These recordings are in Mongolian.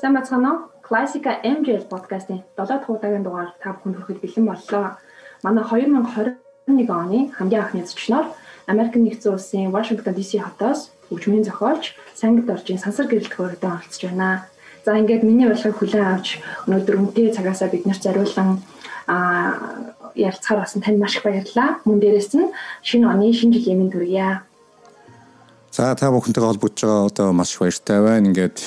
Сайн бацгаана уу? Classica MJL подкастын 7 дахь удаагийн дугаар та бүхэнд хүрэхэд бэлэн боллоо. Манай 2021 оны хамгийн анхны зочноор Америк нэгдсэн улсын Вашингтон DC хотоос хөгжмийн зохиолч Сангид оржийн сансар гэрэлт хөрөдөө оролцож байна. За ингээд миний урилгыг хүлээн авч өнөөдөр үнэтэй цагаасаа бид нарт зориулсан аа ярилцахаар басан танд маш их баярлалаа. Мөн дээрээс нь шинэ оны шинэ жилийн мэнд хүргье. За та бүхэнтэйгээ холбогдож байгаа одоо маш баяртай байна. Ингээд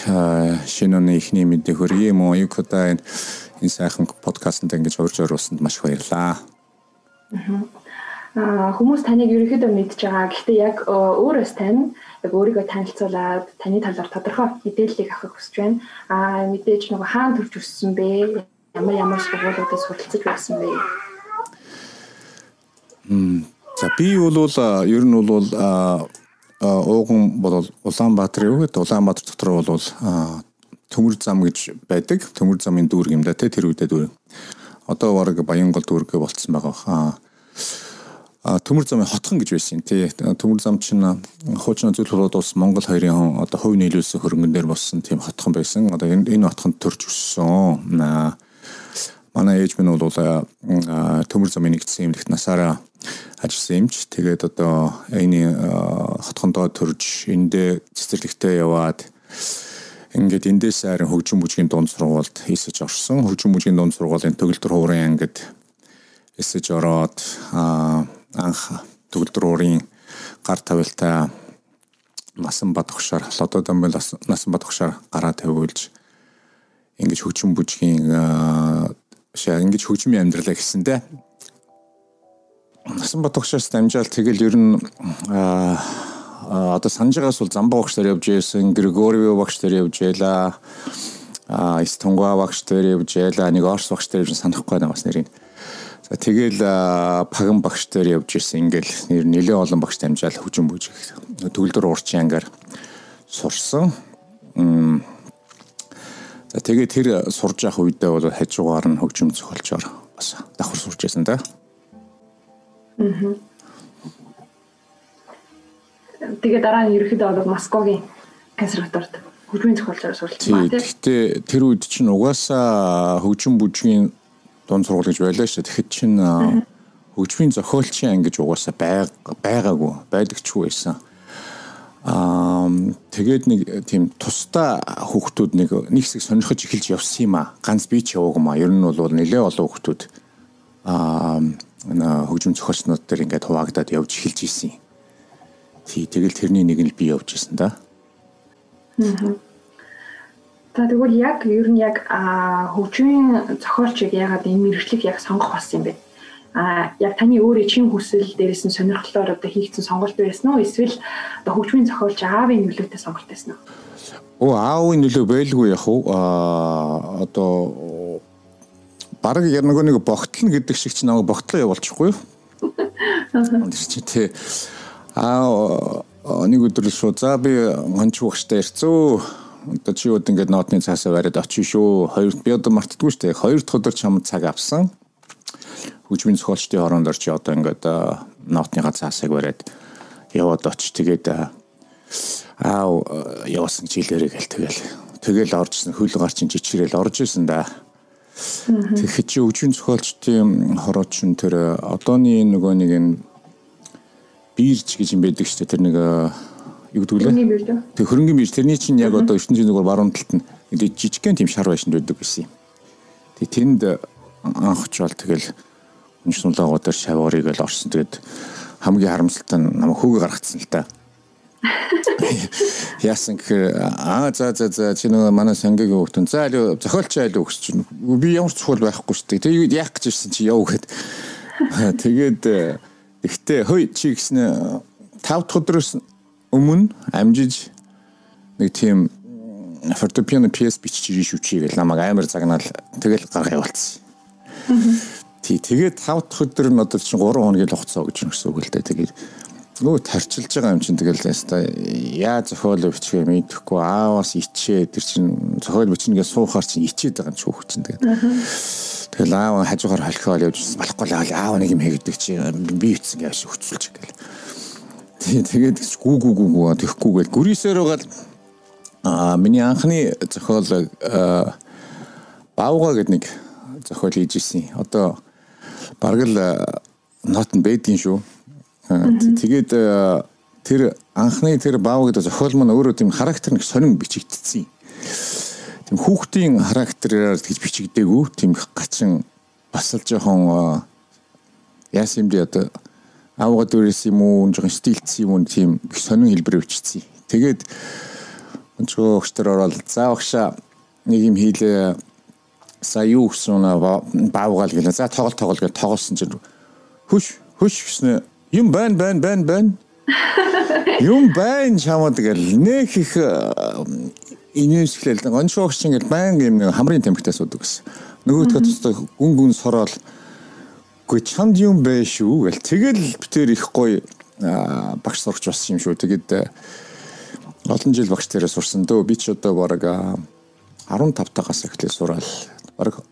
шинэ оны эхний мэдээ хөргий юм уу? Юкода энэ сайхан подкастт ингэж урьж оруулсанд маш их баярлалаа. Аа хүмүүс таныг ерөнхийдөө мэдж байгаа. Гэхдээ яг өөрөөс тань яг өөрийгөө танилцуулаад таны талаар тодорхой мэдээллийг авахыг хүсэж байна. Аа мэдээж нөгөө хаана төрж өссөн бэ? Ямар ямар сургуулиудаас суралцж байсан бэ? Мм. За би бол ер нь бол ууган бол Улаанбаатар юу гэдэг Улаанбаатар дотор бол төмөр зам гэж байдаг. Төмөр замын дүүрэг юм да те тэр үедээ дүүрэг. Одоо баг Баянгол дүүргээ болцсон байгаа. А төмөр замын хотхон гэж байсан тий. Төмөр зам чинь хуучин зүйл болоод ус Монгол хоёрын одоо хувь нийлүүлсэн хөрөнгөн дээр болсон тийм хотхон байсан. Одоо энэ энэ хотхонд төрж өссөн. Манай ээж минь бол төмөр замын нэгдсэн эмнэлэгт насаараа ажилласан юмч. Тэгээд одоо энэ хотхондоо төрж эндээ цэцэрлэгтээ яваад ингээд эндээс харин хөгжим бүжгийн дунд сургуульд хийсэж орсон. Хөгжим бүжгийн дунд сургуулийн төгөлдөр хуурын ангид эсэж ороод анх төгөлдөр хуурын гар тавилтаа насан бат огшоор лодо дамбал насан бат огшоор гараа тавиулж ингэж хөгжим бүжгийн шаа ингэж хөгжмийн амьдралаа гэсэндээ Насан Батгшаас дамжаал тэгэл ер нь одоо санжигаас бол Замба багш нар явж байсан, Григорио багш нар явж яла. А Эстонгуа багш нар явж яла, нэг Орс багш нар явж санахгүй байна бас нэрийг. За тэгэл Паган багш нар явж ирсэн. Ингээл нэр нэлээ олон багш дамжаал хүчин бүжиг. Төгөлдөр уурчин ангаар сурсан. За тэгээ тэр сурж явах үедээ бол хажуугаар нь хөгжим зохиолчоор бас давхар сурч байсан да. Аа. Тэгээ дараа нь ерөөхдөө бол Москвагийн консерваторид хөгжмийн зохиолчоор суралцсан тийм. Гэхдээ тэр үед чинь угаасаа хөгжим бүжгийн дунд сургууль гэж байлаа шүү. Тэгэхэд чинь хөгжмийн зохиолчийн анги гэж угаасаа байгаагүй байдагчгүй байсан. Аа тэгээд нэг тийм тусдаа хүүхдүүд нэг нэг хэсэг сонирхож эхэлж явсан юм а. Ганц би ч яваагүй маа. Ер нь бол нэлээ олон хүүхдүүд аа хөгжим зохиолчнууд дээр ингээд хуваагдаад явж эхэлж исэн. Тий, тэгэл тэрний нэг нь би явж исэн да. Аа. За тэгвэл яг ер нь яг хөгжмийн зохиолчийг ягаад энэ мэрэгчлэг яг сонгох болсон юм бэ? А яг таны өөрөө чин хүсэл дээрээс нь сонирхлоор одоо хийгдсэн сонголт байсан уу? Эсвэл одоо хөгжмийн зохиолч аавын нөлөөтэй сонголт байсан уу? Оо аавын нөлөө байлгүй яг уу. А одоо бараг яг нөгөө нэг богтлно гэдэг шиг чи намайг богтлоо явуулчихгүй юу? Тэр чи тий. Аа нэг өдөр л шууд за би гонч багштай ирцөө. Одоо чи өд ингээд нотны цаасаа бариад очив шүү. Хоёр би одоо мартдаггүй шүү дээ. Хоёр дахь өдөр чам цаг авсан. Хөгжмийн зохиолчдын хороонд орч одоо ингээд нотныга цаасыг бариад яваад очиж тэгээд аа явсан жилээрээ гэл тэгэл тэгэл оржсэн хөл гарчин жичрээл орж исэн да. Тэгэхэд чи өвчин зохиолчдын хороо чин тэр одооний нөгөө нэг энэ бирж гэж юм байдаг шүү дээ. Тэр нэг юу гэдэг лээ? Тэг хөрөнгөний бирж. Тэрний чинь яг одоо ертөнцийн зүгээр баруун талд нь жижигхэн тийм шар байшинд байдаг гэсэн юм. Тэг тэнд анхчвал тэгэл уншнулаагаа дээр шаваарыг л орсон. Тэгэд хамгийн харамсалтай нь намайг хөөгө гаргацсан л та. Яасан гэхээр аа за за за чи нөгөө манай сангийн хөвтөн за аль зохиолч айл өгч чинь би ямар чухал байхгүй шүү дээ. Тэгээд яах гэж ирсэн чи яв гэхэд тэгээд ихтэй хой чи гэснэ 5 дахь өдрөөс өмнө амжиж нэг тийм фортепиано пьес ирэх шүү чи гэл намайг амар загнаал тэгэл гаргаа явуулсан. Тий тэгээд 5 дахь өдөр нь одоо чинь 3 хоногийн хугацаа гэж юм гэсэн үг л дээ. Тэгээд нөгөө тарчилж байгаа юм чинь тэгэл яста яа зохиол юм мэдэхгүй аавас ичээ тэр чин зохиол бичнэгээ суухаар чин ичээд байгаа юм чи хөх чин тэгээд тэгэл аав хажуугаар холхиол явж болохгүй л аав нэг юм хийгдэг чи би ицсэн гэж хөцүүлж гэл. Тэгээд гүү гүү гүү гүү тэхгүйгээл гүрийсээр байгаа аа миний анхны зохиол баавга гэдэг нэг зохиол хийж исэн. Одоо бараг л нот нь байдгийн шүү. Тэгээд тэр анхны тэр баав гэдэг зохиол маань өөрөө тийм характер нэг сонин бичигдсэн. Тийм хүүхдийн характераар тэгж бичигдээгүй. Тийм гачин бас л жоохон яасан юм бэ одоо авгаа дөрөөс юм уу жоохон стилцсэн юм уу тийм сонин хэлбэр өвчсөн. Тэгээд өнцгөө өгчтөр ороод за багшаа нэг юм хийлээ сая юу гэсэн баавгаал гэлээ. За тоглол тоглол гэж тоглосон чинь хөш хөш гэснэ юм байна байна байна байна. Юм байна чамд гэл нэг их инээсгэлэл онцгойгч ингээл баян юм нэг хамрын тамхитаас удаг гэсэн. Нөгөөдгөө тустай гүн гүн сороод Үгүй чамд юм bay шүү гэл. Тэгэл битээр их гоё багш сурч болсон юм шүү. Тэгээд олон жил багш дээрээ сурсан дөө. Би ч одоо бараг 15 тагаас эхлээ сураал. Бараг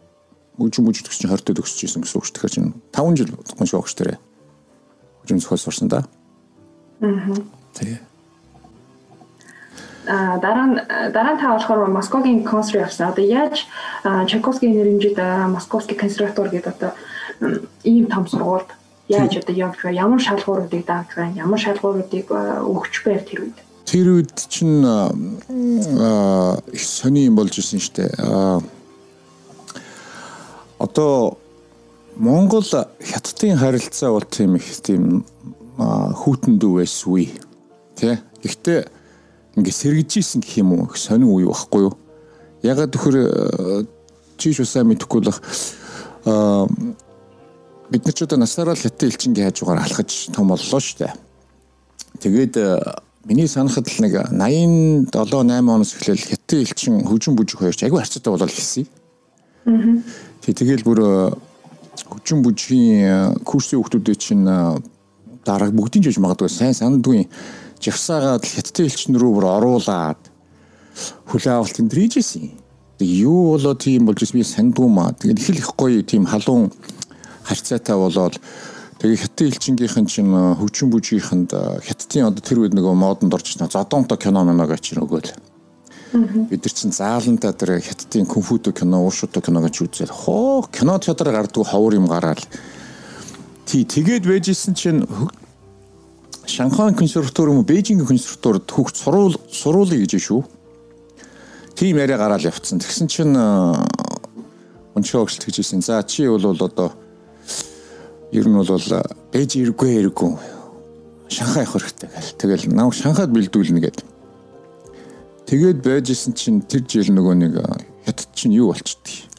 үжим төгс чинь 20 д төгсөж исэн гэсэн үг шүү. Тэгэхээр чинь 5 жил гонш багш үжим зохиол сурсан да. Аа. Тэгээ. А дараа нь дараа нь та болохоор Москвагийн консерв явсан. Одоо яаж Чайковскийн нэрмжид Московский консерватор гэдэг одоо ийм том сургуульд яаж одоо явж байгаа ямар шалгууруудыг дааж байгаа ямар шалгууруудыг өгч байв тэр үед тэр үед чинь их сони юм болж исэн штэ одоо Монгол хятадын харилцаа бол тийм их тийм хүүтэндүү байсгүй тий Гэхдээ ингээ сэргэж исэн гэх юм уу их сонин үе байхгүй юу ягаад төхөр чийш усаа мэдэхгүй л бид нар ч одоо насаараа л хятад элчингийн хажуугаар алхаж том боллоо шүү дээ. Тэгээд миний санахад л нэг 87 8 оноос эхлээл хятад элчин хөгжин бүжиг хоёрч агүй харцаатай болол хэлсэн. Аа. Тэгээд бүр э, хөгжин бүжгийн э, курсын хүүхдүүдээ чинь дараа бүгдийн жиж магадгүй сайн сандгүй жавсаагаад хятад элчин рүү бүр оруулаад хүлээ авалт энэ дэрийжсэн. Тэг юу болоо тийм болж би сандгүй маа. Тэгээд их л их гоё тийм халуун харьцаатай болоод тэгээ хятад элчингийнхэн чинь хөгжин бүжгийнхэнд хятадын одоо тэр үед нөгөө модонд орж ирсэн зодонто кино мэнага чинь өгөөл. Бид нар чинь заалантаа тэр хятадын кунфудо кино, уушуто кино гэж үзэл. Хоо кино театраар гардгүй ховор юм гараал. Тий тэгээд байжсэн чинь Шанхай консерватор юм уу Бээжингийн консерваторд хүүхд суруул суруулъя гэж шүү. Тийм яриа гараал явцсан. Тэгсэн чинь өнчөө өгсөлт гэжсэн. За чи бол одоо ер нь бол ээж иргүй иргүй Шанхай явах хэрэгтэй гэл. Тэгэл намайг Шанхайд бэлдүүлнэ гэд. Тэгээд байжсэн чинь тэр жил нөгөө нэг хятад чинь юу болчихдээ.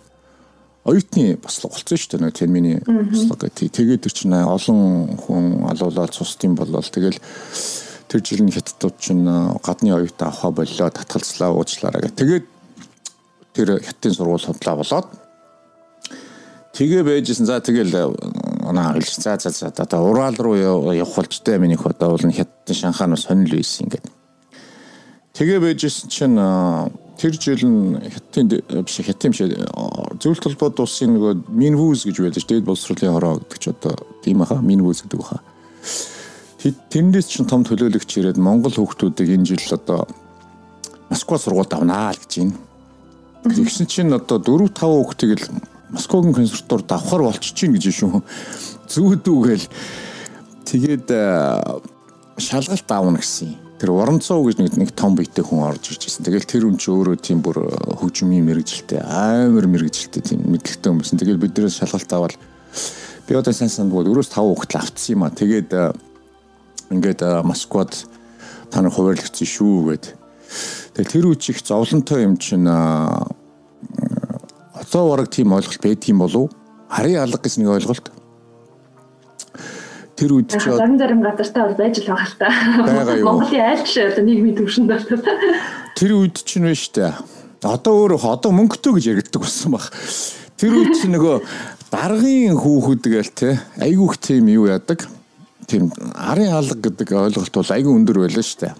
Оюутны бослого болсон шүү дээ нөгөө термины бослого гэх. Тэгээд тэр чинь олон хүн алуулаад сустын болол тэгэл тэр жил нь хятадууд чинь гадны оюутан авах боллоо татгалзлаа уучлаараа гэх. Тэгээд тэр хятадын сургууль худлаа болоод тэгээ байжсэн. За тэгэл оноо хэлж за за за одоо Урал руу явах болжтой минийх одоо бол хятадын Шанханаас сонирл үйсэн ингээд. Тэгээ байжсэн чинь тэр жил нь хятадын биш хятадын биш зөвлөлт холбоод улсын нөгөө Минвүүз гэж байдаг. Дээд боловсролын хороо гэдэг ч одоо тийм аха Минвүүз гэдэг баха. Тэндээс чинь том төлөөлөгч ирээд Монгол хүүхдүүдийг энэ жил одоо Москва сургуульд авнаа л гэж байна. Тэгсэн чинь одоо 4 5 хүүхдийг л Москвагийн консерваторид авахар болчих чинь гэж шүү. Зүүдүүгээл тэгээд э, шалгалт аавна гэсэн. Тэр Воронцов гэж нэг нэг том биетэй хүн орж ирж байсан. Тэгэл тэр хүн чи өөрөө тийм бүр э, хөгжмийн мэрэгжилтэй амар мэрэгжилтэй тийм мэдлэгтэй хүмүүс. Тэгэл биднээс шалгалт аваад би одоо сайн сандгүй 4-5 хүүхэд авцсан юм а. Тэгээд э, ингээд Москвад та нар хуваарлагдсан шүү гэд. Тэгэл тэр үчиг зовлонтой юм чинь одоо бараг тийм ойлголт байдгийм болов харийн алга гэсэн нэг ойлголт тэр үед ч зарим зарим газартаа бол байж л байгаа л та. Монголын айл жишээ одоо нийгмийн төвшөнд бол тэр үед ч нэ штэ. Одоо өөр одоо мөнгөтэй гэж яригддаг болсон баг. Тэр үед чи нөгөө даргын хүүхэд гээл те айгүйх тийм юу яадаг. Тийм арын алга гэдэг ойлголт бол айгүй өндөр байлаа штэ.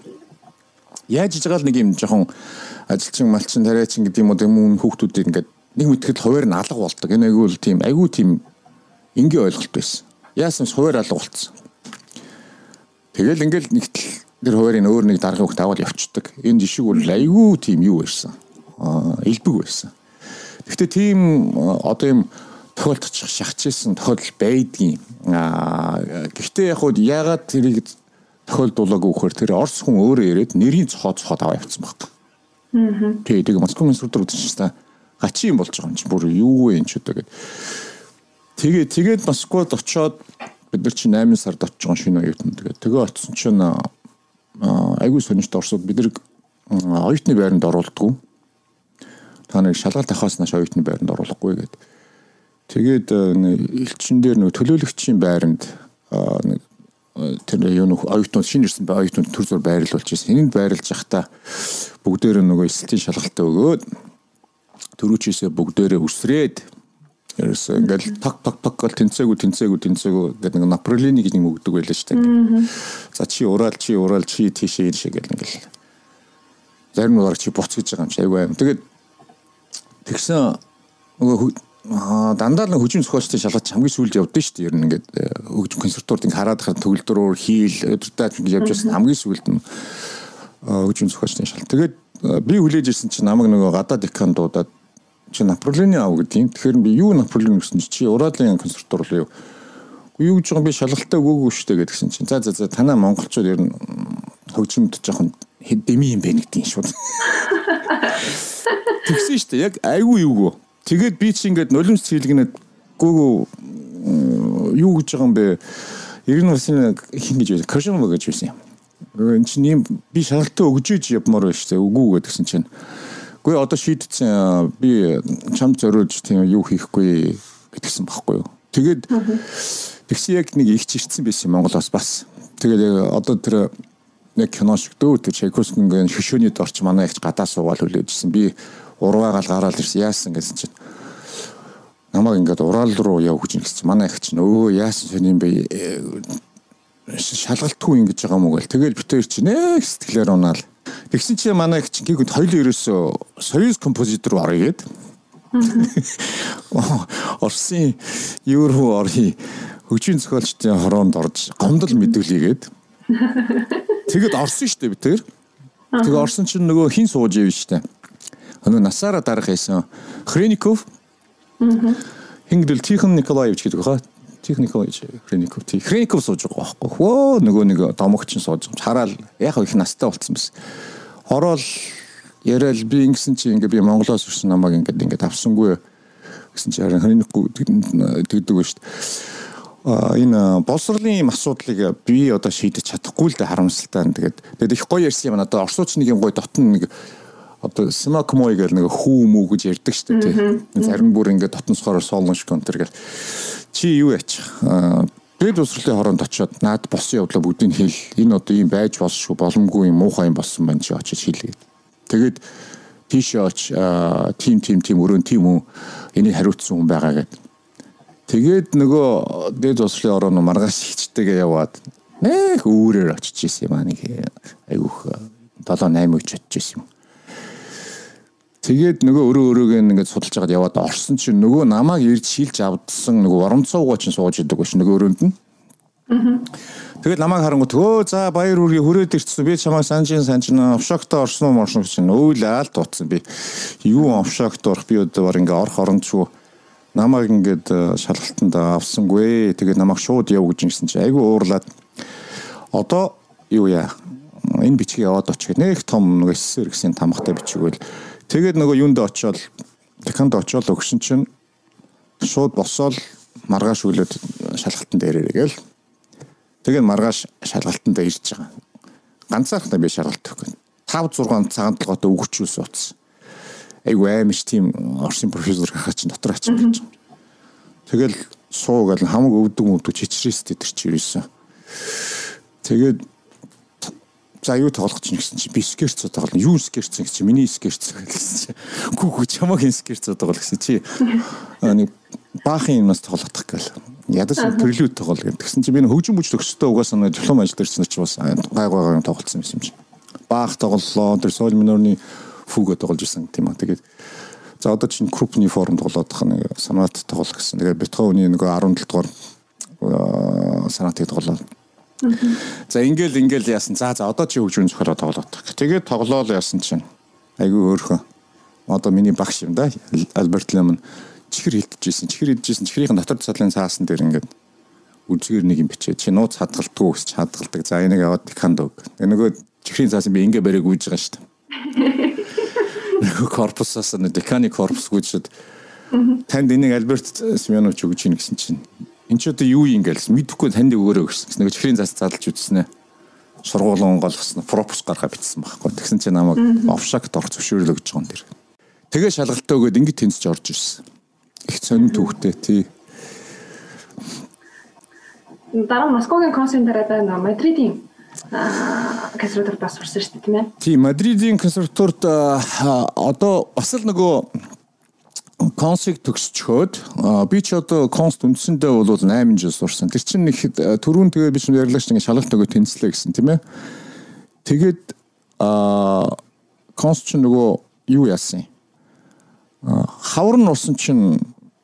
Яаж иж байгаа л нэг юм жоохон ажилчин малчин тариачин гэдэг юм уу юм хүүхдүүд ингээд нэг мэтгэл хуваар нь алга болдог. Энэ айгүй л тийм айгүй тийм энгийн ойлголт байсан. Яасан хуваар алга болцсон. Тэгэл ингээл нэгтэл тэр хуваарийн өөр нэг даргын хөлт аваад явцдаг. Энэ жишг бол айгүй тийм юу байсан. Аа илбэг байсан. Гэхдээ тийм одоо юм тохиолдчих шахажсэн тохиолдол байдгийн. Аа гэхдээ яг хуу ягаад тэрийг тохиолдуулаагүй вөхөр тэр орс хүн өөрөө ирээд нэрийн цохоо цохоод аваа явцсан баг. Аа. Тэг тэг Москва институт руу чинь гачи юм болж байгаа юм чи бүр юу вэ энэ ч удаа гэд. Тэгээ тэгээд Москвад очоод бид нар чи 8 сард очиж байгаа шинэ оюутан тэгээд тэгээ очсон чинь айгүй сонирхолтой орсууд бид нар оюутны байранд оруулдаггүй. Та нэг шалгалт авахаас нааш оюутны байранд оруулахгүй гэдэг. Тэгээд элчин дээр нэг төлөөлөгчийн байранд нэг тэр юу нөх оюутнууд шинэ ирсэн бай оюутнууд төр зур байрлуулж ирсэн. Энд байрлаж явахдаа бүгдээр нөгөө эсэлтийн шалгалтаа өгөөд төрүүчээсээ бүгдээрээ үсрээд ерөөсөө ингээл ток ток ток гол тэнцээгүү тэнцээгүү тэнцээгүү гэдэг нэг напролины гэж юм өгдөг байлаа шүү дээ. За чи ураал чи ураал чи тийшээ ийшээ гэл ингээл зарим нь чи буц гэж байгаа юм чи айгүй аим. Тэгээд тэгсэн нөгөө дандаа л хөгжим зохиолчтой шалгаж хамгийн сүүлд явдсан шүү дээ. Ер нь ингээд э, хөгжим консерваторид ингээд хараад хахад төгөлдрөөр хийл өдөртөө ингэж явж байсан хамгийн сүүлд нь хөгжим зохиолчтой шалгалт. Тэгээд э, би хүлээж ирсэн чинь намайг нөгөө гадаад декан дуудаад чи Наполеоны ав гэдэг юм. Тэгэхээр би юу Наполеон гэсэн чи Уралын консерватор руу юу юу гэж байгаа би шалгалтаа өгөөгүй шүү дээ гэдгсэн чинь. За за за танаа монголчууд ер нь хөгжимд жоохон дэми юм бэ гэдэг юм шууд. Тэгсэн шүү дээ. Яг айгүй юугүй Тэгээд би чи ингээд нулимс цэглэгнээд гүүгүү юу гэж байгаа юм бэ? Ер нь бас хин гэж байсан. Крашм гэж байсан юм. Энэ чинь юм би шалгалтаа өгж иж явмаар байна шүү дээ. Үгүй гэдгсэн чинь. Гэхдээ одоо шийдсэн би чамд зориулж тийм юу хийхгүй гэдгсэн багхгүй юу. Тэгээд тэгсэн яг нэг их чирцсэн байсан Монголоос бас. Тэгээд одоо тэр яг кино шиг дөө тэр Чайковскигийн хөшөөний дорч манай ихч гадаа суугаал хүлээжсэн. Би урваагаал гараад ирсэн яасан гэсэн чинь намайг ингээд ураал руу яв гэж ингэсэн манай их чинь өө яасан сони юм бэ шалгалтгүй ингэж байгаа мó гэл тэгэл битээр чи нэг сэтгэлээр унаал тэгсэн чи манай их чинь гинт хоёлын ерөөсөө союз композитор орё гээд Орсын евро орхи хөгжийн зохиолчдын хороонд орж гомдол мэдүүлээгээд тэгэд орсон шүү дээ би тэр. Тэгээ орсон чинь нөгөө хин сууж ив штэ? Өнөө насаараа дарах байсан Хреников Хингдэл Тихон Николаевич гэдэг хаа Хреников тий Хреников сууж байгаа байхгүй. Хөө нөгөө нэг домогч нь сууж байгаа. Хараал яг их настай болцсон байсан ороод яриад би ингэсэн чи ингээ би Монголоос ирсэн намайг ингээд ингээд авсангүй гэсэн чи харин Хреников тэгдэг ба шүү дээ энэ боловсролын юм асуудлыг би одоо шийдэж чадахгүй л да харамсалтай. Тэгээд тэгээд их гоё ярьсан юм надад. Орсууч нэг юм гоё дотн нэг одоо moi гэл нэг хүү мүү гэж ярьдаг шүү дээ тий. Зарим бүр ингээд дотносхоор солонш контр гэл. Чи юу яач? Бэд усралын хоронд очиод наад босон явдлаа бүгдийг хэл. Энэ одоо ийм байж болшгүй боломгүй юм муухай юм болсон байна чи очиж хэлгээд. Тэгээд тийшээ оч тим тим тим өрөөнд тим хүн энийг хариуцсан хүн байгаа гэдэг. Тэгээд нөгөө дээд усралын орон маргаас хичтэйгээ яваад нэг үүрээр очиж исэн юм аа нэг айгүйх 7 8 өч очиж исэн юм. Тэгээд нөгөө өрөө өрөөгөө ингээд судалж байгаад яваад орсон чинь нөгөө намайг ирж шилж авдсан нөгөө урамцуугаа чинь сууж идэг биш нөгөө өрөөнд нь. Тэгээд намайг харангуут өө за баяр үргээ хүрээд ирчихсэн би чамайг санжин санжина офшогтой орсон уу морсон чинь аль тууцсан би. Юу офшогт орох би одоо бар ингээ орох орончгүй намайг ингээд э, шалгалтанд авсангүй. Тэгээд намайг шууд яв гэж ингэсэн чинь айгүй уурлаад. Одоо юу яа? Энэ бичгийг яваад очих. Нэг том нэг эсэр гэсэн тамгатай бичигвэл Тэгээд нөгөө юунд очиод Таканд очиод өгсөн чинь шууд босоод маргааш өглөөд шалгалтанд ирээрэй гээл. Тэгээд маргааш шалгалтанд ирж байгаа. Ганцаархнаа би шалгалт өгөх. 5 6 цагаан толгойтой өгчүүс утсан. Айгу аймш тийм Орсын профессор хаа чинь дотор ачин гэж. Тэгэл суу гал хамаг өвдөг өвдөг чичрээс тэр чи юусэн. Тэгээд За юу тоглох чинь гэсэн чи би скерц тоглоно. Юу скерц гэсэн чи миний скерц гэсэн чи. Гүү гүү чамаг ин скерц тоглох гэсэн чи. Нэг баахан юмнаас тоглох гэл. Ядаж төрлүүд тоглол гэдэг. Тэгсэн чи би хөгжим бүж төгсөдөө угаасаа нэг диплом ажил дэрсэн чи бас гайгайгаа юм тоглолцсон юм чи. Баах тоглолоо. Тэр соль минорны фуга тоглож исэн тийм аа. Тэгээд за одоо чинь крупны форм тоглоод байгаа нэг санаат тоглох гэсэн. Тэгээд Бетховны нэг 17 дугаар санаатыг тоглоод За ингээл ингээл яасан. За за одоо чи хөгжмөн зөвхөрөө тоглоод. Тэгээд тоглоол яасан чинь. Айгүй өөрхөн. Одоо миний багш юм да. Альберт Лемон чихэр хилдэжсэн. Чихэр хилдэжсэн. Чихрийн дотор цалын цаасан дээр ингээд үзгээр нэг юм бичээ. Чи нууц хадгалтгүй гэж хадгалдаг. За энийг аваад деканд өг. Нөгөө чихрийн цаасан би ингээ барыг үүж байгаа шүү дээ. Нөгөө корпусаас нэг деканы корпус гүйчихэд танд энийг Альберт Симеонович өгч ийн гэсэн чинь эн чи одоо юу юм гэлсэн мэдэхгүй танд өгөөрэй гэсэн. Нөгөө чихрийн цаас задлж үзснэ. Сургуулийн голгосон пропуск гаргаа бичсэн байхгүй. Тэгсэн чинь намайг офшакт орох зөвшөөрөл өгч байгаа юм тэр. Тэгээ шалгалтаа өгөөд ингэ тэнцэж орж ирсэн. Их сонин түүхтэй тий дараа Москвагийн консерт дараа нь Мадридын консерваторид бас сурсан шүү дээ тийм ээ. Тийм Мадридын консерваторид одоо бас л нөгөө консиг төгсчхөөд би ч одоо конст үндсэндээ бол 8 жил сурсан. Тэр чинь нэг түрүүн тэгээ би чинь ярьлагч ингэ шалгалт өгөө тэнцлээ гэсэн тийм ээ. Тэгээд а конст чинь нөгөө юу яасан юм? хавар нь усан чинь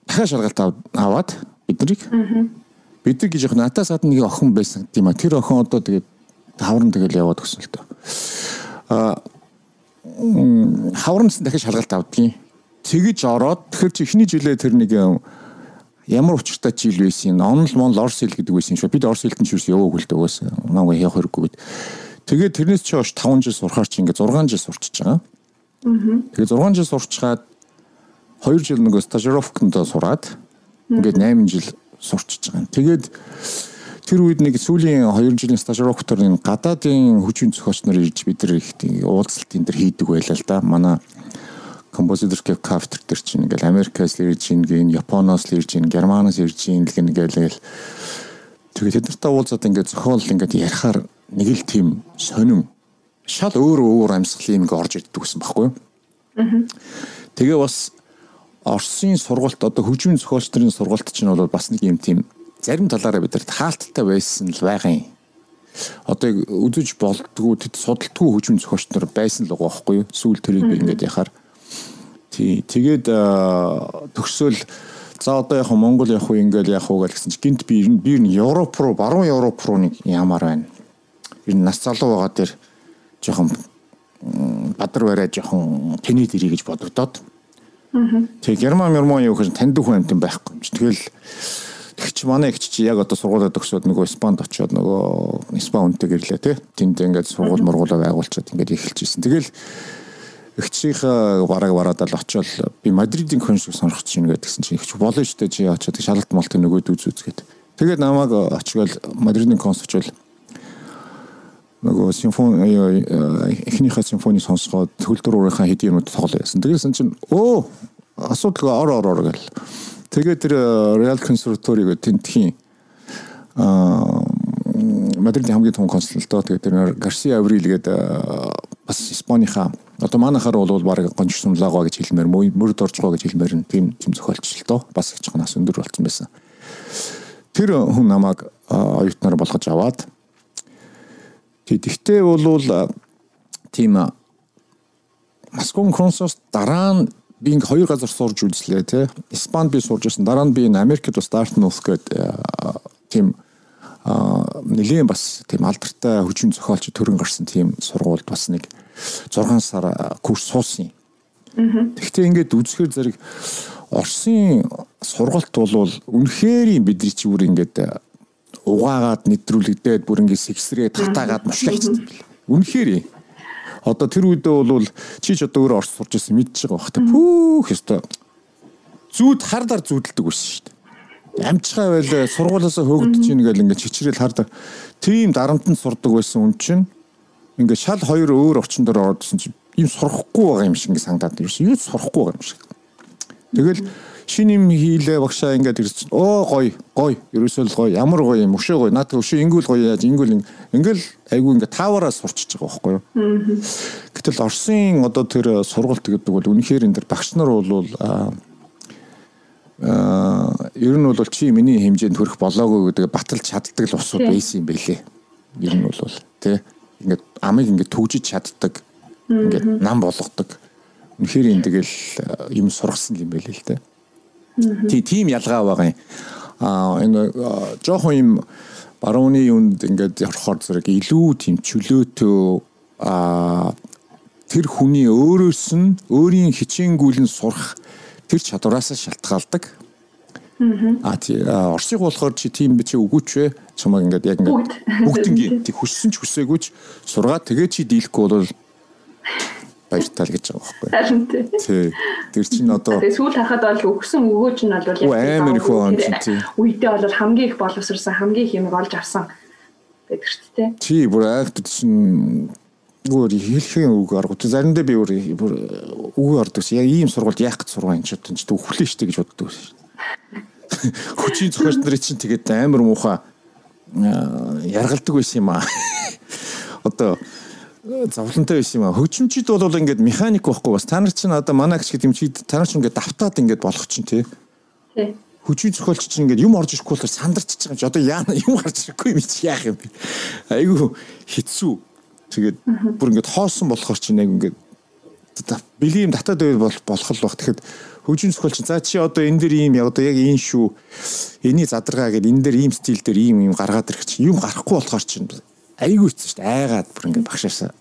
дахиад шалгалт аваад биднийг бид нар гэж яг натаас гадна нэг охин байсан тийм а тэр охин одоо тэгээд хаврын тэгэл яваад өгсөн л дөө. А хавранс дахиж шалгалт авдгийн. Тэгэж ороод тэгэхээр чи эхний жилээ тэр нэг ямар учиртай жил байсан юм. Онл монл орс хэл гэдэг байсан шүү. Бид орс хэлтэн ч юус яваагүй л дөөс. Намайг явах хэрэггүй. Тэгээд тэрнээс чи хойш 5 жил сурахаар чи ингээ 6 жил сурчиж байгаа. Аа. Тэгээд 6 жил сурчгаад 2 жил нөгөө стажировконд сураад ингээд 8 жил сурчиж байгаа. Тэгээд тэр үед нэг сүүлийн 2 жилийн стажировктор энэ гадаадын хүчин зохиолч нар ирж бид нар их уулзалтын дээр хийдэг байлаа л да. Манай композитор гэв кафтер төр чинь ингээл Америкаас л ирж ийн гин, Японоос л ирж ийн, Германаас ирж ийн гэл ингээл тэгээд тэд нартай уулзаад ингээд зохиол ингээд ярихаар нэг л тийм сонин шал өөр өөр амьсгалын нэг орж ирдэг гэсэн баггүй юу. Тэгээ бас Оросын сургалт одоо хөгжмийн зохиолч нарын сургалт чинь бол бас нэг юм тийм зарим талаараа бидэрт хаалттай байсан л байгаа юм. Одоо үзэж болдгоо тэд судалтгүй хөгжмийн зохиолч нар байсан л байгаа байхгүй юу? Сүүл тэрийг би ингээд яхаар тий тэгээд төгсөөл за одоо яг Монгол явах уу ингээл явах уу гэсэн чинь гинт би би Европ руу баруун Европ руу нэг ямар байна. Энэ нас залуу байгаа дээр жоохон бадар барай жоохон тэнийд ирэй гэж бодогдоод Тэгээ герман герман юу гэж таньдаг хүн амт байхгүй юм чи. Тэгэл тэг чи манай их чи яг одоо сургуулаад өгсөд нөгөө Испанд очиод нөгөө Испан үнтэй гэрлээ тий. Тэнд ингээд сургууль мургуулаа байгуулчаад ингээд эхэлж ирсэн. Тэгэл ихчийнхээ бараг бараад л очиод би Мадридын консул сонирхож чинь гэдгсэн чи ихч болно штэ чи очиод шалгалт малт нөгөөд үз үзгээд. Тэгээд намайг очиод Мадридын консул очвол нөгөө симфони эхнийхээ симфони сонсгоод төлдөр уурынхаа хэдийн юмуд тоглоо яасан. Тэгэлсэн чинь өө асуудалгүй ор ор ор гэл. Тэгээд тэр Real Conservatory гэх тентхийн аа Мадридын хамгийн том консультоо тэгээд тэр Гарсиа Аврил гэдэг бас Испанийхаа одоо манайхаар бол баг гонч сумлагаа гэж хэлмээр мөрд оржгоо гэж хэлмээр тийм тийм зохиолч л доо бас их чанаас өндөр болсон байсан. Тэр хүн намайг оюутнаар болгож аваад Тэгэхдээ бол тийм Москвын консулс дараа нь би ингээ хоёр газар сурж үзлээ тий. Испанд би сурж байсан. Дараа нь би энэ Америкт бас Dartmouth гэдэг тийм нэгэн бас тийм алдартай хүчин зохиолч төрөн гарсан тийм сургуульд бас нэг 6 сар курс суусан юм. Тэгэхдээ ингээд үзэхээр зэрэг Оросын сургалт бол үнэхээр бидний чи бүр ингээд угаагаад нэвтрүүлэгдээд бүр ингэ сэгсрээ татаагаад мушгaalцсан бэл. Үнэхээр одоо тэр үедээ бол чи ч одоо өөрөө орс сурч ирсэн мэдж байгаа бах та. Пүүх ёстой. Зүуд хардар зүудэлдэг байсан шүү дээ. Амжихаа байл сургуулиасаа хөөгдөж ийн гэл ингэ чичрээл хардар. Тийм дарамтанд сурдаг байсан үн чинь ингээ шал хоёр өөр орчин дээр ородсон чинь юм сурахгүй байгаа юм шиг ингээ санагдаад ирсэн. Юу сурахгүй байгаа юм шиг. Тэгэл шин юм хийлээ багшаа ингээд ирсэн. Оо гоё гоё ерөөсөө л гоё ямар гоё юм өшөө гоё наад өшөө ингүүл гоё яаж ингүүл ингээл айгүй ингээд таавараа сурчиж байгаа байхгүй юу. Гэтэл Оросын одоо тэр сургалт гэдэг бол үнэхээр энэ тэр багш нар бол ер нь бол чи миний хэмжээнд хүрэх болоогүй гэдэг баталж чаддаг л усуд байсан юм бэлээ. Ер нь бол тий ингээд амыг ингээд төгжиж чаддаг ингээд нам болгодог. Үнэхээр энэ тэгэл юм сургасан юм байлээ л дээ. Тийм ялгаа байгаа юм. Аа энэ жоохон юм барууны юунд ингээд орохоор зэрэг илүү тийм чөлөөтөө а тэр хүний өөрөөс нь өөрийн хичээнгүүлэн сурах тэр чадвараас шалтгаалдаг. Аа тий Оросыг болохоор чи тийм би чи үгүйч вэ? Чамаг ингээд яг ингээд бүгд ингээд тий хүссэн ч хүсээгүй ч сургаад тэгээ чи дийлэхгүй бол баяртай л гэж байгаа байхгүй. Тий. Тий. Тэр чинь одоо Тэгээ сүүл харахад бол өгсөн өгөөж нь бол яг амар их он тий. Үедээ бол хамгийн их боловсрсан хамгийн их юм олж авсан гэдэг шүү дээ. Тий бүр айхт чинь бүр хэлхийн үг арга. Заримдаа би бүр бүр үг ордог. Яг ийм сургуульд яах гэж сургаа энэ ч одоо өөхлөө штэ гэж боддог шүү. Хүчийн зохиолч нарын чинь тэгээд амар муухай яргалдаг байсан юм аа. Одоо зовлонтой байсан юм аа. Хөгжимчид бол ингээд механик байхгүй бас та нар чинь одоо манаагч гэдэг юм чи та нар чинь ингээд давтаад ингээд болох чинь тий. Тий. Хүчийн зохиолч чинь ингээд юм орж ирэхгүй болохоор сандарч байгаа юм чи одоо яана юм гарч ирэхгүй юм чи яах юм бэ? Айгу хэцүү. Тэгээд бүр ингээд хоосон болохоор чинь яг ингээд бэлгийн татаад байвал болох л баг. Тэгэхэд хөгжим зохиолч за чи одоо энэ дэр ийм одоо яг ийм шүү. Эний задаргаа гэдэг энэ дэр ийм стил дээр ийм ийм гаргаад ирэх чинь юм гарахгүй болохоор чинь айгүй хэцүү шүү дээ. Айгаад бүр ингээд багшаасаа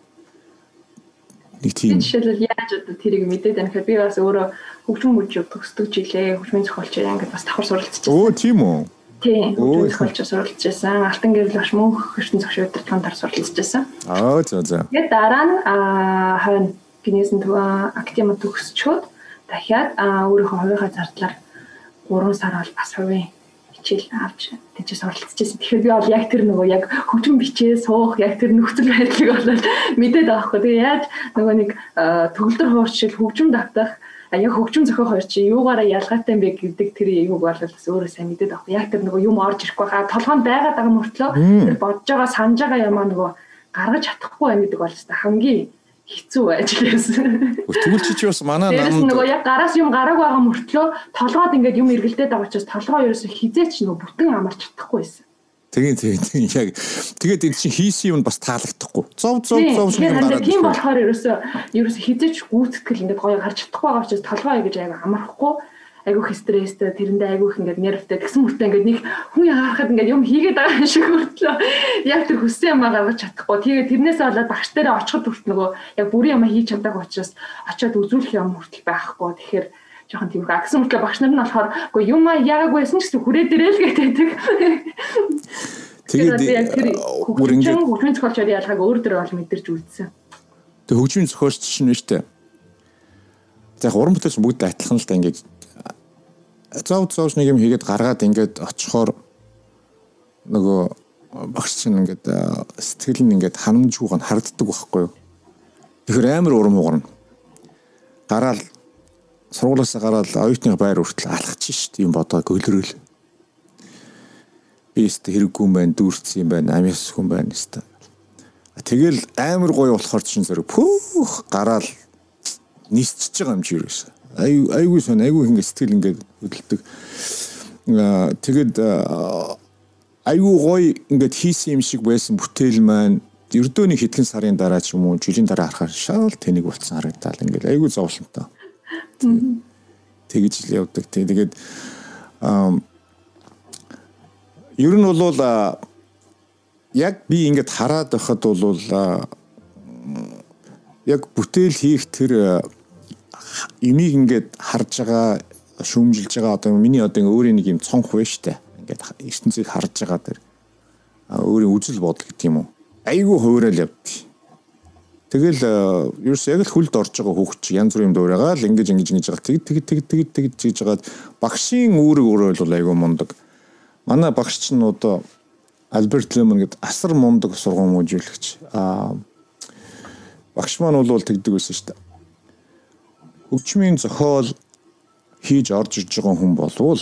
нэг тийм жишээлбэл яаж одоо тэрийг мэдээд байна гэхээр би бас өөрөө хөгжим мөжөг төгсдөг жилээ хөгжмийн зохиолчээр ингээд бас давхар суралцчихсан. Өө тийм үү. Тийм хөгжмийн зохиолчоор суралцчихсан. Алтан гэрэл баш мөнх хөртөн зохиол удирдлагын дараа суралцчихсан. Аа за за. Тэгээд дараа нь хойно гинэсэн төвөө академи төгсчөөд дахиад өөрийнхөө хувийнхаа зардлаар 3 сар бол бас хувийн хичээл авч тийчээс оролцож байсан. Тэгэхээр би бол яг тэр нөгөө яг хөгжим бичээ суух яг тэр нөхцөл байдлыг бол мэдээд байгаа хгүй. Тэгээ яаж нөгөө нэг төгөлдөр хуурчил хөгжим давтах яг хөгжим зохио хоёр чи юугаараа ялгаатай юм бэ гэдэг тэр юуг бол бас өөрөө сайн мэдээд авах. Яг тэр нөгөө юм орж ирэхгүй хаа байгаад байгаа мөртлөө тэр бодож байгаа санаж байгаа юмаа нөгөө гаргаж чадахгүй байх гэдэг бол хамгийн хэцүү байж лээсэн. Тэгвэл чи чи бас манай намд нөгөө яг гараас юм гараг байгаа мөртлөө толгойд ингээд юм эргэлдээд байгаа учраас толгой ерөөсө хизээч нөгөө бүтэн амарч чадахгүй байсан. Тэгээ тэгээ яг тэгээд энэ чинь хийсэн юм бас таалагдахгүй. Зов зов зов шиг гараад. Тийм болохоор ерөөсө ерөөсө хизээч гүйтгэл ингээд гоё гарч чадахгүй байгаа учраас толгой гэж аяга амархгүй айгүйх стресстэй тэрэндээ айгүйх ингээд нервтэй тэгсэн мөртөө ингээд нэг хүн яахад ингээд юм хийгээд байгаа шиг мөртлөө яг тэр хүссэн юмаа гаргаж чадахгүй. Тэгээ тэрнээсээ болоод багш дээрээ очиход хүрт нөгөө яг бүрийн юмаа хийж чаддаг учраас очиод үзүүлэх юм хүртэл байхгүй. Тэгэхээр жоохон тийм их агсан мөртлөө багш нар нь болохоор үгүй юмаа яагаагүйсэн ч гэсэн хүрээд ирээ л гэдэг. Тэгээд яг тэр ингээд хөгжмийн зохиолчор ялгааг өөр дөр бол мэдэрч үзсэн. Тэг хөгжмийн зохиолч чинь нь штэ. За уран бүтээлч бүгд адилхан л да ингээд зов зовж нэг юм хийгээд гаргаад ингээд очихоор нөгөө багш чинь ингээд сэтгэл нь ингээд ханамжгүйг нь харддаг байхгүй юу. Тэгэхээр амар урам угарна. Гараал сургуулиасаа гараад оюутны байр хүртэл алхаж шít юм бодоо гөлрөөл. Би өстө хэрэггүй юм байна, дүүрсэн юм байна, амяас хүн байна өстө. Тэгэл амар гоё болохоор чинь зэрэг пүүх гараал нисчихэж байгаа юм чи юусэн аюу аюугүй сон аюу ингэ сэтгэл ингээд хөдөлдөг. Тэгээд аюу гоё ингээд хийсэн юм шиг байсан бүтээл маань ердөө нэг хэдхэн сарын дараа ч юм уу жилийн дараа харахаар шал тэнэг болцсон харагдал ингээд аюу зовлонтой. Тэгэж л явдаг. Тэгээд ер нь бол яг би ингээд хараад байхад бол яг бүтээл хийх тэр энийг ингээд харж байгаа шүүмжилж байгаа одоо миний одоо өөрийн нэг юм цонх вэ штэ. Ингээд ертөнцийг харж байгаа тэр өөрийн үзэл бодол гэдэг юм уу. Айгүй хувирал явдаг тэгэл ерөөс яг л хүлд орж байгаа хүүхд чи янз бүрийн дуурайгаа л ингэж ингэж ингэж байгаа. Тэг тэг тэг тэг тэг гэж жагаад багшийн үүрэг өөрөө бол айгүй мундаг. Манай багш чинь одоо Альберт Лемон гэдэг асар мундаг сургууль мужуулагч аа багш маань бол тэгдэг байсан шүү дээ. Хөгжмийн зохиол хийж орж иж байгаа хүн болвол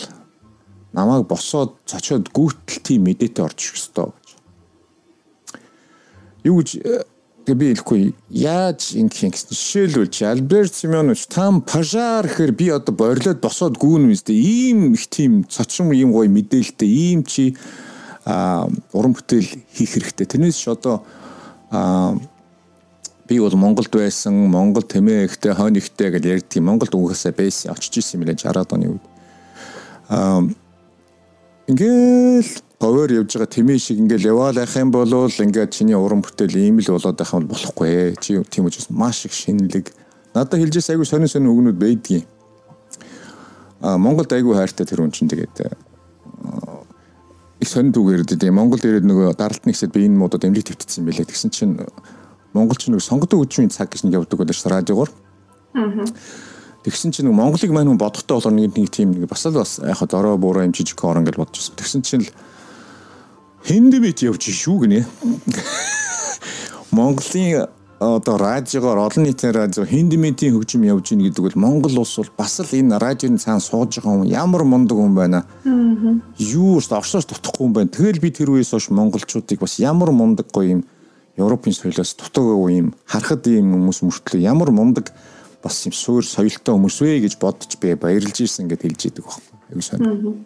намайг босоод цочоод гүйтэл тийм мэдээтэй орж ирэх ёстой гэж. Юу гэж тэгээ би хэлэхгүй яаж ингэх юм гэсэн жишээлбэл Альберт Симеонович там пожар гэхээр би одоо борлоод босоод гүүн үстэй ийм их тийм цочин ийм гоё мэдээлэлтэй ийм чи а уран бүтээл хийх хэрэгтэй. Тэрнээс ч одоо а би бол Монголд байсан Монгол тэмээ ихтэй хойно ихтэй гэж ярьдгийг Монголд угаасаа байсан очиж исэн юм лээ 60-аад оны үед. Аа ингээл говоор явж байгаа тэмээ шиг ингээл яваал ах юм бол ингээд чиний уран бүтээл ийм л болоод байх юм болохгүй ээ. Чи тийм учраас маш их шинэлэг. Надад хэлжээс айгүй сонин сонин үгнүүд байдгийн. А Монголд айгүй хайртай тэр хүн чинь тэгээд их сонин түгээр дээ. Монгол ирээд нөгөө даралт нэгсэд би энэ муудад эмлэг твтцсэн юм байлээ. Тэгсэн чинь Монгол ч нэг сонгодог үеийн цаг гэж нэг явдаг байлаа ш радиогоор. Аа. Тэгсэн чинь Монголыг маань хүн бодохтой болохоор нэг тийм нэг бас л бас яг дорой буураа юм жижиг орон гэж бодож байсан. Тэгсэн чинь л Хэндэмэт явж шүү гинэ. Монголын одоо радиогоор олон нийтийн радио хэндэмэтийн хөгжим явж ийн гэдэг бол Монгол улс бол бас л энэ радионы цаана сууж байгаа хүн ямар мундаг хүн байна. Юу ч орсоос дутхгүй хүн байна. Тэгэл би тэр үеэс хойш монголчуудыг бас ямар мундаг гоё юм Европын соёлоос дутаагүй юм харахад ийм хүмүүс мөртлөө ямар мундаг бас юм суур соёлтой хүмүүс вэ гэж бодож би баярлж ирсэн гэдээ хэлж идэг байхгүй. Аюу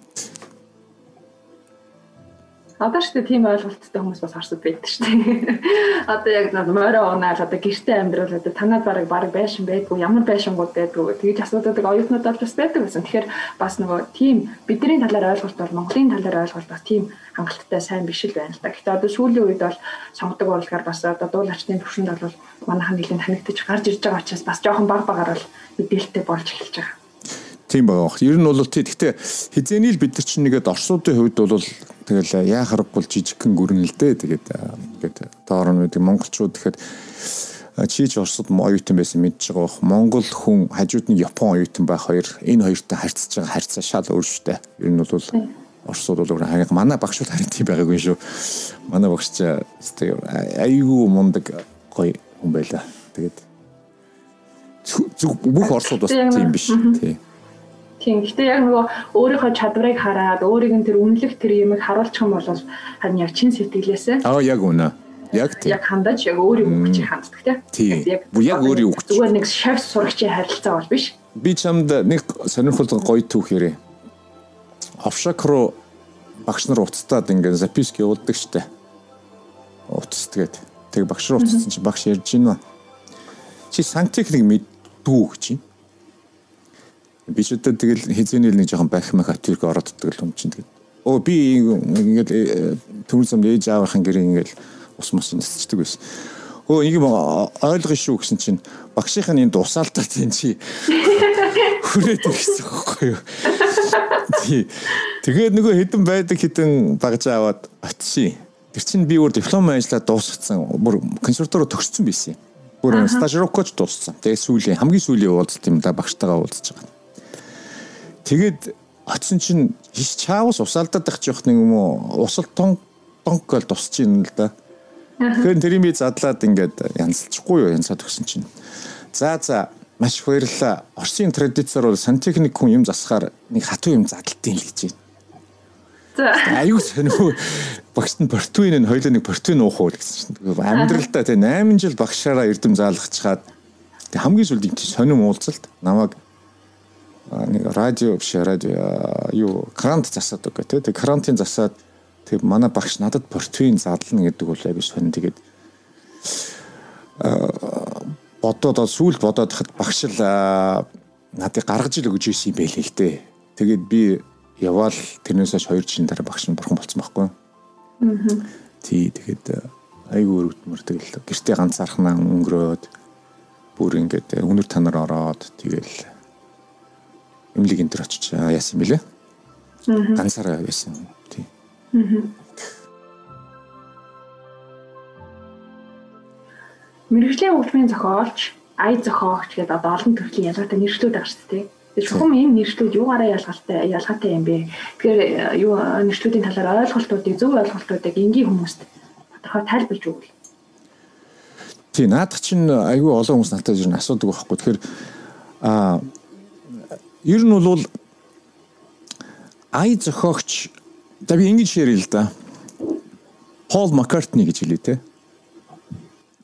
сайн. Одоо ч тийм ойлголттой хүмүүс бас харсад байдаг шүү дээ. Одоо яг морой унаал одоо гэрте амьдрал одоо танад бараг бараг байшин байдгүй ямар байшингууд байдгүй тэгж асуудаг оюутнууд бас байдаг гэсэн. Тэгэхээр бас нөгөө тийм бидний талаар ойлголт бол Монголын талаар ойлголт бас тийм хангалттай сайн биш л байна л да. Гэхдээ одоо сүүлийн үед бол сонгодог урлагаар бас одоо дуулаачны төвшөнд бол манайхан нэлийн танигдчих гарч ирж байгаа учраас бас жоохон баг багаар бол мэдээлэлтэй болж эхэлж байгаа. Тийм байгаа. Ер нь бол тий. Гэхдээ хизээний л бид нар чинь нэгэд орсуудын хувьд бол тэгэл яа харахгүй жижигхэн гүрэн л дээ. Тэгээд ингээд доор нь гэдэг монголчууд тэгэхээр чи ч орсод оюутан байсан мэдж байгаа бох. Монгол хүн хажууд нь Япон оюутан байх хоёр энэ хоёртой харьцаж байгаа харьцаа шал өөр шүү дээ. Ер нь бол орсууд бол өөр хаяг манай багш бол харин тийм байгаагүй шүү. Манай багш ч айгүй мундаг гоё хүн байла. Тэгээд бүх орсууд бас тийм биш. Тийм. Тийм. Гэтэ яг нөгөө өөрийнхөө чадварыг хараад өөрийг нь тэр үнэлэх тэр юмыг харуулчих юм бол харин яг чин сэтгэлээсээ. Аа яг үнэ. Яг тийм. Яг хандаж яг өөрийн үг чи ханддаг тийм. Яг яг өөрийн үг. Зүгээр нэг шавь сурагчийн харилцаа бол биш. Би чамд нэг сонирхолтой гоё түүх ярив. Овшак руу багш нар уцтаад ингээд записки явуулдаг штэ. Уцтгээд. Тэг багш руу уцсан чи багш ярьж гинэ. Чи сантехник мэддүү гэж чинь би ч одоо тэгэл хизээний нэг жоохон байх мах атюрк ороод ддаг юм чинь тэгээд оо би ингээд э, төмөр зам ээж аавынхан гэрээ ингээд ус мус нисчдэг байсан. Өө ингэ ойлгоо шүү гэсэн чинь багшийнх нь энэ дусаалтаа тийм чи хүрээд ирсэн байхгүй юу. Тэгээд нөгөө хэдэн байдаг хэдэн багж аваад очив. Тэр чинь би өөр диплом ажиллаад дуусгацсан. Бүр консерватороо төгссөн байсан юм. Бүр стажировкоч дууссан. Тэгээд сүүлийн хамгийн сүүлийн уулзалт юм да багштайгаа уулзаж байгаа. Тэгээд очсон чинь хиш чаавс усаалдаад байх жоох нэг юм уу усал тон тонкол тусч юм л да. Тэгэхээр тэрийг би задлаад ингээд янзлчихгүй юу янзаад өгсөн чинь. За за маш баярлалаа. Орсын традицаар бол сантехник хүн юм засахаар нэг хатуу юм задлтын л гэж байна. За. Аюу сонирхоо багш нь портвин нь хоёлоо нэг портвин уух уу гэсэн чинь амьдралдаа тий 8 жил багшаараа эрдэм заалгачаад хамгийн сүүлд сонирм уулзалт намайг нэг радио биш радио юу крант засаадаг гэх тээ крантын засаад тэг манай багш надад портвин задлна гэдэг бол айгүй сонь тэгээд бодоод сүүл бодоод хад багш л надыг гаргаж ил өгч ирсэн юм байлээ л дээ. Тэгээд би яваал тэрнээс хойш 2 жилийн дараа багш нь бурхан болцсон байхгүй. Аа. Тий тэгээд айгүй өрөвдмөр тэгэл гэртээ ганцаархнаа өнгөрөөд бүр ингээд өнөр танаар ороод тэгэл эмнэлэг энэ төр очиж яасан бэлээ. Ганцаараа байсан. Тийм. Мэргэжлийн хөгжмийн зохиолч, ая зохиогч гэдэг одоо олон төрлийн ялгаатай нэршлүүд байгаа шүү дээ. Тэгээ чухам энэ нэршлүүд юугаараа ялгаатай ялгаатай юм бэ? Тэгэхээр юу нэршлүүдийн талаар ойлголтуудыг зөв ойлголтуудыг энгийн хүмүүст тодорхой тайлбарж өгвөл. Тий, наадах чинь айгүй олон хүмүүс надад ер нь асуудаг байхгүй. Тэгэхээр аа Ер нь бол ай зохиогч да би ингэж ярил л да. Пол Маккартни гэж хэлээ те.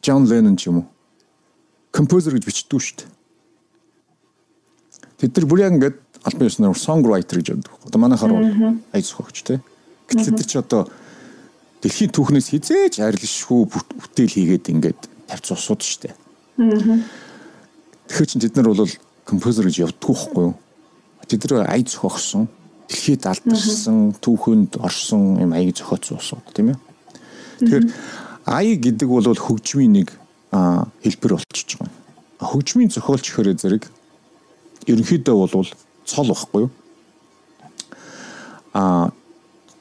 Джон Леннон ч юм уу. Композер гэж бичдэг шүү дээ. Тэд нар бүр яг ингээд албан ёсноор songwriter гэж боддог. Одоо манайхаар бол ай зохиогч те. Гэтэл тэд нар ч одоо дэлхийн түүхнээс хизээж арилшгүй бүтээл хийгээд ингээд тавьц усууд шүү дээ. Тэгэхээр чин тэд нар бол композер гэж явдггүй байхгүй юу? Тэд нэр ая зөхөгсөн, дэлхийд алдарсан, түүхэнд орсон юм аяг зөхиоцсон усууд тийм ээ. Тэгэхээр ая гэдэг бол хөгжмийн нэг хэлбэр болчихж байгаа. Хөгжмийн зохиолч хэрэг зэрэг ерөнхийдөө бол цол واخгүй юу? Аа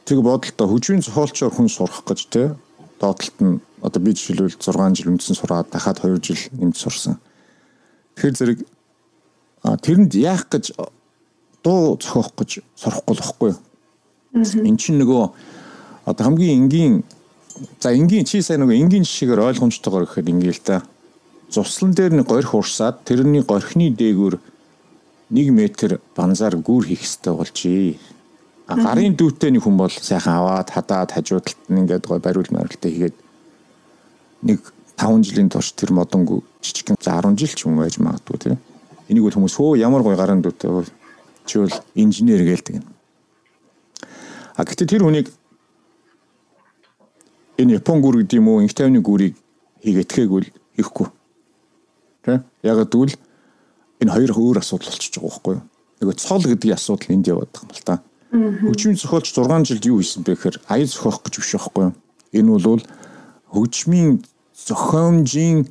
тэг бодолтой хөгжмийн зохиолчоор хүн сурах гэж те доотлолт нь одоо би жишээлбэл 6 жил үндсэн сураад дахиад 2 жил нэмж сурсан. Тэгэхээр зэрэг тэрэнд яах гэж дуу зохиох гэж сурахгүй л байхгүй юу? Эн чинь нөгөө одоо хамгийн энгийн за энгийн чи сайн нөгөө энгийн жишээгээр ойлгомжтойгоор гэхэд ингээл та цуслан дээр нэг горх урсаад тэрний горхны дээгүүр 1 метр банзаар гүр хийх хэрэгтэй болжээ. А гарын дүүтэй нэг хүн бол сайхан аваад хадаад хажуудалт нь ингээд гой бариул марилтаа хийгээд нэг 5 жилийн турш тэр модонгүй жижигхэн за 10 жил ч юм байж магадгүй тийм. Энийг бол хүмүүс хөө ямар гой гарын дүүтэй чи бол инженер гэлдэг. А гэхдээ тэр хүнийг энэ Япон гүр гэдэг юм уу, инх тайвны гүрийг хийгээтгээгүүл хийхгүй. Тэ? Яг гэвэл энэ хоёр өөр асуудал болчихж байгаа байхгүй юу? Нөгөө цол гэдгийн асуудал энд яваад байгаа юм л та. Хөгжмийн зохиолч 6 жилд юу хийсэн бэ гэхээр аян зохиох гэж биш байхгүй юу? Энэ бол хөгжмийн зохиомжийн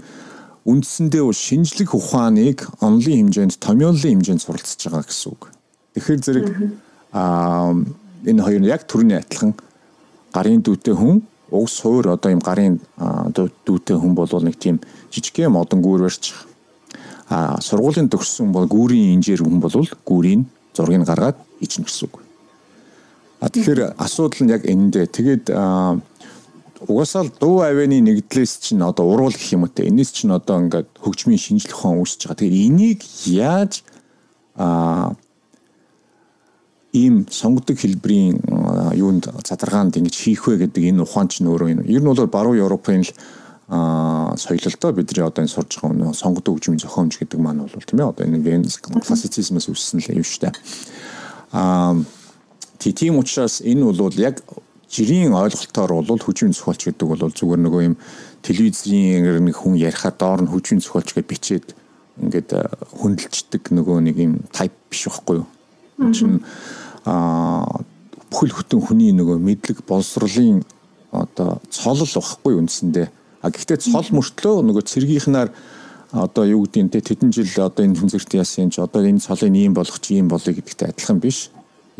үндсэндээ шинжлэх ухааныг онлын хэмжээнд, томьёолын хэмжээнд суралцж байгаа гэсэн үг. Тэгэхээр зэрэг аа энэ хоёр нь яг төрний адилхан гарын дүүтэй хүн уг суур одоо юм гарын дүүтэй хүн бол нэг тийм жижигхэн модон гүүр барьж а сургуулийн төгссөн бол гүүрийн инженер хүн бол гүүрийн зургийг гаргаад хийчихнэ гэсэн үг. А тэгэхээр асуудал нь яг эндээ. Тэгээд угаасаа л дуу авианы нэгдлээс чинь одоо уруул гэх юм уу те. Энэс чинь одоо ингээд хөгжмийн шинжлэх ухаан үүсэж байгаа. Тэгээд энийг яаж а ийм сонгодог хэлбэрийн юунд задаргаанд ингэж хийх вэ гэдэг энэ ухаан чинь өөрөө энэ. Ер нь бол баруун Европын л а соёлолтой бидний одоо энэ сурж байгаа сонгодог хөгжмийн зохиомж гэдэг маань бол тийм ээ одоо энэ классицизмээс үүссэн л юм шүү дээ. а Тийм учраас энэ бол яг жирийн ойлголтоор бол хүчин зохиолч гэдэг бол зүгээр нөгөө юм телевизийн нэг хүн ярихад доор нь хүчин зохиолч гэж бичээд ингээд хөндлөлцдөг нөгөө нэг юм тайп биш байхгүй юу. Чин аа бүхэл хөтөн хүний нөгөө мэдлэг боловсролын одоо цолол байхгүй үндсэндээ. А гэхдээ цол мөртлөө нөгөө цэргийнхнаар одоо юу гэдэг нь те тэдэн жил одоо энэ хүнзэрт яасан ч одоо энэ цолыг ийм болгох чи ийм болъё гэдэгтэй адилхан биш.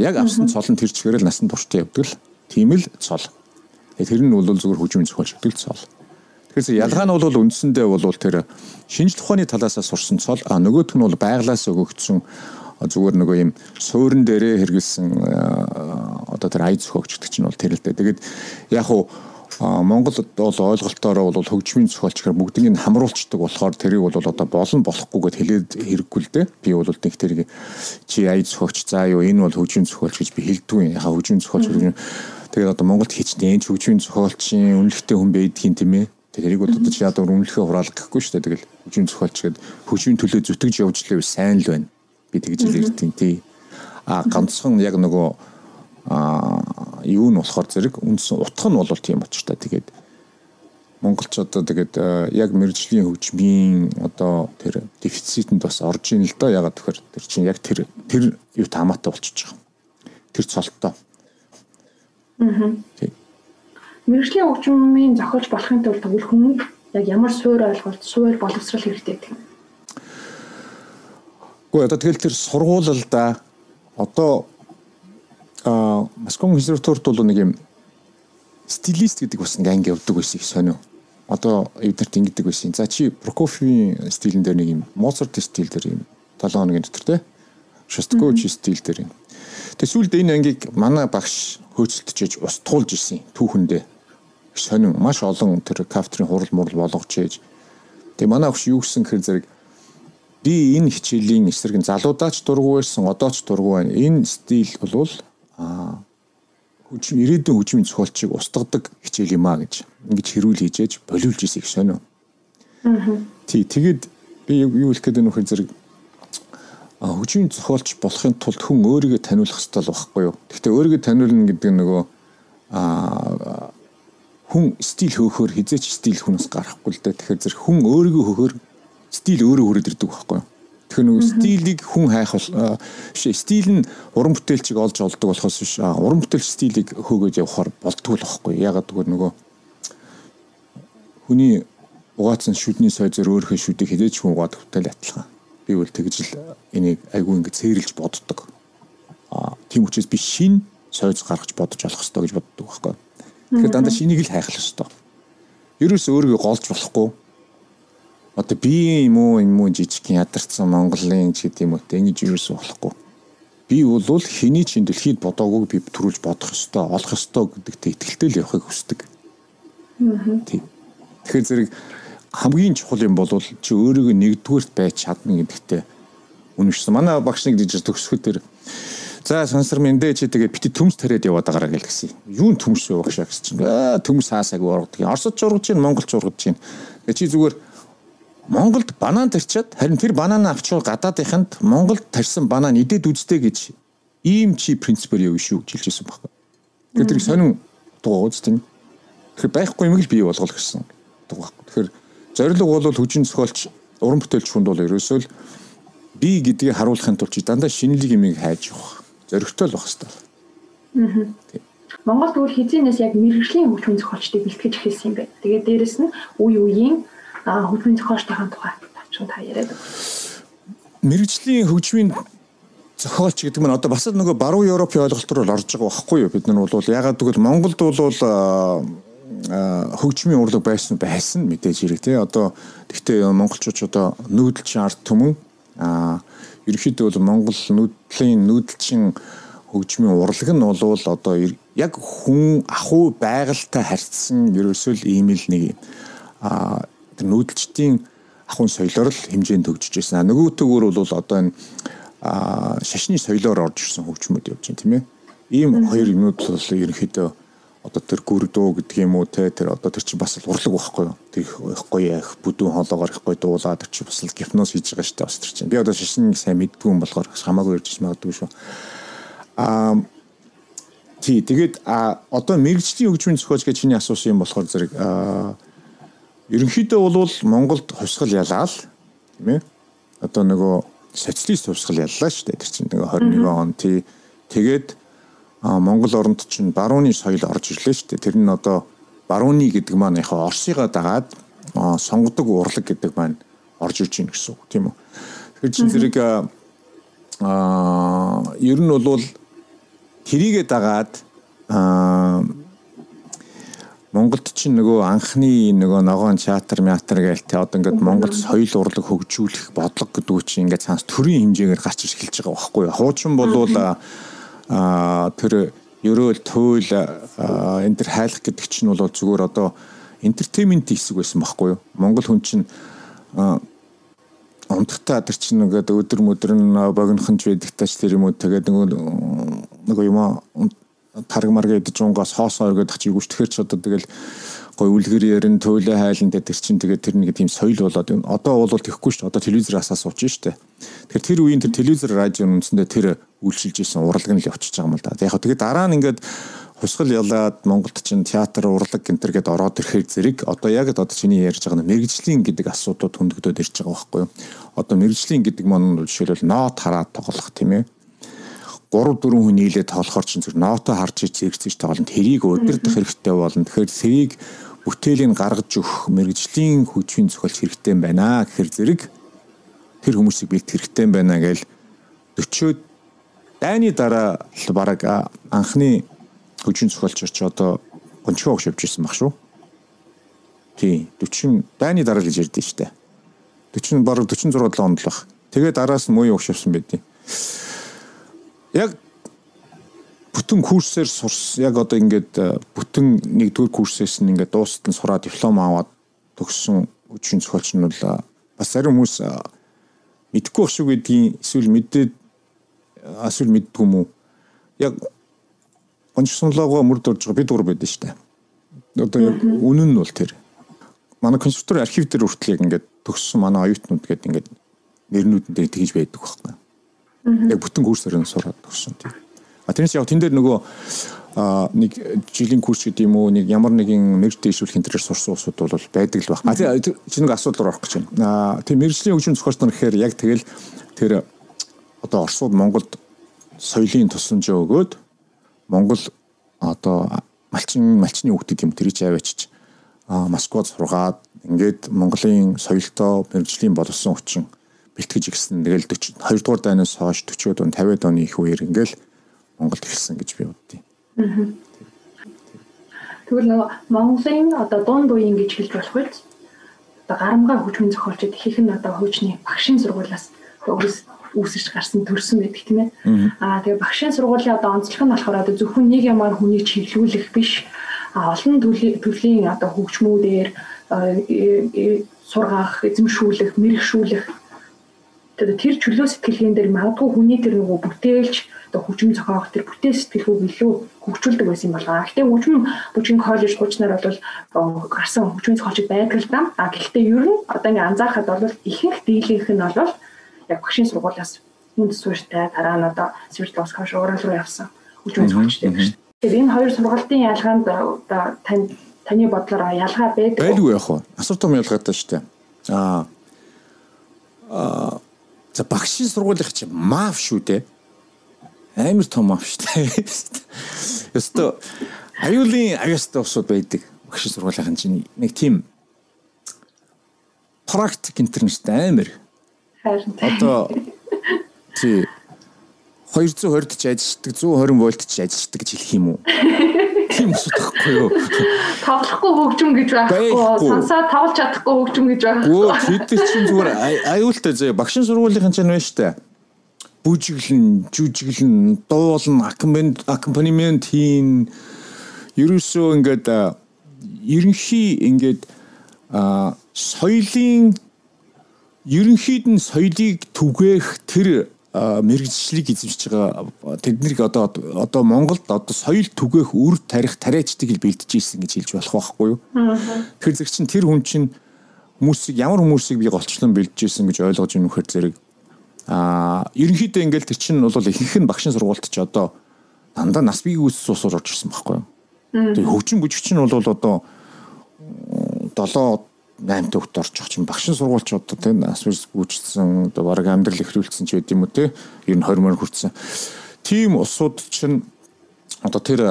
Яг авсан цол нь тэр чигээр л насан турштай явдаг л тийм л цол. Тэгээ тэр нь бол зүгээр хөгжмийн зохиолч гэдэг цол. Тэгэхээр ялгаа нь бол үндсэндээ бол тэр шинжлэх ухааны талаас сурсан цол а нөгөөх нь бол байглаас өгөгдсөн зүгээр нөгөө юм суурин дээрээ хэрэгэлсэн одоо тэр ая зохиогч гэдэг чинь бол тэр л дээ. Тэгээд яг уу Монголд бол ойлголтоор бол хөгжмийн зохиолч гэхээр бүгднийг хамруулцдаг болохоор тэрийг бол одоо болон болохгүйгээд хэлээд хэрэггүй л дээ. Би бол нэг тэрийг чи ая зохиогч заа юу энэ бол хөгжмийн зохиолч гэж би хэлдэггүй. Яхаа хөгжмийн зохиолч тэгээд одоо Монголд хийчнээ энэ хөгжмийн зохиолчийн үнэлэхтэй хүн байдгийн тийм ээ. Тэрийг бол одоо чи ядуу үнэлэхээ хураалах гэхгүй шүү дээ. Тэгэл хөгжмийн зохиолч гээд хөгжмийн төлөө зүтгэж явж лээ сайн л байна. Би тэгж хэлэрдیں۔ Тий. А ганцхан яг нөгөө а юу нь болохоор зэрэг үндсэн утга нь бол тийм очтой. Тэгээд монголч одоо тэгээд яг мэрэгжлийн хөгжмийн одоо тэр дефицитэнд бас орж ийн л да. Ягаад тэгэхээр тэр чинь яг тэр тэр юу таамаатай болчихж байгаа. Тэр цолтой. Аа. Мэргэжлийн хөгжмийн зохиолч болохын тулд тэгвэл хүн яг ямар суур ойлголт, суур боловсрал хэрэгтэй гэх юм. Гэхдээ одоо тэгэл тэр сургуулалда одоо а Москвын консерваторид бол нэг юм стилист гэдэг бас нэг анги явдаг байсан их сонио. Одоо эднэрт ингэдэг байсан. За чи Прокофьевийн стилэн дээр нэг юм Моцарт стил дээр юм 7 хоногийн дотор те Шостакович стил дээр юм. Тэг сүүлд энэ ангийг манай багш хөөцөлдөж устгуулж исэн түүхэндээ сонин маш олон тэр кафедрын хурал мурал болгож ээж. Тэг манай багш юу гэсэн хэр зэрэг би энэ хичээлийн эсрэг нь залуудаач дургу байсан одооч дургу байна. Энэ стил болвол хөгжим ирээдүйн хөгжмийн зохиолчийг устгадаг хичээл юм а гэж ингэж хэрүүл хийжээж болиулж ирсэн их сонио. Аа. Тий тэгэд би юу хэлэх гээд нөхөр зэрэг хөгжмийн зохиолч болохын тулд хүн өөрийгөө таниулах хэрэгтэй л байхгүй юу. Гэхдээ өөрийгөө таниулна гэдэг нь нөгөө аа хүн стил хөөхөр хизээч стил хүнээс гарахгүй л дээ. Тэгэхээр зэрэг хүн өөрийгөө хөөхөр стил өөрөө хүрээд ирдэг байхгүй юу. Тэгэхээр нөгөө стилийг хүн хайх бол биш стил нь уран бүтээлчийг олж олдог болохоос биш уран бүтээлч стилийг хөөгөөд явахаар болдгоо л байхгүй ягаад гэвэл нөгөө хүний угаацсан шүдний сой зөр өөрийнхөө шүдийг хизээч хүн угаад хөтөл атлах. Би бол тэгж л энийг айгүй ингэ цээрлж боддог. Аа тийм учраас би шин сойз гаргаж бодож болох хэрэгтэй гэж боддог байхгүй. Тэгэхээр дандаа шинийг л хайх л хэрэгтэй. Ерөөс өөрийгөө голж болохгүй. Одоо би юм уу юм уу жижиг ядарсан Монголын ч гэдэм үү те ингэж ерөөс болохгүй. Би бол хэний чин дэлхийд бодоагүй би төрүүлж бодох ёстой, олох ёстой гэдэгт итгэлтэй л явахыг хүсдэг. Тийм. Тэгэхээр зэрэг хамгийн чухал юм бол чи өөрийгөө нэгдүгээрт байж чадна гэдэгтээ үнэшсэн. Манай багш нэг дижитал төгсгөл төр За сонсор мэндэ чи тэгээ бити төмс тариад яваад байгаараа гэл гисэн. Юун төмс вэ багшаа гэсэн чинь. Аа төмс хаасаагүй ургадаг. Оросд ургаж чинь Монголч ургаж чинь. Тэгээ чи зүгээр Монголд банан тарчаад харин тэр бананаа авчвал гадаадынханд Монголд тарьсан банан идээд үзтээ гэж ийм чи принципээр явна шүү гэж хэлжсэн байхгүй. Тэгэхээр тэр сонин дугаа үз тийм. Тэгэхээр байхгүй юм л бий болгол гэсэн дугаа. Тэгэхээр зорилго бол хүчин зохиолч уран бүтээлч хүнд бол ерөөсөө л би гэдгийг харуулахын тулд чи дандаа шинэлэг юмыг хайж явах зөрөгтэй л байх хэвээр. Аа. Монгол тэгвэл хизээнээс яг мэрэгжлийн хөгжмийн зохиолчдыг бэлтгэж эхэлсэн юм байна. Тэгээд дээрэс нь үе үеийн хөгжмийн зохиолчдын тухай тавчхан та яриад. Мэрэгжлийн хөгжмийн зохиолч гэдэг нь одоо бас нөгөө баруун Европын ойлголтоор орж байгаа байхгүй юу? Бид нар бол ягаад гэвэл Монголд бол хөгжмийн урлаг байсан байсан мэдээж хэрэг тий. Одоо гэхдээ монголчууд одоо нүүдэлчин ард түмэн аа ерөнхийдөө бол Монгол нүүдлийн нүүдэлчин хөгжмийн урлаг нь бол одоо яг хүн ахуй байгальтай харьцсан ерөөсөө л ийм л нэг а нүүдэлчдийн ахуйн соёлоор л хэмжээнд төгжиж байсан. Нөгөө төгөр бол одоо энэ шашны соёлоор орж ирсэн хөгжмөд явж байна тийм ээ. Ийм хоёр юмуд бол ерөнхийдөө одоо тэр гүрдөө гэдэг юм уу те тэр одоо тэр чинь бас л урлаг байхгүй юу тэр их гоё их бүдүүн хоолоогоор их гоё дуулаад тэр чинь бас л гипноз хийж байгаа шүү дээ бас тэр чинь би одоо шишин сайн мэдгүй юм болохоор хамаагүй ярьж магадгүй шүү аа тий тэгээд а одоо мэрэгжлийн хөгжмийн зохиолч гэж чиний асуусан юм болохоор зэрэг аа ерөнхийдөө бол Монголд хувьсгал ялаал тийм ээ. Одоо нөгөө социалист хувьсгал яллаа шүү дээ. Тэр чинь нөгөө 21 он тий. Тэгээд Монгол оронд чинь барууны соёл орж ирлээ шүү дээ. Тэр нь одоо барууны гэдэг маань яг Оросыгаа дагаад сонгодог урлаг гэдэг маань орж ирж байна гэсэн үг тийм үү. Тэгэхээр чинь зэрэг аа ер нь бол тэрийгэ дагаад аа Монголд чинь нөгөө анхны нөгөө ногоон театр театр гээл те одоо ингээд Монгол соёл урлаг хөгжүүлэх бодлого гэдэг чинь ингээд цаанаас төрийн хэмжээгээр гарч ирж эхэлж байгаа байхгүй юу. Хуучин болвол а тэр ерөөл туйл энэ төр хайлах гэдэг чинь бол зүгээр одоо энтертеймент хэсэг байсан байхгүй юу. Монгол хүн чинь унтахтаа тэр чинь ингээд өдөр мөдөр нь богинохонч байдаг тач тэр юм уу тэгээд нөгөө нөгөө юм тарг марга идэж унгаас хоосоо өргөд чи юуш тэгэхэр ч одоо тэгэл гой үлгэр ярин туйлаа хайлан дээр тэр чинь тэгээд тэр нэг тийм соёл болоод одоо бол тэхгүй шүү дээ. Одоо сууч шүү дээ. Тэгэхээр тэр үеийн тэр телевизэр радио үндсэндээ тэр үйлчилж исэн урлаг нь л явчихж байгаа юм л да. Яг тэгээд дараа нь ингээд хусгал ялаад Монголд чинь театр урлаг гэнтер гээд ороод ирэхээр зэрэг одоо яг одоо чиний ярьж байгаа мэрэгжлийн гэдэг асуудууд хөндөгдөд ирж байгаа байхгүй юу? Одоо мэрэгжлийн гэдэг маань жишээлбэл ноот хараад тоглох тийм ээ 3 4 хүн нийлээд тоглохоор чинь зөв ноото харж зэрэгцэж тоглоно. Тэрийг удирдах хэрэгтэй болно. Тэгэхээр тэрийг бүтээлийг гаргаж өгөх мэрэгжлийн хүчийн зохиолч хэрэгтэй юм байна гэхэр зэрэг тэр хүмүүсийг бэлт хэрэгтэй юм байна гэж 40-од дайны дараа л баг анхны хүчийн зохиолч ч одоо гончгоо явж ирсэн баг шүү. Тий 40 дайны дараа гэж ярьдэн штэ. 40 бараг 46 7 онд л баг. Тэгээд араас нь муу өгч явсан байдیں۔ Яг бүтэн курсээр сурс яг одоо ингээд э, бүтэн нэгдүгээр курсээс нь ингээд дуустал нь сураад диплом аваад төгссөн үеийн зохиолч нь бол э, бас зарим хүмүүс э, мэдхгүй байх шүү гэдгийг эсвэл мэдээд эсвэл мэддгүй юм уу яг гончсонлогоо мөрд орж байгаа бид гур байдсан шүү дээ. Одоо яг үнэн нь бол тэр. Манай консерватори архив дээр хүртэл яг ингээд төгссөн манай оюутнууд гэдэг ингээд нэрнүүдэн дээр тэгж байдаг байхгүй. Яг бүтэн курсээр нь сураад төгссөн тийм. А тэрнээс яг тэн дээр нөгөө нэг жилийн курс гэдэг юм уу нэг ямар нэгэн мэрэгч дэвшүүлэх энэ төрөөр сурсан усуд бол байдаг л баг. А чи нэг асуудал орох гэж байна. А тийм мэрэгжлийн хөгжим зохиолч нар гэхээр яг тэгэл тэгэхээр одоо Оросууд Монголд соёлын тусламжаа өгөөд Монгол одоо малчин малчны хүүхдүүд юм тэрий аваачиж а Москвад сургаад ингээд Монголын соёлтой мэрэгжлийн боловсон хүчин бэлтгэж ирсэн. Тэгэл 40 2 дугаар дайнаас хойш 40-од он 50-од оны их үеэр ингээл Монголд ирсэн гэж би боддیں۔ Тэгвэл нөгөө Монголын одоо дунд үеийн гэж хэлж болох үед одоо гарамгаа хөгжмийн зохиолчид ихэнх нь одоо хуучны багшийн сургуулиас үүсэж гарсан төрсөн байдаг тийм ээ. Аа тэгээ багшийн сургуулийн одоо онцлог нь болохоор одоо зөвхөн нэг ямар хүнийг чиглүүлэх биш. Олон төрлийн одоо хөгжмүүдээр сургах, эзэмшүүлэх, мэрэгшүүлэх тэр чөлөө сэтгэлгээн дээр магадгүй хүний тэр нөгөө бүтээлч одоо хөгжим зохиогох тэр бүтээл сэтгэлгүйг илүү хөгжүүлдэг байсан юм байна. Гэхдээ хөгжим бүжгийн коллеж хуучнаар бол гарсан хөгжмийн зохиолчд байдаг л да. А гэхдээ ер нь одоо ингээ анзаархад бол ихэнх дийлэнх нь бол яг багшийн сургуулиас хүнд суурьтай дараа нь одоо Свердловск хойш уурал руу явсан хөгжмийн зохиолчтой юм шүү. Тэгэхээр энэ хоёр сургалтын ялгаанд одоо тань таны бодлоор ялгаа байдаг. Байлгүй яах вэ? Асар том ялгаатай шүү дээ. Аа аа за багшийн сургуулийн чи маф шүү дээ. Амар том маф шүү дээ. Ёстой аюулын аюустай усуд байдаг. Багшийн сургуулийн чинь нэг тийм практик интернет амар Харин одоо тий 220-д ч ажилладаг 120 вольт ч ажилладаг гэж хэлэх юм уу? Тийм асуудахгүй юу? тоглохгүй хөгжим гэж байхгүй, сансаа тоглож чадахгүй хөгжим гэж байхгүй. Өө тэд чинь зүгээр аюултай зөө багшин сургуулийн чинь байна штэ. Бүжиглэн, жүжиглэн, дуулан, аккомпанемент хийн ерөөсөө ингээд ерөнхий ингээд соёлын ерөнхийд нь соёлыг түгээх тэр мэрэгжлийг эзэмшиж байгаа тэднийг одоо одоо Монголд одоо соёл түгээх үр тарих тариачдыг бэлдэж ийсэн гэж хэлж болох байхгүй юу. Тэгэхээр зэрэг чинь тэр хүн чинь хүмүүсийг ямар хүмүүсийг би голчлон бэлдэж ийсэн гэж ойлгож юм хэр зэрэг аа ерөнхийдөө ингээл тэр чинь бол ихэнх нь багшин сургуульд ч одоо дандаа нас биеийн үс суусаар орж ирсэн байхгүй юу. Тэгээ хөгжин бүжигч нь бол одоо 7 8 төгт орчих чинь багшин сургуульч одоо тийм асвэрс гүйцсэн одоо баг амьдрал ихрүүлсэн ч юм уу те ер нь 20 мөр хүрсэн. Тийм усууд чинь одоо тэр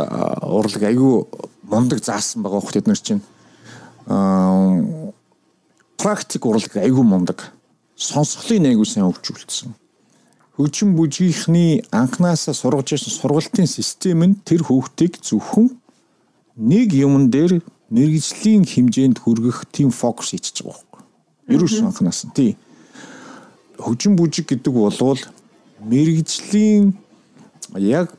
урлаг аягүй мундаг заасан байгаа хөх тэд нар чинь аа практик урлаг аягүй мундаг сонсголын аягүй сайн хөгжүүлсэн. Хөгжим бүжийнхний анханасаа сургаж ирсэн сургалтын систем нь тэр хүүхдийг зөвхөн нэг юмн дээр мэрэгжлийн хэмжээнд хүргэх тийм фокус хийчихэж байгаа байхгүй. Ерөөс анханаас нь тий. Хөгжин бүжиг гэдэг болвол мэрэгжлийн яг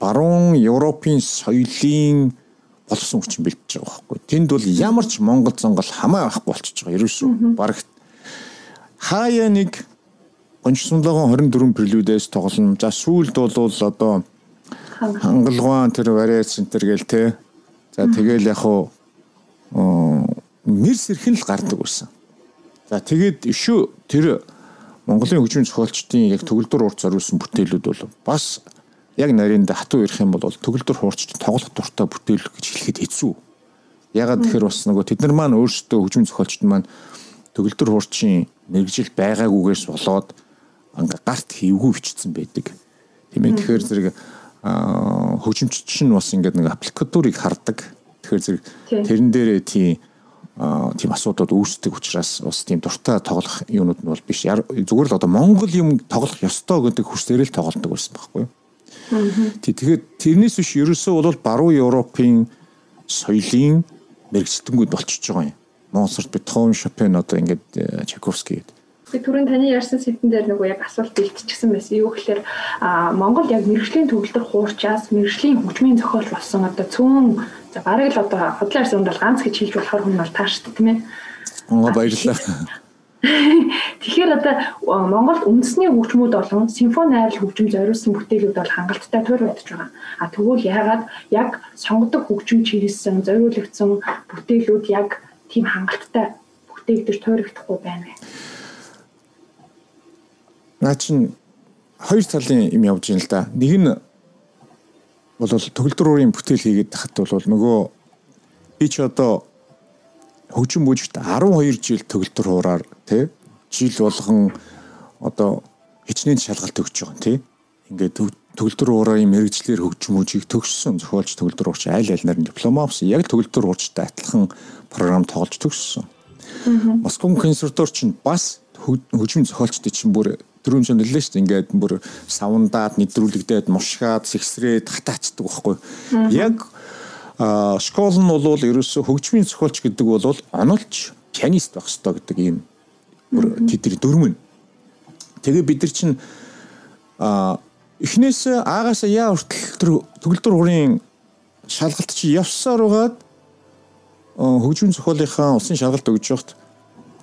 баруун Европын соёлын болсон хүчин бэлтэж байгаа байхгүй. Тэнд бол ямар ч Монгол зонгол хамаа байхгүй болчихж байгаа. Ерөөсөө бараг хаяа нэг гончсонлогоо 24 прелюдээс тоглоно. За сүүлд бол одоо хангалгаан тэр вариац центр гээл те. За тэгэл яг хуу нэр сэрхэн л гардаг байсан. За тэгээд ишүү тэр Монголын хөгжмийн зохиолчдын яг төгөлдөр урт зориулсан бүтээлүүд бол бас яг нарийн хатуу ирэх юм бол төгөлдөр хуурч тоглох дуртай бүтээл гэж хэлэхэд хэцүү. Ягаад тэгэхээр бас нөгөө тэд нар маань өөрсдөө хөгжмийн зохиолчд маань төгөлдөр хуурчийн мэрэгжил байгаагүйгээс болоод гарт хийвгүй бичсэн байдаг. Тийм ээ тэгэхээр зэрэг хөгжимчд чинь бас ингээд нэг аппликатурыг хардаг Тэгэхээр зэрэг тэрэн дээрээ тийм тийм асуудууд үүсдэг учраас бас тийм дуртай тоглох юмнууд нь бол биш. Зүгээр л одоо Монгол юм тоглох ёстой гэдэг хүсээр л тоглолдог байсан байхгүй юу? Тэгээд тэрнээс биш ерөөсөө бол баруун Европын соёлын мэрэгчлэнгүүд болчихж байгаа юм. Моцарт, Бетховен, Шопен одоо ингээд э, Чайковский гэдэг Би түрүүн таны ярьсан сэдвэн дээр нөгөө яг асуулт бэлтчихсэн байсан. Юу гэхээр Монгол яг мэрэгжлийн төвлөрөх хуурчаас мэрэгжлийн хөгжмийн зохиол болсон одоо цөөн за барыг л одоо хотлын арсын ундал ганц гэж хэлж болохоор хүн бол тааштай тийм ээ. Монгол баярлалаа. Тэгэхээр одоо Монголд үндэсний хөгжмүүд болон симфони айрал хөгжим зориулсан бүтээлүүд бол хангалттай төр бодож байгаа. А тэгвэл яагаад яг сонгодог хөгжим чирэлсэн зориулагдсан бүтээлүүд яг тийм хангалттай бүтээгдэж тойрогдохгүй байна вэ? Наа чин хоёр талын юм явж байна л да. Нэг нь бол төгөлдөр уурын бүтээл хийгээд тахад бол нөгөө би ч одоо хөгжим бүжигт 12 жил төгөлдөр хуураар тий жил болгон одоо хичнээн шалгалт өгч байгаа юм тий. Ингээд төгөлдөр уурын мэрэгчлэр хөгжмөжийг төгссөн зохиолч төгөлдөр уурч айл айлнаар диплом авсан. Яг төгөлдөр уурчтай адилхан програм тоглож төгссөн. Москвын консерватор чинь бас хөгжмийн зохиолчдын чинь бүр дөрөв жил нэлээ шүү дээ. Ингээд бүр савндаад, нэвтрүүлэгдээд, мушгаад, сэгсрээд хатаачдаг байхгүй. Яг школ нь бол ерөөсө хөгжмийн зохиолч гэдэг бол онолч пианист байх хэрэгтэй гэдэг ийм бүр тэдний дөрмөн. Тэгээ бид нар чинь а эхнээс аагаасаа яа хүртэл тэр төгөлдөр хүрийн шалгалт чи явсаар угаад хөгжмийн зохиолынхаа улсын шалгалт өгж явахт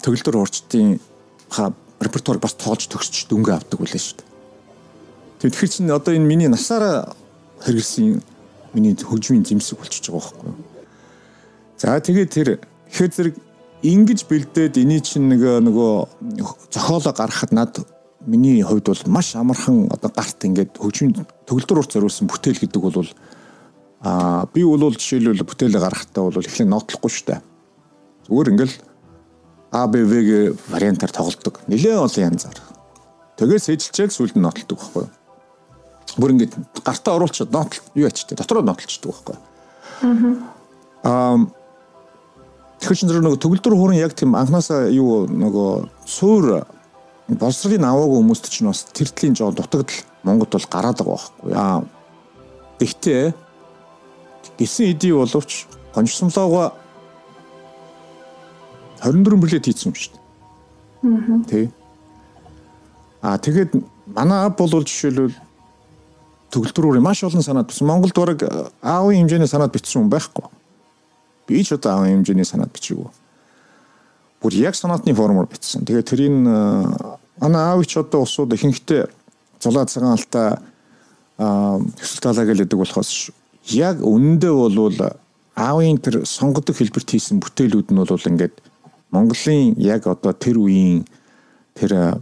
төгөлдөр урчтын репертуар бас тоолж төгсч дөнгө авдаг үлээ шүү дээ. Тэгэхээр чинь одоо энэ миний насаараа хэрэгсэн миний хөгжмийн зэмсэг болчихж байгаа байхгүй юу. За тэгээд тэр ихээр зэрэг ингэж бэлдээд эний чинь нөгөө нөгөө зохиолоо гаргахад над миний хувьд бол маш амархан одоо гарт ингээд хөгжмийн төгөлдөр урт зориулсан бүтээл гэдэг бол аа би бол жишээлбэл бүтээлээ гаргахтаа бол эхлээ нотлохгүй шүү дээ. Зүгээр ингээл ABV-г вариантаар тоглодог. Нилээн олон янзаар. Тэгээд сэжилчээл сүлд нь нотолдог байхгүй юу? Бүр ингэж гартаа оруулчихад нотол юу ячтэй дотроо нотолчдөг байхгүй юу? Аа Тэгэхээр ч нөгөө төгөлдөр хуурын яг тийм анханасаа юу нөгөө суур боловсролын аваагүй хүмүүст ч бас тэр төлийн жоо дутагдал Монгод бол гараад байгаа байхгүй аа. Гэхдээ гисэн эдий боловч гончсомлоогоо 24 бүлэт хийсэн юм шүү дээ. Аа. Тий. Аа тэгээд манай ав бол жишээлбэл төгөлдрүүрийн маш олон санаад бичсэн. Монголд бараг аавын хэмжээний санаад бичсэн хүн байхгүй. Би ч одоо аавын хэмжээний санаад бичээгүй. Бүр яг санаатны формоор бичсэн. Тэгээд тэрийг манай аав ч одоо усууд ихэнхдээ зулаа цагаан алтаа төсөл талаа гэлээдэг болохоос яг үнэндээ болвол аавын тэр сонгодог хэлбэрт хийсэн бүтээлүүд нь бол ингээд Монголын яг одоо тэр үеийн тэр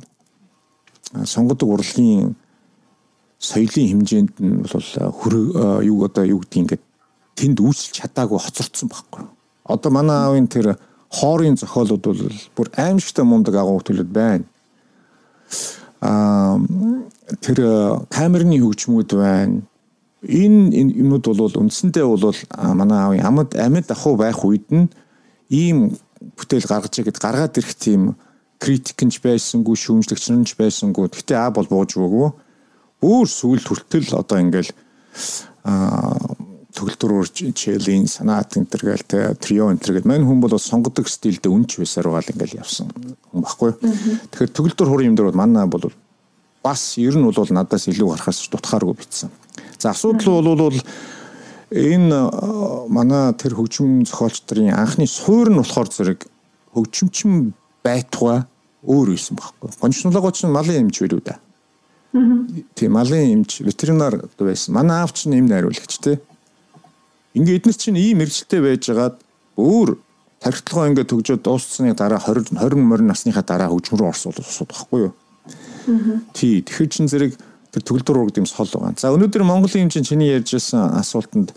сонгодог урлагийн соёлын хэмжээнд нь бол хөрөө юу одоо юу гэдгийг ингээд тэнд үүсэлж чадаагүй хоцордсон байхгүй. Одоо манай аавын тэр хоорын зохиолууд бол бүр аимшигтай мундаг агуу төлөд байна. Аа тэр камерны хөгжмүүд байна. Энэ юмуд бол үндсэндээ бол манай аавын амьд амьд ахуй байх үед нь ийм бүтээл гаргаж игээд гаргаад ирэх тийм критикэнч байсангүй шүүмжлэгч ч байсангүй. Гэтэ А бол бууж өгөө. Бүр сүүл хүртэл одоо ингээл аа төгөлдрөөр чэлийн санаат энтер гээл тэ трио энтер гээд мань хүн бол сонгодог стилдээ үнч байсаар байгаа л ингээл явсан хүн баггүй. Тэгэхээр төгөлдөр хурын юм дээр бол манай бол бас ер нь бол надаас илүү гарахаас дутхааргүй битсэн. За асуудал бол энэ манай тэр хөгжим зохиолчдын анхны суур нь болохоор зэрэг хөгжимчин байтугай өөр байсан байхгүй. Гончнологоо ч малын эмч билүү да. Тийм малын эмч ветеринар байсан. Манай аав чинь эм найруулагч те. Ингээ эднэр чинь ийм мэрэгчлээ байжгаад өөр тархитлогоо ингээ төгжөөд дууссаны дараа 20 20 морин насныхаа дараа хөгжим рүү орсон бол байхгүй юу? Тий, тэгэхээр чин зэрэг тэр төгөлдөр ураг гэм сол байгаа. За өнөөдөр Монголын хэмжээнд чиний ярьж байсан асуултанд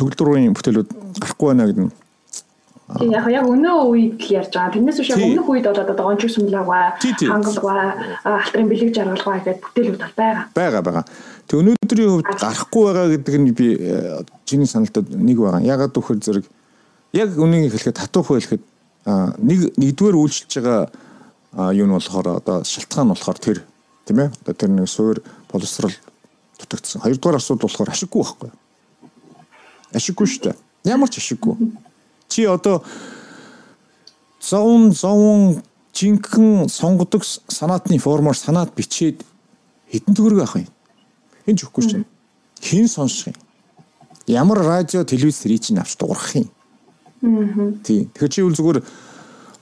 төгөлдөр урын бүтээлүүд гарахгүй байна гэдэг нь Тийм яг яг өнөө үед л ярьж байгаа. Тэрнээс биш яг өмнөх үед бол одоо гонч сүмлэгаа, хангалгаа, алтрын бэлэг жаргалгаа гэдэг бүтээлүүд бол байгаа. Байгаа байгаа. Тэг өнөөдрийн хувьд гарахгүй байгаа гэдэг нь би чиний саналтад нэг байгаа. Ягаад вөхөр зэрэг яг үнийг хэлэхэд татуух хэлэхэд нэг нэгдүгээр үйлчилж байгаа юу нь болохоор одоо шалтгаан нь болохоор тэр тийм ээ одоо тэр нэг суур боловсрал дутагдсан. Хоёрдугаар асуудал болохоор ашиггүй байхгүй. Ашиггүй шүү дээ. Ямар ч ашиггүй. Чи одоо зовн зовн жинхэнэ сонгодог санаатны формоор санаат бичээд хэдэн төгрөг авах юм? Хэн ч өгөхгүй шүү. Хэн сонсох юм? Ямар радио телевиз тэрий чинь авч дуурах юм? Аа. Тийм. Тэгэхээр чи үл зүгээр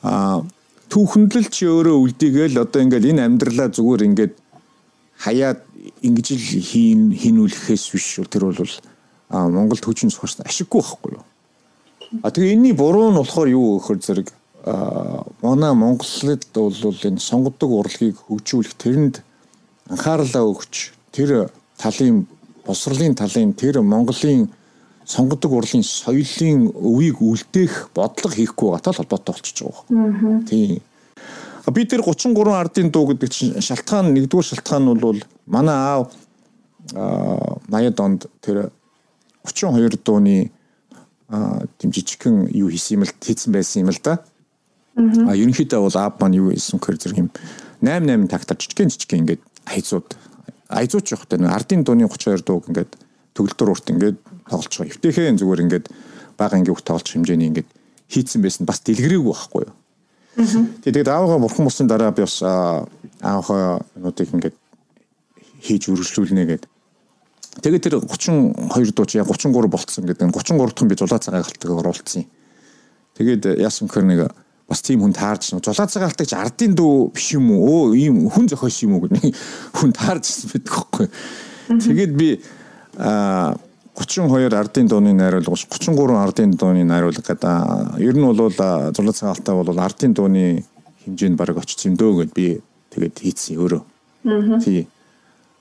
аа түүхэндлэл чи өөрөө үлдээгээл одоо ингээл энэ амьдралаа зүгээр ингээд хаяад ингэж л хийн хийнүүлэхээс биш тэр бол Монголд хүчин сухарч ашиггүй байхгүй юу. А тэгээ энэний буруу нь болохоор юу гэхээр зэрэг манай Монголд бол энэ сонгодог урлагийг хөгжүүлэх тэрэнд анхаарлаа өгч тэр талын босрлын талын тэр Монголын сонгодог урлын соёлын өвийг үлдээх бодлого хийхгүй гатал холбоотой болчихж байгаа. Тийм. би тэр 33 ардын дуу гэдэг чинь шалтгаан нэгдүгээр шалтгаан нь бол манай аав а 80 онд тэр 32 дууны жижигхэн юу хийсэн юм л хийсэн байсан юм л да. А ерөнхийдөө бол аав маань юу хийсэн гэхээр зэрэг юм 8 8 тактар жижигхэн жижигхэн ингээд айзууд айзууч явах гэдэг ардын дууны 32 дууг ингээд төгөлдөр урт ингээд байгаа. Эвтэйхэн зүгээр ингээд бага бүх тоглож хэмжээний ингээд хийцэн байсан бас дэлгэрээгүй байхгүй юу. Тэгээд аавгаа бурхан болсон дараа би бас аавгаа нуудыг ингээд хийж үргэлжлүүлнэ гэдэг. Тэгээд тэр 32 дууч яа 33 болцсон гэдэг. 33 дахь нь би зулаа цагаан галтыг оруулсан юм. Тэгээд яасан гэхээр нэг бас тийм хүн таарч нөө зулаа цагаан галтыг ардын дүү биш юм уу? Өө ийм хүн зохиос юм уу гэдэг хүн таарч байдаг байхгүй. Тэгээд би аа 32 ардын дууны найруулга 33 ардын дууны найруулга гэдэг. Ер нь бол зулаа цагаалтаа бол ардын дууны хэмжээнд баг очсон юм дөө гэд би тэгээд хийцэн өөрөө. Тий.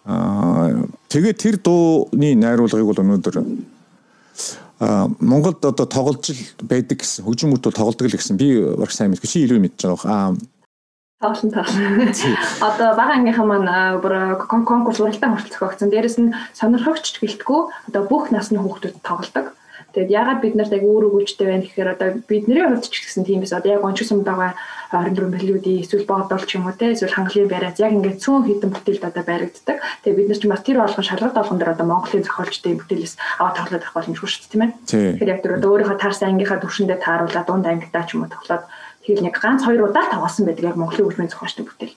Аа тэгээд тэр дууны найруулгыг бол өнөөдөр а Монголд одоо тоглож байдаг гэсэн хөгжим мөрт бол тоглодог л гэсэн би баг сайн мэдгүй чи илүү мэдж байгаа. Аа Тоглон тоглон. Одоо бага ангийнхаа маань бүр конкурс уралдаан хүртэл зохиогдсон. Дээрэс нь сонирхогч гэлтгүү одоо бүх насны хүүхдүүд тоглодог. Тэгээд ягаад бид нарт яг өөр өгөөжтэй байна гэхээр одоо бидний хувьд ч гэсэн тийм биш. Одоо яг онцгой сумдагаа 24 билүүдийн эсвэл боодол ч юм уу те эсвэл хангалын байраас яг ингээд цөөн хитэн бүтээлд одоо баригддаг. Тэгээд бид нар ч бас тэр болгон шалгалт болгон дээр одоо Монголын зохиолчдын бүтээлээс аваад тоглоод авах боломжгүй шүү дээ тийм ээ. Тэгэхээр яг тэр одоо өөрийнхөө таарсан ангийнхаа төвшөндөө тааруулаад дунд ангидаа ч юм уу тоглоод Тэгэхээр нэг ганц хоёр удаа тоглосон байдаг яг Монголын хөгжмийн зохиолчтой бүтээл.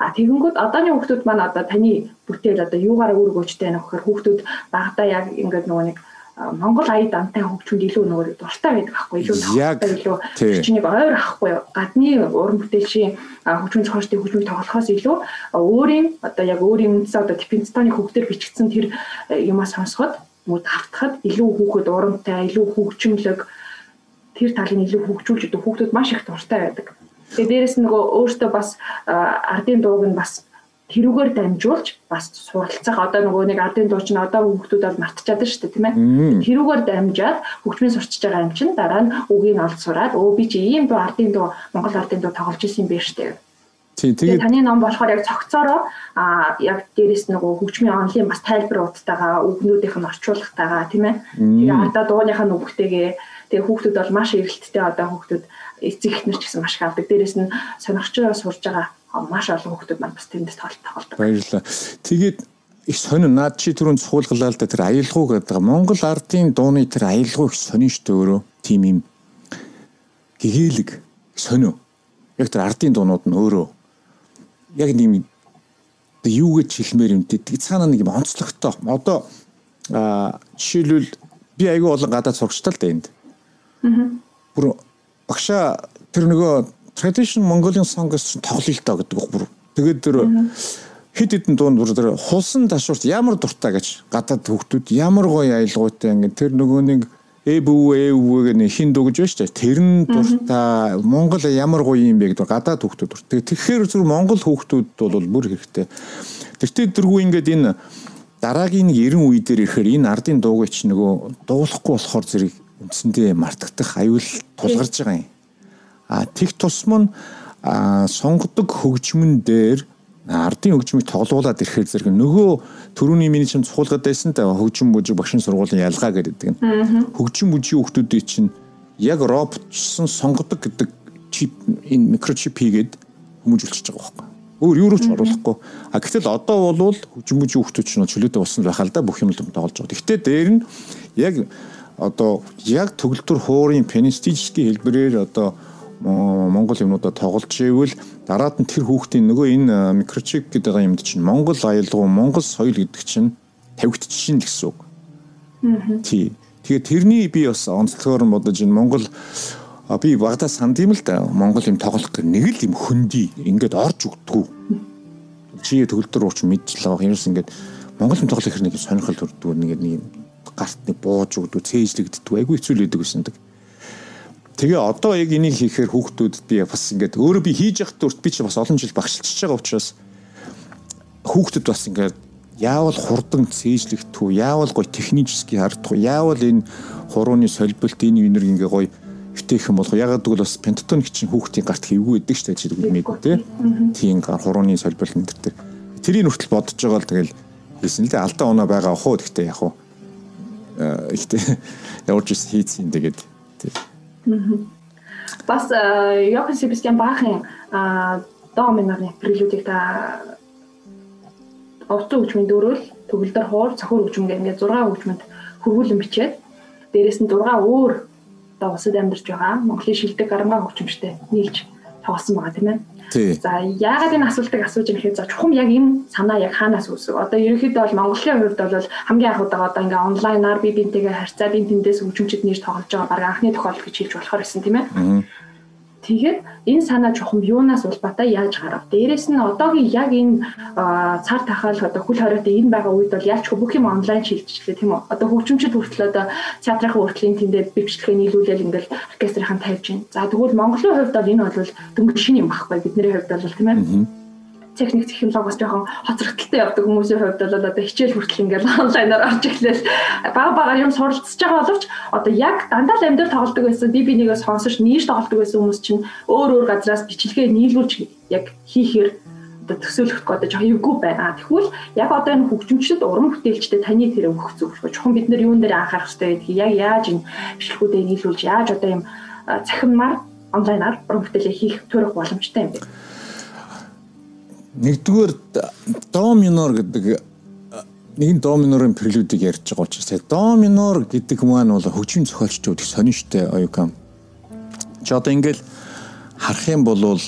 А тэгэнгүүт одооны хүүхдүүд маань одоо таны бүтээл одоо юугаараа өргөжтэй байна гэхээр хүүхдүүд багада яг ингээд нөгөө нэг Монгол ая дантай хөгжмөнд илүү нөгөө дуртай байдаг аахгүй илүү тавтай илүү чинийг ойр авахгүй гадны уран бүтээлчийн хөгжмийн зохиолчдын хөгжмийг тоглохоос илүү өөрийн одоо яг өөрийн үндсээ одоо Типинстоны хөгдөр бичигдсэн тэр юмаа сонсоход мод автахад илүү хүүхэд урамтай илүү хөгжмөлөг тэр талыг илүү хөгжүүлж өгдөг хүүхдүүд маш их дуртай байдаг. Тэгээ дээрэс нь нөгөө өөртөө бас ардын дууг нь бас тэрүүгээр дамжуулж бас суралцах одоо нөгөө нэг ардын дуу чинь одоо хүүхдүүд бол мартчихад шүү дээ тийм ээ. Тэрүүгээр дамжаад хөгжмийн сурчиж байгаа юм чинь дараа нь үгийг олж сураад өө би чи ийм дуу ардын дуу Монгол ардын дуу тоглож исэн юм байна шүү дээ. Тийм тэгээд таны ном болохоор яг цогцоороо а яг дээрэс нөгөө хөгжмийн онлын бас тайлбар уудтайгаа үгнүүдийнх нь орчуулгатайгаа тийм ээ. Тэгээ ардаа дууныхаа нүгтэйгээ Тэгээ хүүхдүүд бол маш эргэлттэй одоо хүүхдүүд эцэг эхнэр ч гэсэн маш их авдаг. Дээрээс нь сонирхчоо сурж байгаа маш олон хүүхдүүд маань бас тэндээс тоглолт тоглодог. Баярлалаа. Тэгээд их сонин наад чи түрүүнд суулгалаа л да тэр аялгау гэдэг. Монгол ардын дууны тэр аялгау их сонин штэ өөрөө. Тим юм гэгээлэг сонио. Яг тэр ардын дуунууд нь өөрөө яг нэг юу гэж хэлмээр юм дээ. Цаана нэг юм онцлогтой. Одоо жишээлбэл би айгүй олон гадаад сурагчтай л да энд. Бүр багшаа тэр нөгөө tradition Mongolian song-с тоглоё л доо гэдэг бүр. Тэгээд тэр хэд хэдэн дуунд бүр тэр хулсан ташуурт ямар дуртай гэж гадаад хүүхдүүд ямар гоё аялгаутай ингэ тэр нөгөө нэг э бүү э үгүй гэх хин дуу гэж байна шүү дээ. Тэр нь дуртай Монгол ямар гоё юм бэ гэдэг гадаад хүүхдүүд дуртай. Тэгэхээр зүр Монгол хүүхдүүд бол бүр хэрэгтэй. Тэртээ дэргүй ингээд энэ дараагийн нэг 90 үе дээр ирэхээр энэ ардын дуугч нөгөө дуулахгүй болохоор зэрэг үндсэндээ мартагдах аюул тулгарч байгаа юм. А тех тусам нь сонгодог хөгжмөн дээр ардын хөгжмийг тоглуулад ирэхээр зэрэг нөгөө төрөүний миний чинь цухуулгаад байсан та хөгжим бүжиг багшин сургуулийн ялгаа гэдэг нь. Хөгжим бүжгийн хүмүүсийн чинь яг роботчсон сонгодог гэдэг чип энэ микрочип хийгээд хүмүүжүүлчихэж байгаа байхгүй. Өөр юу ч оруулахгүй. А гэтэл одоо бол хөгжим бүжгийн хүмүүс чинь чөлөөтэй болсон байхаа л да бүх юм тоглож байгаа. Гэхдээ дээр нь яг одоо яг төгөлтөр хуурын пенистический хэлбэрээр одоо Монгол юмнуудаа тоглож ивэл дараад нь тэр хүүхдийн нөгөө энэ микрочип гэдэг юмд чинь Монгол аялал Монгол соёл гэдэг чинь тавигдчихшин л гэсэн үг. Тий. Тэгээ тэрний би бас онцлогоор нь бодож энэ Монгол би багада санд юм л да Монгол юм тоглох гэх нэг л юм хөндөй ингээд орж өгдөггүй. Чи төгөлтөр ууч мэдчихлээ. Хэрнээс ингээд Монгол юм тоглох хэрэг нэг сонирхол төрдөг нэг нэг гарт нэг бууж өгдөг, цээжлэгддэг, айгүй хэцүү л байдаг гэсэн. Тэгээ одоо яг энийг хийхээр хүүхдүүд би бас ингээд өөрөө би хийж явах дүрт би ч бас олон жил багшилчж байгаа учраас хүүхдүүд бас ингээд яавал хурдан цээжлэгдэв, яавал гоё техникчески хардах, яавал энэ хурууны солбилт энэ үнэр ингээ гоё битэх юм болох. Ягаад гэвэл бас пентатоник чинь хүүхдийн гарт хийвгүй байдаг шүү дээ чи тэгвэл мэд тэ тийм гар хурууны солбол энэ төр тэрийг нүртэл бодож байгаа л тэгэл хэлсэн л дээ. Алдаа оноо байгаа уу гэхдээ яг уу ихтэй. Явж хийцэн тэгээд бас Йохан Себастьян Бахын доо минорны прелюдийг та овцсон хөгжмийн дөрөөл төгөлдөр хуур цохор гэх ингээд 6 хөгжмөнд хөрвүүлэн бичээд дээрэс нь 6 өөр одоо улсад амьдарч байгаа. Монголын шилдэг гарамгаа хөгжимчтэй нийлж тоглосон байгаа тийм ээ. За яагаад энэ асуултыг асууж байгаа гэхээр за чухам яг энэ санаа яг хаанаас үүсв? Одоо ерөнхийдөө бол Монголын хувьд бол хамгийн анх удаа одоо ингээ онлайнаар би бинтэйгээ харьцаад энэ тэндээс хөгжимчд нэрж тоглож байгаа баг анхны тохиолдол гэж хэлж болохоор гэсэн тийм ээ. Тэгээд энэ санаа чухам юунаас улбатай яаж гарав? Дээрээс нь одоогийн яг энэ цар тахаал одоо хөл хориотой энэ байгаа үед бол яаж бүх юм онлайн шилжчихлээ тийм үү? Одоо хөгжимчд хүртэл одоо театрын хүртлийн тэндээ бивчлэгээ нийлүүлэл ингээл оркестрийнхан тавьж байна. За тэгвэл Монголын хувьд бол энэ бол дөнгөж шинэ юм байхгүй бидний хувьд бол тийм ээ техник технологиос жоохон хоцрогдолтой явдаг хүмүүсийн хувьд бол одоо хичээл хүртэл ингээл онлайнаар орж эхлээл бага багаар юм суралцж байгаа боловч одоо яг дандаа л амьдар тоглодог байсан би бинийгээс сонсож нийш тоглодог байсан хүмүүс чинь өөр өөр газраас бичлэгээ нийлүүлж яг хийхээр одоо төсөөлөхгүй одоо жоохон эвгүй байна. Тэгвэл яг одоо энэ хөгжимчдөд уран бүтээлчдэд таны тэр өгөх зөв. Чухам бид нар юун дээр анхаарах хэрэгтэй гэдгийг яг яаж энэ бичлэгүүдэд нийлүүлж яаж одоо юм цахимаар онлайнаар уран бүтээлээ хийх төрөх боломжтой юм бэ? Нэгдүгээр до минор гэдэг нэгэн до минорын прелюдийг ярьж байгаа учраас до минор гэдэг маань бол хөгжим зохиолчдод их сонин штэ оюкам. Чи одоо ингээл харах юм бол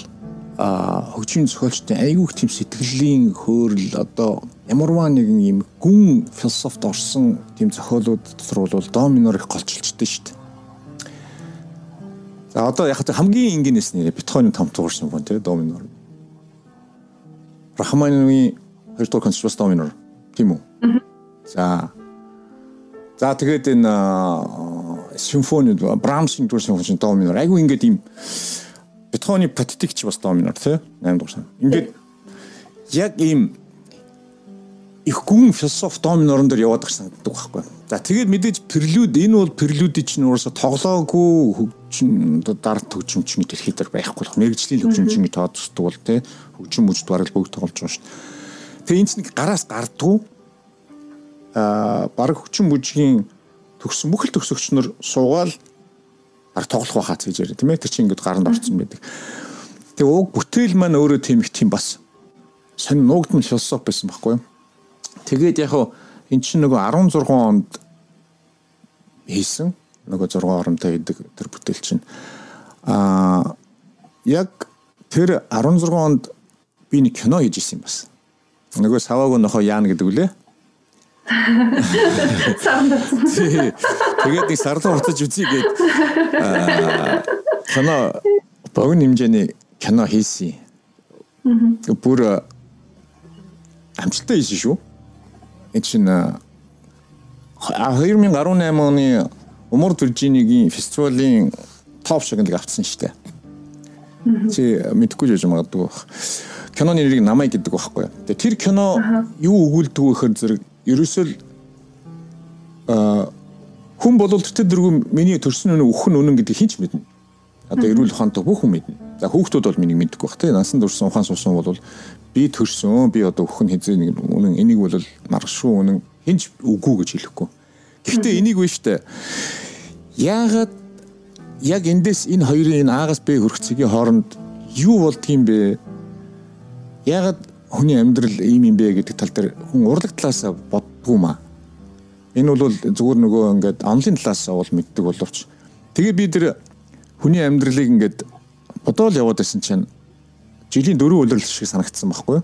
а хөгжим зохиолчдын айгүйх тийм сэтгэлийн хөөрл одоо ямарваа нэгэн юм гүн философт орсон тийм зохиолууд дотор бол до минор их голчилчтэй штэ. За одоо яг хамгийн энгийнээс нэрэ бетховен том туурсан гон тий до Рахманиновын 2 дугаар концерт до минор тийм үү? За. За тэгээд энэ симфони Брамсын дүр симфони до минор айгу ингээд ийм Бетховны патетик ч бас до минор тий 8 дугаар. Ингээд яг ийм их гүн философи до минорон дээр яваад гэх санагддаг байхгүй. За тэгээд мэдээж прелюд энэ бол прелюдийн чинь уурсаа тоглоогүй хөгжим дард хөгжим чинь дэлхийд дээр байхгүй болох мэрэгжлийн хөгжим чинь тооцдог бол тий хөгжим мөж барал бүгд тоглож байгаа шүү дээ. Тэгээ энэ чинь гараас гардггүй аа баг хөгжим мөжгийн төгсөн бүх л төгсөгч нар суугаал баг тоглох байхаа гэж яриа тийм ээ тэр чинь ингээд гаранд орсон байдаг. Тэгээ уг бүтээл маань өөрөө тийм их тийм бас сонь нуугдмал философи байсан байхгүй юу? Тэгээд яг эн чинь нөгөө 16 онд хийсэн нөгөө 6 оромтой идэг тэр бүтээл чинь аа яг тэр 16 онд би нэг кино хийж исэн юм бас. Нөгөө саваагүй нохоо яана гэдэг үлээ. Тэгээд нэг сард уртаж үзье гээд кино богино хэмжээний кино хийсэн. Бүр амжилттай хийсэн шүү. Энэ чинь 2018 оны Умар Виржинигийн фестивалийн топ шагналыг авцсан шүү дээ. Чи мэдгүй жиж магадгүй. Киноны нэрийг намай гэдэг байхгүй. Тэгээ тэр кино юу өгүүлдэг вэ гэхээр зэрэг ерөөсөө а хүн болвол тэр дөрвөн миний төрсөн өнө өхөн үнэн гэдгийг хинч мэднэ. Одоо эрүүл ухаантай бүх хүн мэднэ. За хүүхдүүд бол миний мэддэггүй бах тий. Насан турш ухаан суусан бол би төрсөн би одоо өхөн хизээ нэг үнэн энийг бол маргашгүй үнэн хинч үгүй гэж хэлэхгүй. Гэхдээ энийг вэ штэ. Яагаад яг эндээс энэ хоёрын энэ аагаас бэ хөрөх цэгийн хооронд юу болдгийм бэ? Яагаад хүний амьдрал ийм юм бэ гэдэг тал дээр хүн урлаг талаас боддгоо маа. Энэ бол зүгээр нөгөө ингээд онлын талаас бол мэддэг боловч тэгээ би тэр хүний амьдралыг ингээд бодоол яваад байсан чинь жилийн дөрөв үлрэл шиг санагдсан байхгүй?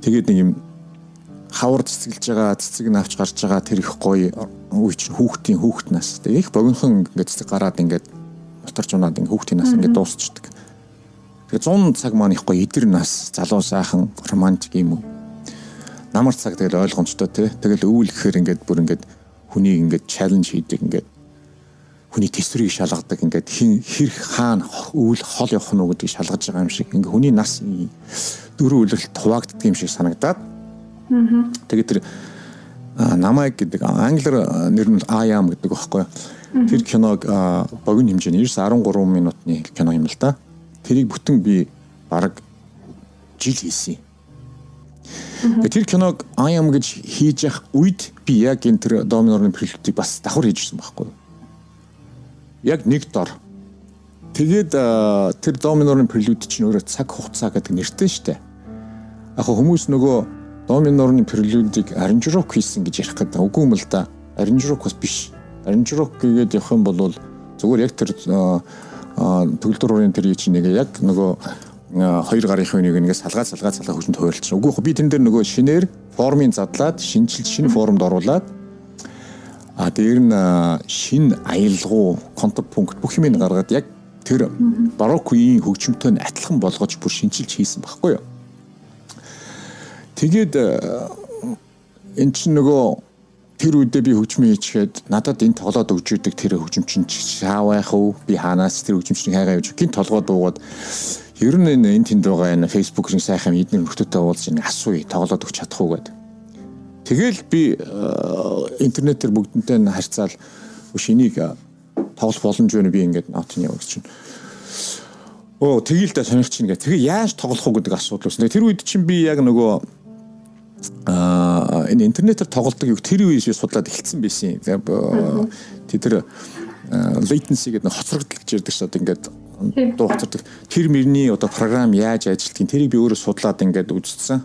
Тэгээд нэг юм хавар цэцгэлж байгаа цэцэг навч гарч байгаа тэр их гоё чинь хүүхдийн хүүхд нас. Тэгээд их богинохон ингээд цэцэг гараад ингээд моторч унаад ингээд хүүхдийн нас ингээд дуусчдаг. Тэгээд 100 цаг маань их гоё эдэр нас, залуу сайхан, романтик юм уу. Намар цаг тэгэл ойлгомжтой тий. Тэгэл өвөл гэхээр ингээд бүр ингээд хүнийг ингээд чаленж хийдэг ингээд хүний төсврийг шалгадаг. Ингээд хэр хаана өвөл хол явах нь уу гэдгийг шалгаж байгаа юм шиг. Ингээд хүний нас дөрөв үлрэлт хуваагддаг юм шиг санагдаад. Тэгээд тэр намайг гэдэг англиар нэр нь I am гэдэг багхгүй Тэр киног богино хэмжээний 13 минутны кино юм л да. Тэрийг бүтэн би бараг жил хийсэн. Тэр киног I am гэж хийж явах үед би яг энэ тэр доминорны прилүүдийг бас давхар хийжсэн байхгүй юу? Яг нэг дор. Тэгээд тэр доминорны прилүүд чинь өөрөө цаг хугацаа гэдэг нэртэй штэ. Яг хүмүүс нөгөө доминорны прилүүдийг аранжирок хийсэн гэж ярих гэдэг. Үгүй юм л да. Аранжирок бас биш. Аранжирок гэгээд явах юм бол зүгээр яг тэр төгөлдөр урын тэр чинь нэг яг нөгөө хоёр гарынхын нэг нэгэ салгаад салгаад салгаа хөгжөнд хуваарлцсан. Үгүй би тэн дээр нөгөө шинээр формын задлаад шинжилж шинэ формд оруулаад а дээр нь шин аялгау контрпункт бүх юмыг гаргаад яг тэр бароккогийн хөгжмөнтэй адилхан болгож бүр шинжилж хийсэн баггүй юу. Тэгээд эн чинь нөгөө тэр үедээ би хөгжмөө хийчихэд надад энэ тоглоод өгч идэг тэр хөгжим чинь шаавайх уу би хаанаас тэр хөгжим чинь хайгаа явж гин толгой дуугаад Ер нь энэ энэ тэнд байгаа энэ Facebook-ын сайхан эдгээр нөхдөдтэй уулзж ингэ асууя тоглоод өгч чадах уу гэд. Тэгэл би э, интернетээр бүгдэнтэй нь харьцаал шинийг э, тоглох боломж байна би ингээд нотны явууч чинь. Оо тэгээл да сонирх чинь гэ. Тэгээ яаж тоглох уу гэдэг асуудал үүснэ. Тэр үед чинь би яг нөгөө аа энэ интернетээр тоглолдог юу тэр үеэс судлаад эхэлсэн байсан. Тэгээ тэр latency гэдэг нэг хоцрогдол гэж ярьдаг шат ингээд дуу хоцордог. Тэр мөрний одоо програм яаж ажилладгийг тэрийг би өөрөө судлаад ингээд үзсэн.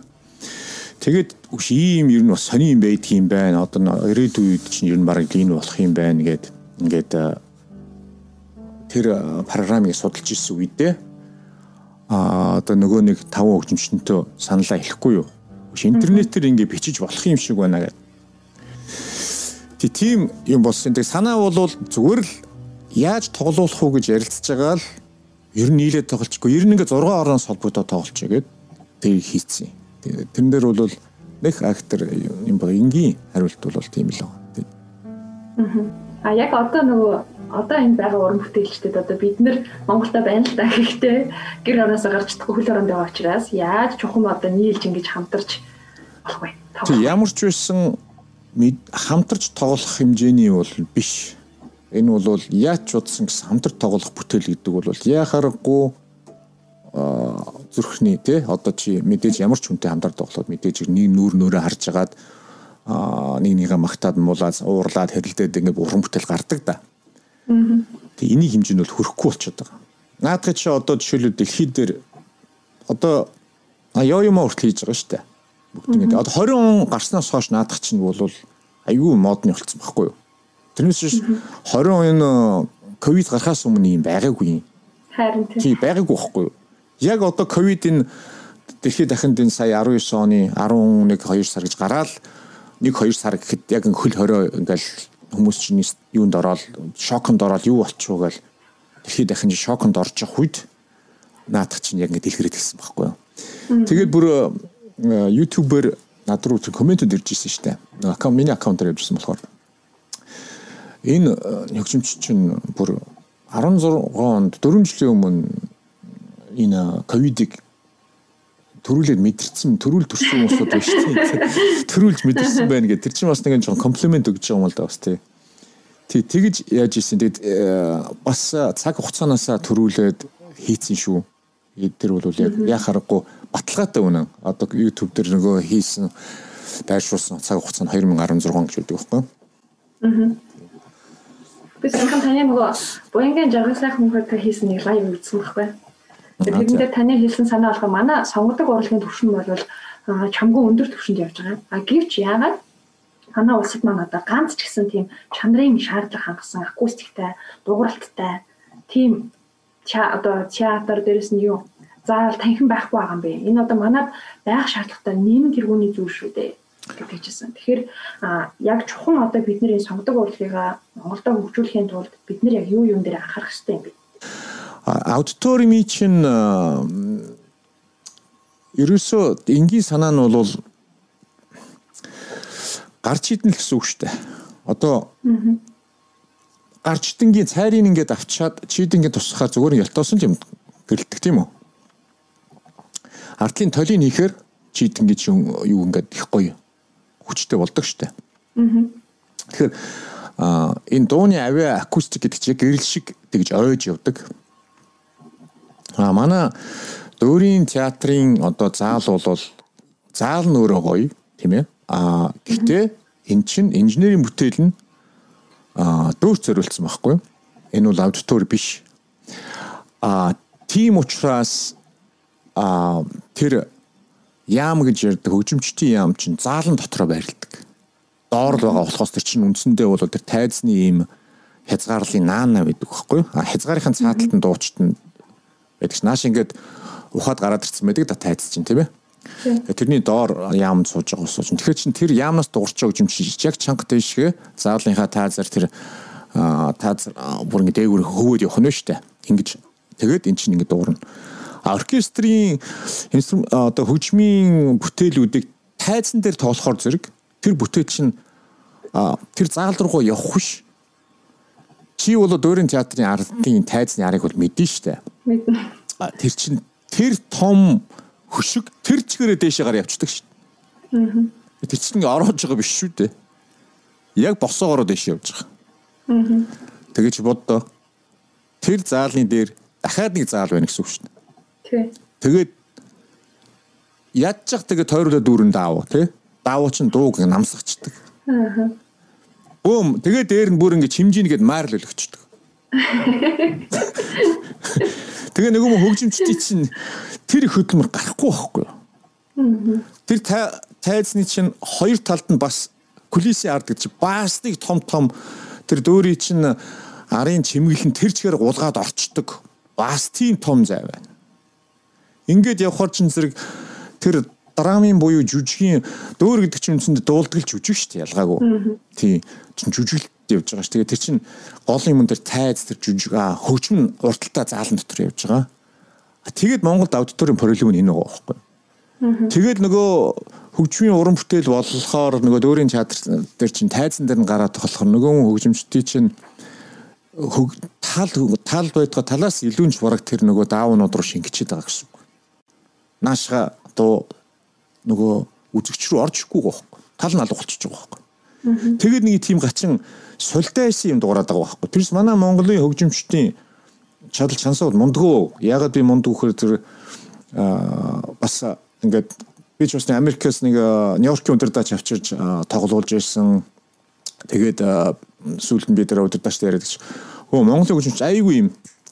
Тэгээд үш ийм ер нь бас сони юм байдаг юм байна. Одоо ирээдүйд чинь ер нь бараг энэ болох юм байна гэд ингээд тэр програмыг судалж ирсэн үедээ а одоо нөгөө нэг таван хөгжимчнөнтэй саналаа хэлэхгүй юу. Интернетээр ингээд бичиж болох юм шиг байна гэдэг. Тийм юм болсон. Тэг санаа бол зүгээр л яаж тоглуулах уу гэж ярилцж байгаа л ер нь нийлээд тоглолцгүй. Ер нь ингээ 6 ороноос холбогдоод тоглолцоо гэд тэг хийцэн. Тэрэн дээр бол нэг актер юм ба энгийн хариулт бол тийм л байна. А яг одоо нөгөө одоо энэ байгаа уран бүтээлчдэд одоо бид нэр Монголда байна л да гэхдээ гэр ороосоо гарч чадахгүй хөл оронд байгаа учраас яаж чухам одоо нийлж ингэж хамтарч болох вэ? Тэг ямар ч байсан хамтарч тоглох хэмжээний бол биш Энэ бол яаж ч удсан гэсэн хамтар тоглох бүтээл гэдэг бол яхаарахгүй зүрхний тий одоо чи мэдээж ямар ч хүнтэй хамтар тоглоод мэдээж нэг нүүр нүүрээ харж агаад нэг нэгэ магтаад муулаад уурлаад хэрэлдээд ингээд уран бүтээл гардаг да. Тэг энийг хэмжээнд бол хөрөхгүй болчиход байгаа. Наадах чи одоо жишээлбэл дэлхийд дээр одоо ёо юм урт хийж байгаа шүү дээ. Бүгд ингээд одоо 20 он гарснаас хойш наадах чинь бол айгүй модны болцсон байхгүй юу? Тэрнээс биш 20 он ковид гарахаас өмнө юм байгаагүй юм. Харин тийм байгаагүй байхгүй юу? Яг одоо ковидын дэлхийд дахинд энэ сая 19 оны 11 2 сар гэж гараад 1 2 сар гэхэд яг хөл хорой ингээл хүмүүс чинь юунд ороод шоконд ороод юу болчихоо гээл дэлхийд дахин шоконд орж явах үед наадах чинь яг ингэ дэлгэрээд гисэн байхгүй юу. Тэгээд бүр YouTube-ээр над руу комментод ирж ирсэн шүү дээ. Аккаунт миний аккаунтаар явжсэн болохоор энэ хөгжимч чинь бүр 16 онд 4 жилийн өмнө энэ ковидыг төрүүлээд мэдэрсэн төрүүл төрсөн хүмүүсүүд шүү дээ. Төрүүлж мэдэрсэн байна гэдэг. Тэр чинь бас нэг жоохон комплимент өгж байгаа юм л да бас тий. Тий тэгж яаж ийсэн. Тэгэд бас цаг хугацаанаас төрүүлээд хийцэн шүү. Тэр бол яг яхаарахгүй баталгаатай үнэн. Одоо YouTube дээр нөгөө хийсэн дайршуулсан цаг хугацаа нь 2016 гэж үүдэг байхгүй? Аа Би санхан таны нөгөө буянгийн жаргалтай хүмүүст хийсэн нэг лайв үзсэн байхгүй. Тэгээд тэрэндээ таны хэлсэн санаа болохоор манай сонгодог урлагийн төвшин бол чамгүй өндөр төвшөнд явж байгаа. А гэвч яагаад манай улсад маань одоо ганц ч гэсэн тийм чанарын шаардлага хангасан акустиктай, дууралттай тийм одоо театр дээрээс нь юу заавал танхим байхгүй байгаа юм бэ. Энэ одоо манад байх шаардлагатай нэмэг хэрэгүүний зүйл шүү дээ гэж хэлжсэн. Тэгэхээр яг чухам одоо бид нэр сонгодог урлагийг Монголдо хөгжүүлэхийн тулд бид нар яг юу юун дээр анхаарах хэрэгтэй юм бэ? Аудиторими чинь ерөөсөө энгийн санаа нь бол гарч идэнэ л гэсэн үг шүү дээ. Одоо гарч идэнгийн цайрыг ингээд авчаад чийдэнгийн тусахаар зүгээр ялтоосон юм гэрэлдэг тийм үү? Артлын толийг хийхээр чийдэнгийн чинь юу ингээд их гоё хүчтэй болдог штэ. Тэгэхээр а энэ дууны авиа акустик гэдэг чинь гэрэл шиг тэгж ойж явдаг. А манай дөөрийн театрын одоо заал бол заал нь өөрөө гоё тийм ээ. А гэхдээ эн чин инженерийн бүтээл нь а дүүрт зориулсан байхгүй юу? Энэ бол аудитори биш. А тийм учраас а тэр яам гэж ярьдаг хөгжимчдийн яам чинь заалан дотроо байрладаг. Доор л байгаа болохоос тэр чинь үндсэндээ бол тэр тайзны ийм хязгаарлалын наана байдаг байхгүй юу? А хязгаарынхаа цааталт нь дуучт нь байдаг ш. Нааш ингээд ухаад гараад ирсэн байдаг да тайз чинь тийм ээ. Тэрний доор яам сууж байгаа сууж. Тэгэхээр чин тэр яамнаас дуурч байгаа хөгжимч яг чанга дэшгээ заалынхаа таазар тэр таазар бүр ингээд дээгүүр хөвөөд явах нь шүү дээ. Ингэж тэгээд эн чинь ингээд дуурна оркестрийн инструмент одоо хөгжмийн бүтээлүүдийг тайзан дээр тоолохоор зэрэг тэр бүтээл чинь тэр заал руугаа явах биш. Чи бол дөөрийн театрын ардын тайзны арыг бол мэдэн штэ. Мэднэ. Тэр чинь тэр том хөшиг тэр чигээрээ дээшээгаар явцдаг штэ. Аа. Тэр чинь ингээ ороод байгаа биш шүү дээ. Яг босоогоор дээш явж байгаа. Аа. Тэгэж боддоо. Тэр заалны дээр дахиад нэг заал байна гэсэн үг шүү дээ. Тэгээд ядчих тэгээ тойруулаад дүүрэн даав тий. Даавуу чин дууг намсгачдаг. Аа. Бөөм тэгээ дээр нь бүр ингэ чимжийнгээд маар л өлөгчдөг. Тэгээ нэг юм хөгжимчдий чинь тэр хөдөлмөр гарахгүй байхгүй юу? Тэр тайзны чинь хоёр талд нь бас кулисийн ард гэж баастыг том том тэр дөөрий чинь арын чимэглэн тэр чигээр гулгаад орчдөг. Бас тийм том зай байна. Ингээд явхаар чин зэрэг тэр драмын буюу жүжигийн дөөр гэдэг чинь үндсэндээ дуулдаг л жүжиг шүү дээ ялгаагүй. Тийм чин жүжиглэлт явж байгаа ш. Тэгээ тэр чин гол юм дээр тайз тэр жүжиг аа хөгжим урталтаа заалан дотор явж байгаа. Тэгээд Монголд аудиторийн пролог нь энэ байгаа байхгүй. Тэгээд нөгөө хөгжмийн уран бүтээл болохоор нөгөө дөөрийн театр дээр чин тайзан дээр нь гараад болохоор нөгөө хөгжимчдийн чин тал тал байтга талаас илүү ч бараг тэр нөгөө даавнууд руу шингэчихэд байгаа гэсэн наашга одоо нөгөө үзэгч рүү орж ирэхгүй байхгүй. Тал нь алга болчихж байгаа байхгүй. Тэгээд нэг тийм гачин султайсан юм дуурайдаг байхгүй. Тэрс манай Монголын хөгжимчдийн чадал чансаа мундгөө. Ягаад би мундг вөхөр тэр бас ингээд би ч бас Америкээс нэг Нью-Йоркийн өдөрдөөч авчирч тоглуулж ирсэн. Тэгээд сүүлд нь би тэр өдөрдөөч яриад гэж. Өө Монголын хөгжимч айгүй юм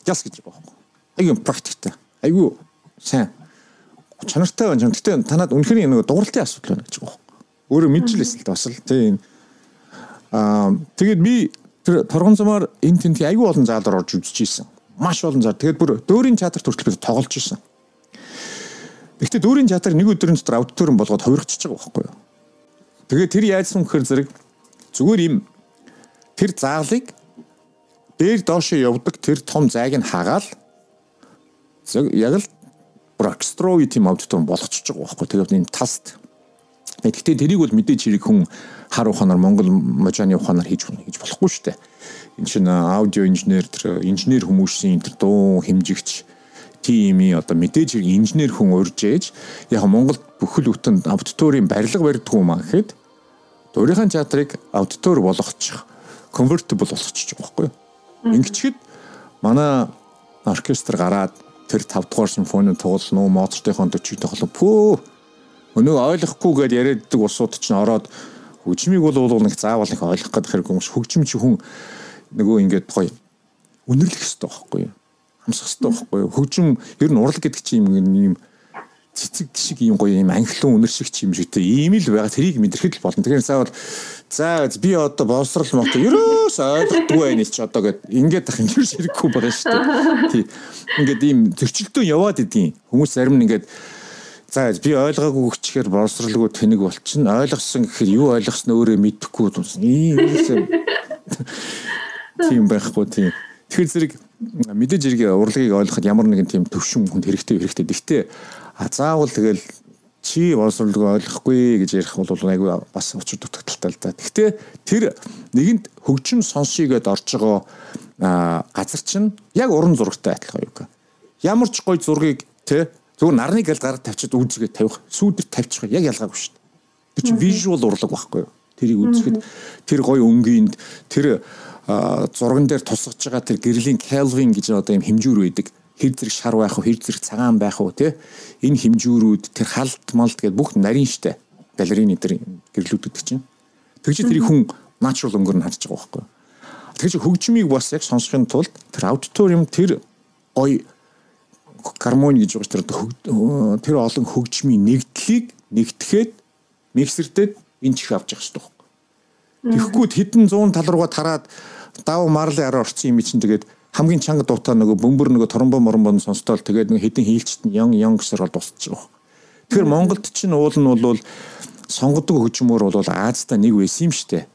гяс гэж байхгүй. Айгүй практиктэй. Айгүй сайн чанартай байна. Гэтэ танад үнэхээр нэг дууралтын асуудал байна гэж байгаа. Өөрөө мэдчихлээсэн л да бас л тийм. Аа тэгээд би тэр торгон замаар энэ тэнт аягүй олон заалаар орж үзчихсэн. Маш олон зал. Тэгээд бүр дөөрийн театрт хүртэл бид тоглож ирсэн. Гэхдээ дөөрийн театр нэг өдрийн дотор аудиториум болгоод хувиргачихж байгаа байхгүй юу? Тэгээд тэр яадсан гэхээр зэрэг зүгээр юм тэр заалыг дээр доошоо явдаг тэр том зайг нь хагаал яг л Бракстрои тийм аудиториум болгочихж байгаа байхгүй. Тэгээд энэ таст. Гэхдээ тэрийг бол мэдээж хэрэг хүн хар ухаанаар Монгол можааны ухаанаар хийж хийж болохгүй шүү дээ. Энэ чинь аудио инженер тэр инженер хүмүүсийн тэр дуу хэмжигч тими одоо мэдээж инженер хүн урьж ээж яг Монголд бүхэл бүтэн аудиторийн барилга барьдаг юм аа гэхэд дуурайхан театрыг аудитор болгочих convertible болгочих байхгүй юу. Ингэчихэд манай оркестр гараад тэр 5 дугаар симфони тоглоно уу Моцартын 40-ийг тоглоо. Пөө. Өнөө ойлгохгүйгээд яриаддаг усууд чинь ороод хөгжмийг бол нэг заавал нэг ойлгох гэдэг хэрэг хүмүүс хөгжим чи хүн нөгөө ингээд гоё үнэрлэх хэрэгтэй байхгүй юу? Хамсах хэрэгтэй байхгүй юу? Хөгжим ер нь урлаг гэдэг чинь юм цэцэг шиг юм гоё юм анхлын үнэр шиг юм шигтэй ийм л байгаа тэрийг мэдрэхэд л болно. Тэгэхээр заавал за би одоо боловсрал мот ерөөс ойлгохгүй байна ч одоо гэд ингээд ах юм ширэхгүй байгаа шүү дээ. Тий. Ингээд ийм зөрчилдөө яваад идэв. Хүмүүс зарим нь ингээд За би ойлгоогүй хүчээр боловсралгүй тэнэг болчихно. Ойлгосон гэхээр юу ойлгосноо өөрөө мэдэхгүй тумсан. Ийм юм. Тийм байхгүй тийм. Тэгэхээр зэрэг мэдээж зэрэг урлагийг ойлгоход ямар нэгэн тийм төвшин хүнд хэрэгтэй хэрэгтэй. Гэхдээ А заавал тэгэл чи боловсролгүй ойлгохгүй гэж ярих бол айгүй бас учир дутагдaltaй л да. Гэхдээ тэр нэгэнт хөгжим сонсъё гэд орж байгаа газар чинь яг уран зурагтай адилхан юу. Ямар ч гоё зургийг те зөвхөн нарны гал гараад тавьчихад үүсгээ тавих сүүдэр тавьчих яг ялгаагүй шүү дээ. Тэр чинь visual урлаг байхгүй юу? Тэрийг үзэхэд тэр гоё өнгөнд тэр зурган дээр тусгаж байгаа тэр гэрлийн Kelvin гэж одоо юм хэмжүүр байдаг. Хэр зэрэг шар байх вэ, хэр зэрэг цагаан байх вэ, тэ? Энэ хэмжүүрүүд тэр халт малт гэдээ бүх нарийн штэ. Балерины тэр гэрлүүд гэдэг чинь. Тэгж тэрийг хүн natural өнгөөр нь харж байгаа байхгүй. Тэгж хөгжмийг бас яг сонсохын тулд тэр аудиториум тэр гоё гармони гэж байгаа тэр тэр олон хөгжмийн нэгдлийг нэгтгэхэд миксертэд энэ чих авч явах хэрэгтэй байхгүй. Тэгэхгүй хэдэн 100 тал руугаа тараад дав марлын араа орцсон юм чинь тэгээд хамгийн чанга дуутай нөгөө бөмбөр нөгөө торомбо моромбон сонстол тэгээд нөгөө хэдэн хийлчт нь ян ян гэсэр бол дуусчих واخ. Тэгэхээр Монголд чинь уул нь бол сонгодог хөгжмөр бол Азтай нэг байсан юм штэ.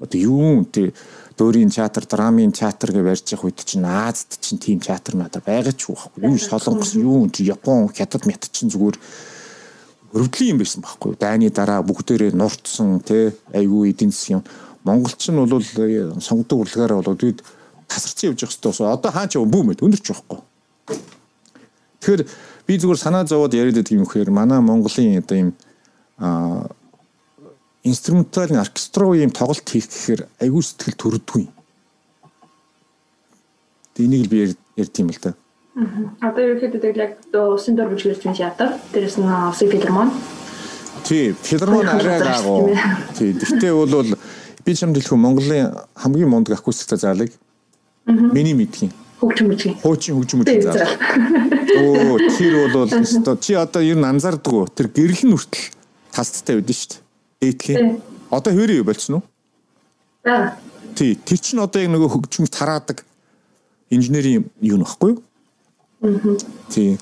Одоо юу тий дөөрийн театр, драмын театр гэж барьж явах үед чинь Азад чинь тийм театр надад байгаа ч байхгүй. Юу солонгос, юу Япон, Хятад, Мят чинь зүгээр өрөвдлийн юм байсан байхгүй. Дайны дараа бүгдээрээ нурцсан тий айгүй эдийн засгийн монголч нь бол сонгодог урлагаараа бол бид тасарсан явж явах хэрэгтэй. Одоо хаа ч бүүмэд өндөрч байхгүй. Тэгэхээр би зүгээр санаа зовоод яриад байдаг юм хөөр манай Монголын одоо юм а инструменталын оркестроо юм тоглолт хийх гэхээр аягүй сэтгэл төрөдгүй. Тэ энийг л би ярьд юм л да. Одоо ерөөхдөө яг усын дор бүжгэрч юм театр. Дээрээс нь усын филармон. Тий, филармон арай гаагуу. Тий, гэхдээ бол би ч юм дэлхүү Монголын хамгийн мундаг акустик заалыг миний мэдхийн хөгжим мужийн хуучин хөгжим мужийн заа. Оо тэр бол өстой чи одоо ер нь анзаардаг уу? Тэр гэрэл нь хүртэл тасцтай байдсан шүү дээ. Дээдлийн. Одоо хөрөө болчихно уу? Аа. Тий, тэр чинь одоо яг нөгөө хөгжмөд тараадаг инженерийн юу нөхгүй юу? Аа. Тий.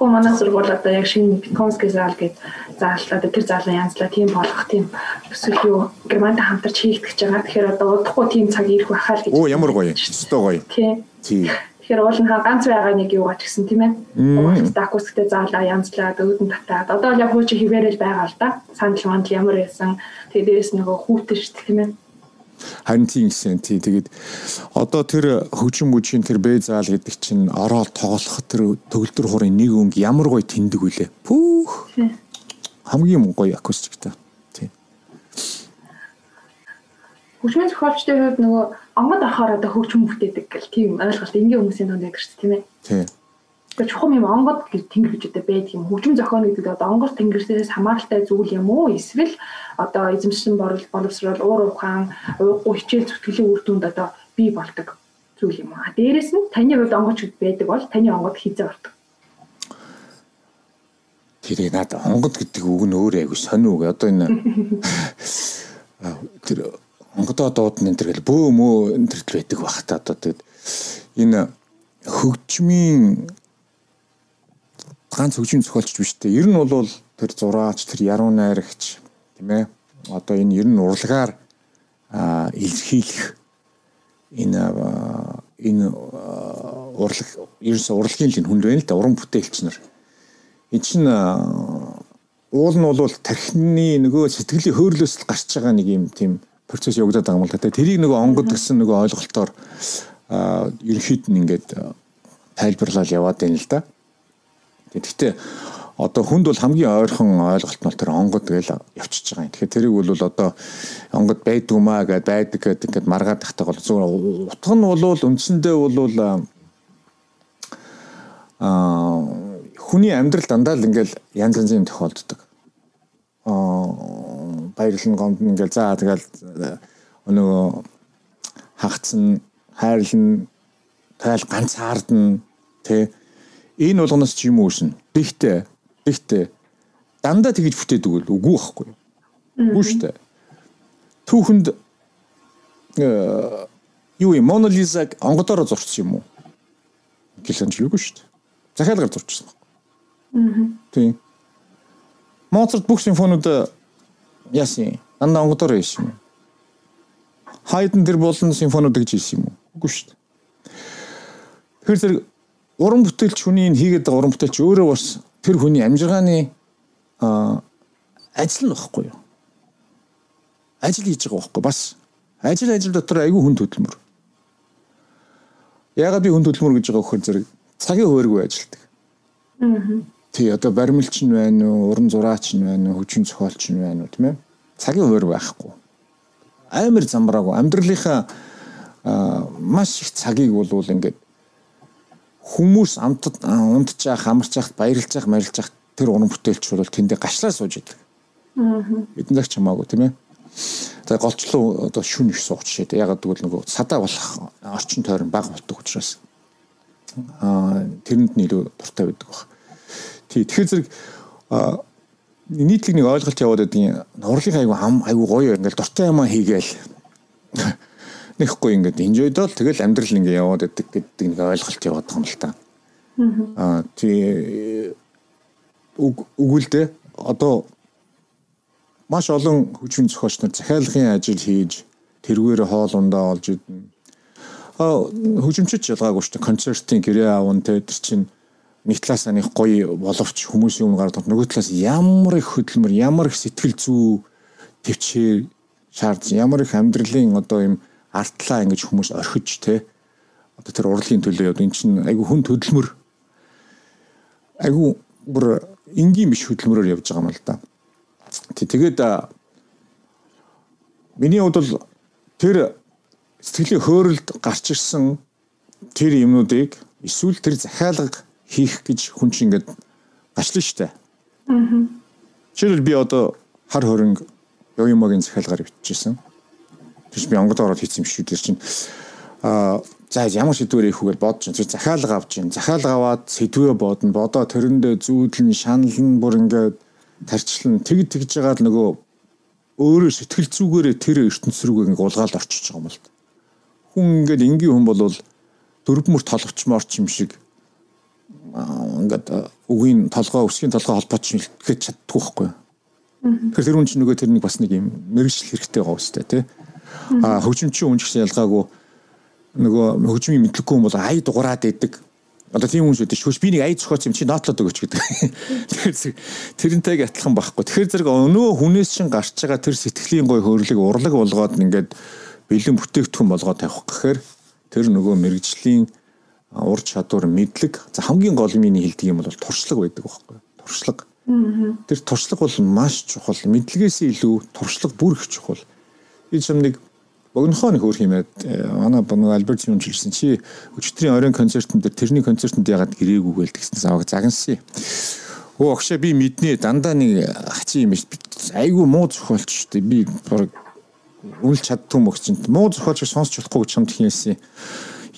Оо манай сургууль одоо яг шинэ Bitcoin-ский заал гэж зааллаа. Тэр заалаа янзлаа тийм болох тийм эсвэл юу Германтай хамтарч хийгдэж байгаа. Тэгэхээр одоо удахгүй тийм цаг ирэх байхаа л гэж. Оо ямар гоё. Өстой гоё. Тий. Тий. Тэгэхээр уул нь ганц байгаа нэг юу гаж гисэн тийм ээ. Угаалт акустиктэй заалаа янзлаад өөдөн татаад одоо л яг хуучин хിവэрэл байгаа л да. Сандал мандал ямар байсан. Тэгээ дээрээс нөгөө хүүтэн шүү тийм ээ. Харин тийм гэсэн тий тэгээд одоо тэр хөгжим мүжийн тэр бэ заал гэдэг чинь ороод тоглох тэр төгөлдөр хуурын нэг өнг ямар гоё тэндэг үлээ. Пүүх. Хамгийн гоё акустиктай. Тий. Хөгжмийн зохиолчдын хувьд нөгөө онгод ахаар одоо хөгжим бүтээдэг гэл тийм ойлголт энгийн хүмүүсийн донд байдаг шүү дээ тийм ээ. Тий. Тэгэхээр чухам юм онгод гэж тэнгэр гэж одоо байдаг юм. Хөгжим зохион гэдэг одоо онгор тэнгэрээс хамааралтай зүйл юм уу? Эсвэл одоо эзэмшин борол боловсрол уур ухаан, ууггүй хичээл зүтгэлийн үр дүнд одоо бий болдог зүйл юм аа. Дээрээс нь таны хувьд онгоч байдаг бол таны онгод хизээ ордог. Тэгээ надад онгод гэдэг үг нь өөр айгу сонио үг. Одоо энэ тэр онгодоо дуудна энэ төр гэл бөө мөө энэ төр байдаг бах та одоо тэгэд энэ хөгжмийн ганц хөгжим зохиолч биш үү? Ер нь бол тэр зураач, тэр яруу найрагч тийм ээ. Одоо энэ ер нь урлагаар илэрхийлэх энэ энэ урлаг ерөөс урлагийн л хүнд байна л да уран бүтээлч нар. Энэ чинь уул нь бол тархины нөгөө сэтгэлийн хөөрлөөс л гарч байгаа нэг юм тийм процесс явагдаад байгаа юм л да. Тэрийг нөгөө онгод гэсэн нөгөө ойлголтоор ерөнхийд нь ингээд тайлбарлал яваад байна л да. Гэхдээ одоо хүнд бол хамгийн ойрхон ойлголт нь тэр онгод гэж явчихж байгаа юм. Тэгэхээр тэрийг бол одоо онгод байдгүй маа гэд байдаг гэдэг ингээд маргаад тахтаа бол зүгээр утга нь бол үндсэндээ бол аа хүний амьдрал дандаа л ингээл янз янзын юм тохиолддог. Баярлан гомд ингээл за тэгэл нөгөө хагцсан хайрлан тайл ганцаардна тий энэ болгоноос ч юм uuсэн. Тэгтээ тэгтээ дандаа тэгж бүтээдэг үгүй үгүй байхгүй. Үгүй шүү дээ. Түүхэнд юу юм Мона Лизаг онгодоор зурсан юм уу? Гэлэнчлээгүй шүү дээ. Захиалгаар зурчихсан байна. Аа. Тийм. Моцарт бүх симфонууд яасан дандаа онгодоор хийсэн юм. Хайден тэр болон симфонууд гэж хийсэн юм уу? Үгүй шүү дээ. Тэгэхээр зэрэг уран бүтээлч хүний хийгээд байгаа уран бүтээлч өөрөө бас тэр хүний амжиргааны ажил нь багхгүй юу? Ажил хийж байгаа багхгүй бас ажил ажил дотор айгүй хүн хөдөлмөр. Яагаад би хүн хөдөлмөр гэж байгаа вөхөр зэрэг цагийн хувааргүй ажилдаг. Аа. Тий одоо баримлч нь байна уу, уран зураач нь байна уу, хөгжим зохиолч нь байна уу тийм ээ? цагийн хуваар байхгүй. Амар замбраагүй амьдралынхаа маш их цагийг болвол ингээд хүмүүс амтд унтчих, амарчих, баярлчих, марилчих тэр уран бүтээлч бол тэндээ гашлаа сууж идэг. Аа. Бидний ч хамаагүй тийм ээ. За голчлоо одоо шүн их сууч шээ. Ягаад гэвэл нөгөө садаа болох орчин тойрон баг болдог учраас аа тэрэнд нь илүү дуртай байдаг баг. Тий тэгэхээр зэрэг нийтлэг нэг ойлголт яваад байдгийн урлын айгу ам айгу гоё ингээл дуртай юмаа хийгээл нэхгүй ингээд enjoy-дол тэгэл амьдрал ингээ яваад байдаг гэдэг нэг ойлголт яваад байгаа юм л та. Аа тий үгүлдэ одоо маш олон хүчин зохиолч нар захиалгын ажил хийж тэргээр хоол ундаа олж идэнэ. А хөгжимчд ялгаагүй шүү дээ. Концертын гэрээ аавн те тэр чинь нэг талаас нэг гоё боловч хүмүүсийн өмнө гараад нөгөө талаас ямар их хөдөлмөр, ямар их сэтгэл зүй төвчээр шаардсан, ямар их амьдралын одоо юм артлаа ингэж хүмүүс орхиж те. Одоо тэр урлагийн төлөө яд эн чинь айгу хүн хөдөлмөр. Айгу бүр энгийн биш хөдөлмөрөөр явж байгаа юм л да. Тэгээд миний хувьд бол тэр сэтгэлийн хөөрөлд гарч ирсэн тэр юмнуудыг эсвэл тэр захиалга хийх гэж хүн чинь ингээд гачлаа штэ. Аа. Жишээлбэл би одоо хар хөрөнгө ёо юмгийн захиалгаар бичижсэн. Тэгж би онгод ороод хийсэн юм шүү дээ чинь. Аа за ямар сэдвэр их үгээр бодож чинь захиалга авч чинь захиалга аваад сэдвээ бодно бодоо тэрэндээ зүүдлэн шаналн бүр ингээд тарчлан тэг тэгж байгаа л нөгөө өөрөө сэтгэл зүгээрээ тэр ертөнц рүү ингээ улгаалд орчиж байгаа юм л. Хүн ингээд энгийн хүн болвол дөрвмөр толгочмоор ч юм шиг ингээд үгийн толгой өсгийн толгой холбооч хэлэхэд чаддгүй байхгүй. Тэгэхээр тэр хүн чинь нөгөө тэрнийг бас нэг юм мэрэгжил хэрэгтэй байгаа үстэй тий. А хөгжимчийн хүн ч гэсэн ялгаагүй нөгөө хөгжмийн мэдлэггүй хүн бол ай дугаараад идэг Одоо тийм хүн шүү дээ. Шүүш би нэг аяз зохиоц юм чи нотлоод өгөөч гэдэг. Тэгэхээр тэрнтэйг адилхан байхгүй. Тэгэхээр зэрэг өнөө хүнээс шин гарч байгаа тэр сэтгэлийн гой хөрлөг урлаг болгоод ингээд бэлэн бүтээгдэхүүн болгоод тавих гэхээр тэр нөгөө мэрэгжлийн ур чадвар мэдлэг за хамгийн гол миний хэлдэг юм бол туршлага байдаг байхгүй. Туршлага. Тэр туршлага бол маш чухал. Мэдлэгээс илүү туршлага бүр их чухал. Би чам нэг богинохоо нэг өөр хэмээд манай нэг Альберт юм хэлсэн чи өчтөрийн оройн концертын дээр тэрний концертанд ягаад гэрээгүй гээл тэгсэн аваг загнасаа. Өө огшоо би мэднэ дандаа нэг хачи юм биш айгүй муу зохиолч шүү дээ би баг үнэл чаддгүй мөгч чинь муу зохиолч сонсч болохгүй чамд хийсэн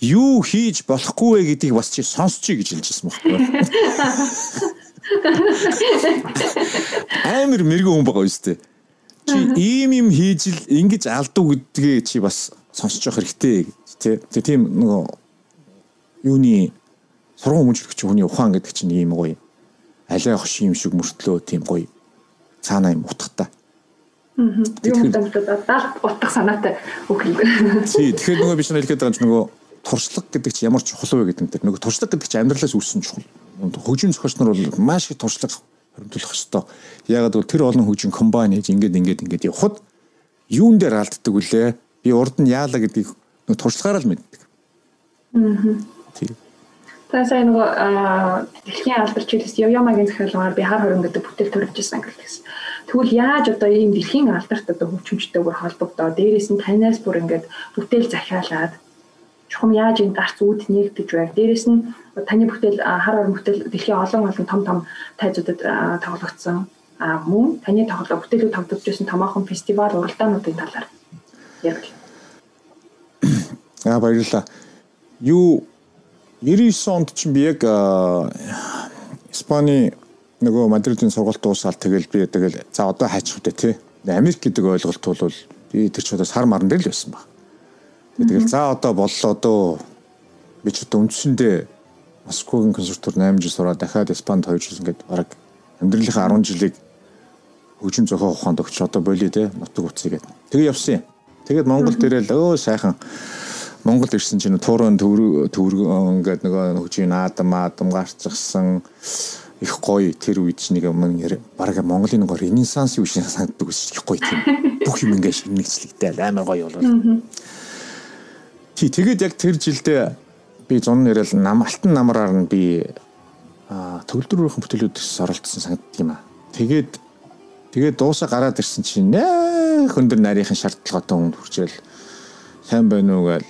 юу хийж болохгүй вэ гэдгийг бас чи сонсчий гэж хэлжсэн байхгүй амар мэрэгэн хүн байгаа дээ чи ийм юм хийж л ингэж алдуу гэдгээ чи бас сонсож явах хэрэгтэй тий. Тэгээ тийм нөгөө юуны сургууль хүмүүжлэгч хүний ухаан гэдэг чинь ийм гоё алай хош юм шиг мөртлөө тийм гоё цаанаа юм утгатай. Аа. Юм дамжуулаад даалт утга санаатай үг юм. Тий, тэгэхээр нөгөө биш нэг хэлгээд байгаа чинь нөгөө туршлага гэдэг чинь ямар чухал вэ гэдэг нь нөгөө туршлага гэдэг чинь амьдралаас үүссэн чухал. Хөгжим зохиолч нар бол маш их туршлага хоригдлох ёстой. Ягаад гэвэл тэр олон хөгжин комбайн хийж ингээд ингээд ингээд явхад юун дээр алддаг вүлээ? Би урд нь яалаа гэдгийг нөө туршлагаараа л мэддэг. Аа. Тийм. Та сайн нөгөө дэлхийн алдарч хэлсэн Явьямагийн захиалгаар би хар хорин гэдэг бүтээл төрөвжсэн гэсэн. Тэгвэл яаж одоо ийм дэлхийн алдарт одоо хөгжимчтэй бүр холбогдоо дээрээс нь танаас бүр ингээд бүтээл захиалаад чухам яаж энэ гарц үүд нэгдэж байг. Дээрэс нь таны бүтээл хар орон бүтээл дэлхийн олон олон том том тайзуудад тоглогдсон. А мөн таны тоглоо бүтээлүүд тоглогдсон томоохон фестивал уралдаануудын талаар яг. Аа баярлалаа. Юу 99 онд чинь би яг Испани нөгөө Мадридын сургалт дуусаад тэгэл би тэгэл за одоо хайчих үү те. Америк гэдэг ойлголт бол би тэр ч удаа сар марн дээр л байсан баг. Тэгэл за одоо боллоо одоо би ч одоо үндсэндээ Москвагийн консерватор 8 жил сураад дахиад Испанд 2 жил ингээд бараг амьдралынхаа 10 жилийг хөгжим зохио ухаанд өгч одоо болио те нутаг уцыг гээд. Тэгээ явсан юм. Тэгээд Монгол дээрэл өө сайхан Монгол ирсэн чинь туурын төвөр төвөр ингээд нөгөө хөгжим наадам маадам гарчсан их гоё тэр үед ч нэг юм бараг Монголын нэг ренессанс үе шиг санагддаг ус их гоё тийм бүх юм ингээд шинэгчлэгтэй амар гоё болов. Тий, тэгээд яг тэр жилдээ би зун нэрэл нам алтан намраар нь би төгөлдрөөрийн бүтээлүүдээс оролцсон санагддаг юм аа. Тэгээд Тэгээд дуусаа гараад ирсэн чинь нэ хөндөр нарийнхан шаардлагатай хүнд хүрчээл сайн байна уу гээл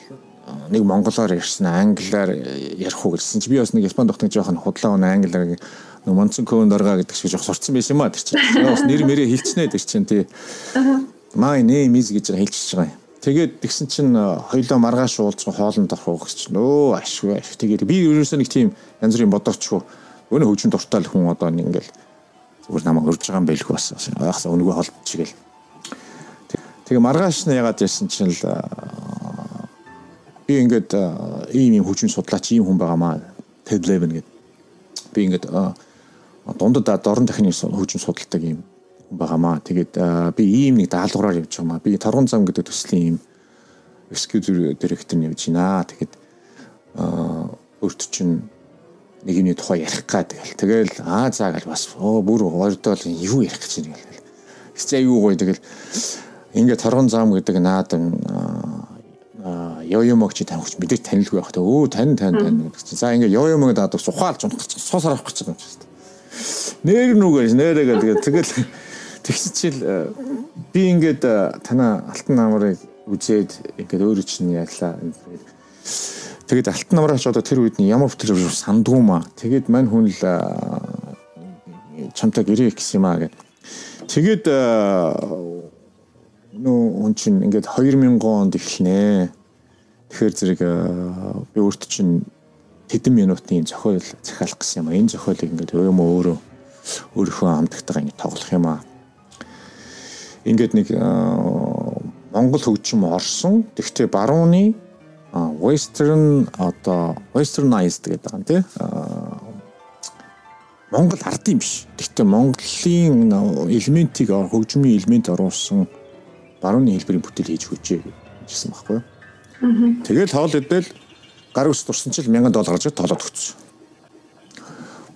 нэг монголоор ярьсан англиар ярих уу гэсэн чи. Би бас нэг японд тогтнож жоохон худлаа өнө англиар нэг монцон көөнд оргаа гэдэг шиг жоох сурцсан байсан юм а тэр чинь. Бас нэр мэрээ хэлчихнэ тэр чинь тий. My name is гэж хэлчихэж байгаа юм тэгээд тэгсэн чинь хоёлоо маргааш уулзсан хоолнд орох гэж чинь өө ашгүй аш тэгээд би ерөөсөө нэг тийм янз бүрийн бодоочгүй өнөө хөгжим дуртай хүн одоо нэг ингээл зүгээр намайг урьж байгаа юм байлгүй бас яахсаа өнгөө холдчихгээл тэгээ маргааш нь ягаад ярьсан чинь л би ингээд ийм юм хүчин судлаач ийм хүн байгаамаа Ted Levin гэдэг. Би ингээд дундад дорн дахины хүчин судалдаг юм байгаамаа. Тэгээд би ийм нэг даалгавраар явж байгаамаа. Би торгон зам гэдэг төслийн ийм executive director нь явж байна. Тэгээд өөрт чинь нэг юмний тухай ярих гад тэгэл. Тэгэл аа заа гэл бас оо бүр ойрдоо л юу ярих гэж байна гэл. Хэцээ юу гоё тэгэл ингээд торгон зам гэдэг наадам ёо ёмогч тавьчих мэдээж танилгүй байх. Өө тань тань тань гэсэн. За ингээ ёо ёмог даад ухаалж унах гэж суусаар авах гэж байгаа юм шиг. Нэр нүгээс нэрээгээ тэгээд тэгэл тэгсчил э, би ингээд э, танаа алтан намрыг үзээд ингээд өөрөө чинь яалаа. Тэгээд алтан намраач одоо тэр үед нь ямар хөтөл сандгүй маа. Тэгээд мань хүн л э, чамтай гэрээ гэсэн юм аа гэд. Тэгээд нөө хүн чинь ингээд 2000 онд эхэлнэ. Тэгэхээр зэрэг би өөрт чинь хэдэн минутын зохиол захиалах гэсэн юм а. Энэ зохиолыг ингээд юм өөрөө өөрийнхөө амтагтайгаа ингээд тоглох юм а. Ингээд нэг Монгол хөгжим орсон. Тэгвэл барууны western одоо westernized гэдэг юм тий. Монгол ард юм биш. Тэгвэл Монголын элементийг хөгжмийн элемент оруулсан барууны хэлбэрийн бүтээл хийж хүчээ гэсэн баггүй? Тэгэл хоол идэл гар ус турсан чил 1000 доллар гарч тоолоод өгсөн.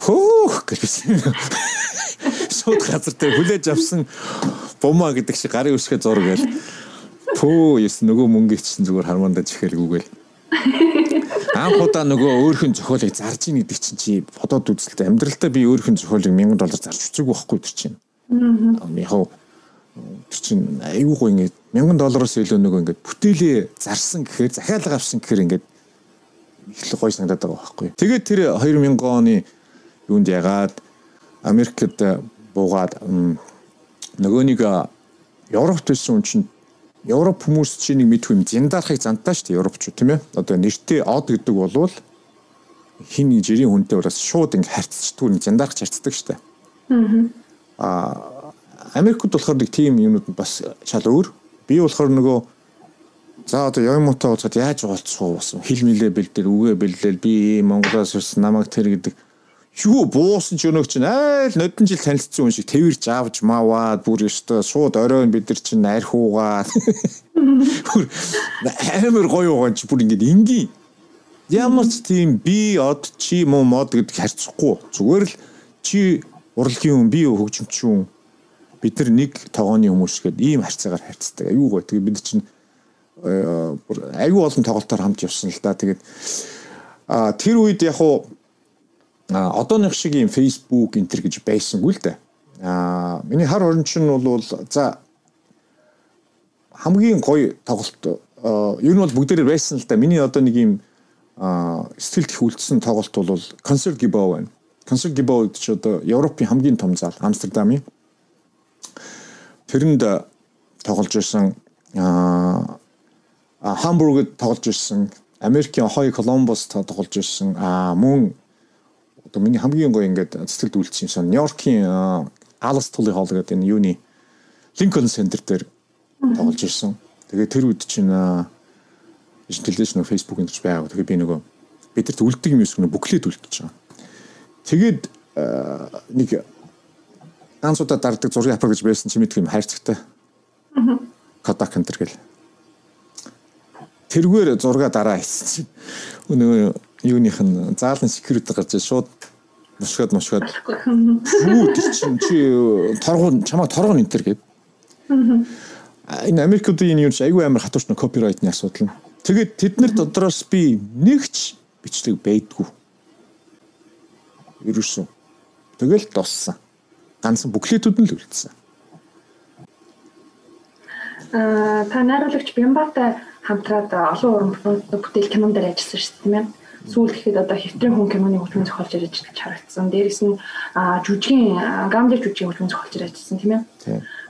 Хөөх гэсэн. Шууд газар дээр хүлээж авсан бума гэдэг шиг гарын үсгээ зур гээл. Пөө яс нөгөө мөнгө ичсэн зүгээр хармандаж ихэлгүйгээл. Анхудаа нөгөө өөрхөн зохиолыг зарж ийн гэдэг чинь чи бодоод үзэлтэй амьдралтаа би өөрхөн зохиолыг 1000 доллар зарж үзээгүй байхгүй тэр чинь. Яг тэр чинь айгүй гоо ингээд 1000 доллароос илүү нөгөө ингээд бүтээлээ зарсан гэхээр захиалга авсан гэхээр ингээд их л гоё санагдаад байгаа байхгүй. Тэгээд тэр 2000 оны юунд ягаад Америкт буугаад нөгөө нэг Европт байсан хүн чинь Европ хүмүүс чинь нэг мэдгүй юм зяндарахыг зантаа шүү дээ Европчууд тийм ээ. Одоо нэртэй од гэдэг болвол хин жирийн хүнтэй ураас шууд ингэ харьцчдаг нэг зяндарах харьцдаг шүү дээ. Аа Америкт болохоор нэг тийм юмнууд бас шал өөр. Би болохоор нөгөө за одоо Ямото уулзаад яаж уулзах вэ? Хил мэлээ бэлдэл, үгээ бэлдээл би Монголоос ирсэн намайг тэр гэдэг юу буусан ч өнөг чинь айл нодон жил танилцсан хүн шиг тэрж авч маваад бүр өстө шууд оройн бид нар чинь архиугаад амар гоё байгаа чи бүр ингэдэг энгийн ямар ч тийм би од чи муу мод гэдэг харьцахгүй зүгээр л чи урлагийн хүн би хөгжимч хүн бид нар нэг тогооны хүмүүс гээд ийм харьцаагаар харьцдаг. Аюу гоо. Тэгээ бид чинь э, аюу олон тоглолтоор хамт явсан л да. Тэгээд тэр үед яг уу одооных шиг ийм Facebook энтер гэж байсангүй л да. А миний хар орон чинь бол за хамгийн гоё тоглолт ер нь бол бүгдээрээ байсан л да. Миний одоо нэг ийм сэтгэлд их үлдсэн тоглолт бол Concert Gibao байна. Concert Gibao гэдэг чинь одоо Европын хамгийн том зал Амстердамын тэрэнд тоглож исэн аа Хамбургт тоглож исэн Америкийн Ohio Columbus тоглож исэн аа мөн одоо миний хамгийн гоё ингээд цэцгэлд үлдсэн юм сан Нью-Йоркийн Alice Tully Hall гэдэг энэ юуны Lincoln Center дээр тоглож ирсэн. Тэгээ тэр үед чинь интеллигенц нөө фейсбુક энэ ч байгаад тэгээ би нөгөө бидэрт үлддэг юм эсвэл бүклэд үлдчихэж байгаа. Тэгээд нэг ганцудаа дарддаг зургийг апар гэж байсан чи мэдэх юм хайрцагтай. Kodak энэ гэл. Тэргээр зурга дараа хийсэн чи өнөө юуных нь заалан security гарч шууд мушгаад мушгаад юу тэр чинь чи торгон чамаа торгон энэ төр гээд. Энэ Америкт энэ юм чи айгүй амар хатууч нэ копирайтны асуудал нь. Тэгээд тэднэр дотроос би нэгч бичлэг байдгүй. Ерөөсөн. Тэгэл дуссан ганцхан буклетүүд нь л үлдсэн. Аа та найруулагч Бямбатай хамтраад олон уран бүтээл кинон дээр ажилласан шүү дээ тийм ээ сүүл гэхэд одоо хэвтрийн хүн киноны хөгжмийн зохиолч ярьж харагдсан. Дээрээс нь жүжигийн гамдэр жүжигийн хөгжмийн зохиолч ярьжсэн тийм ээ.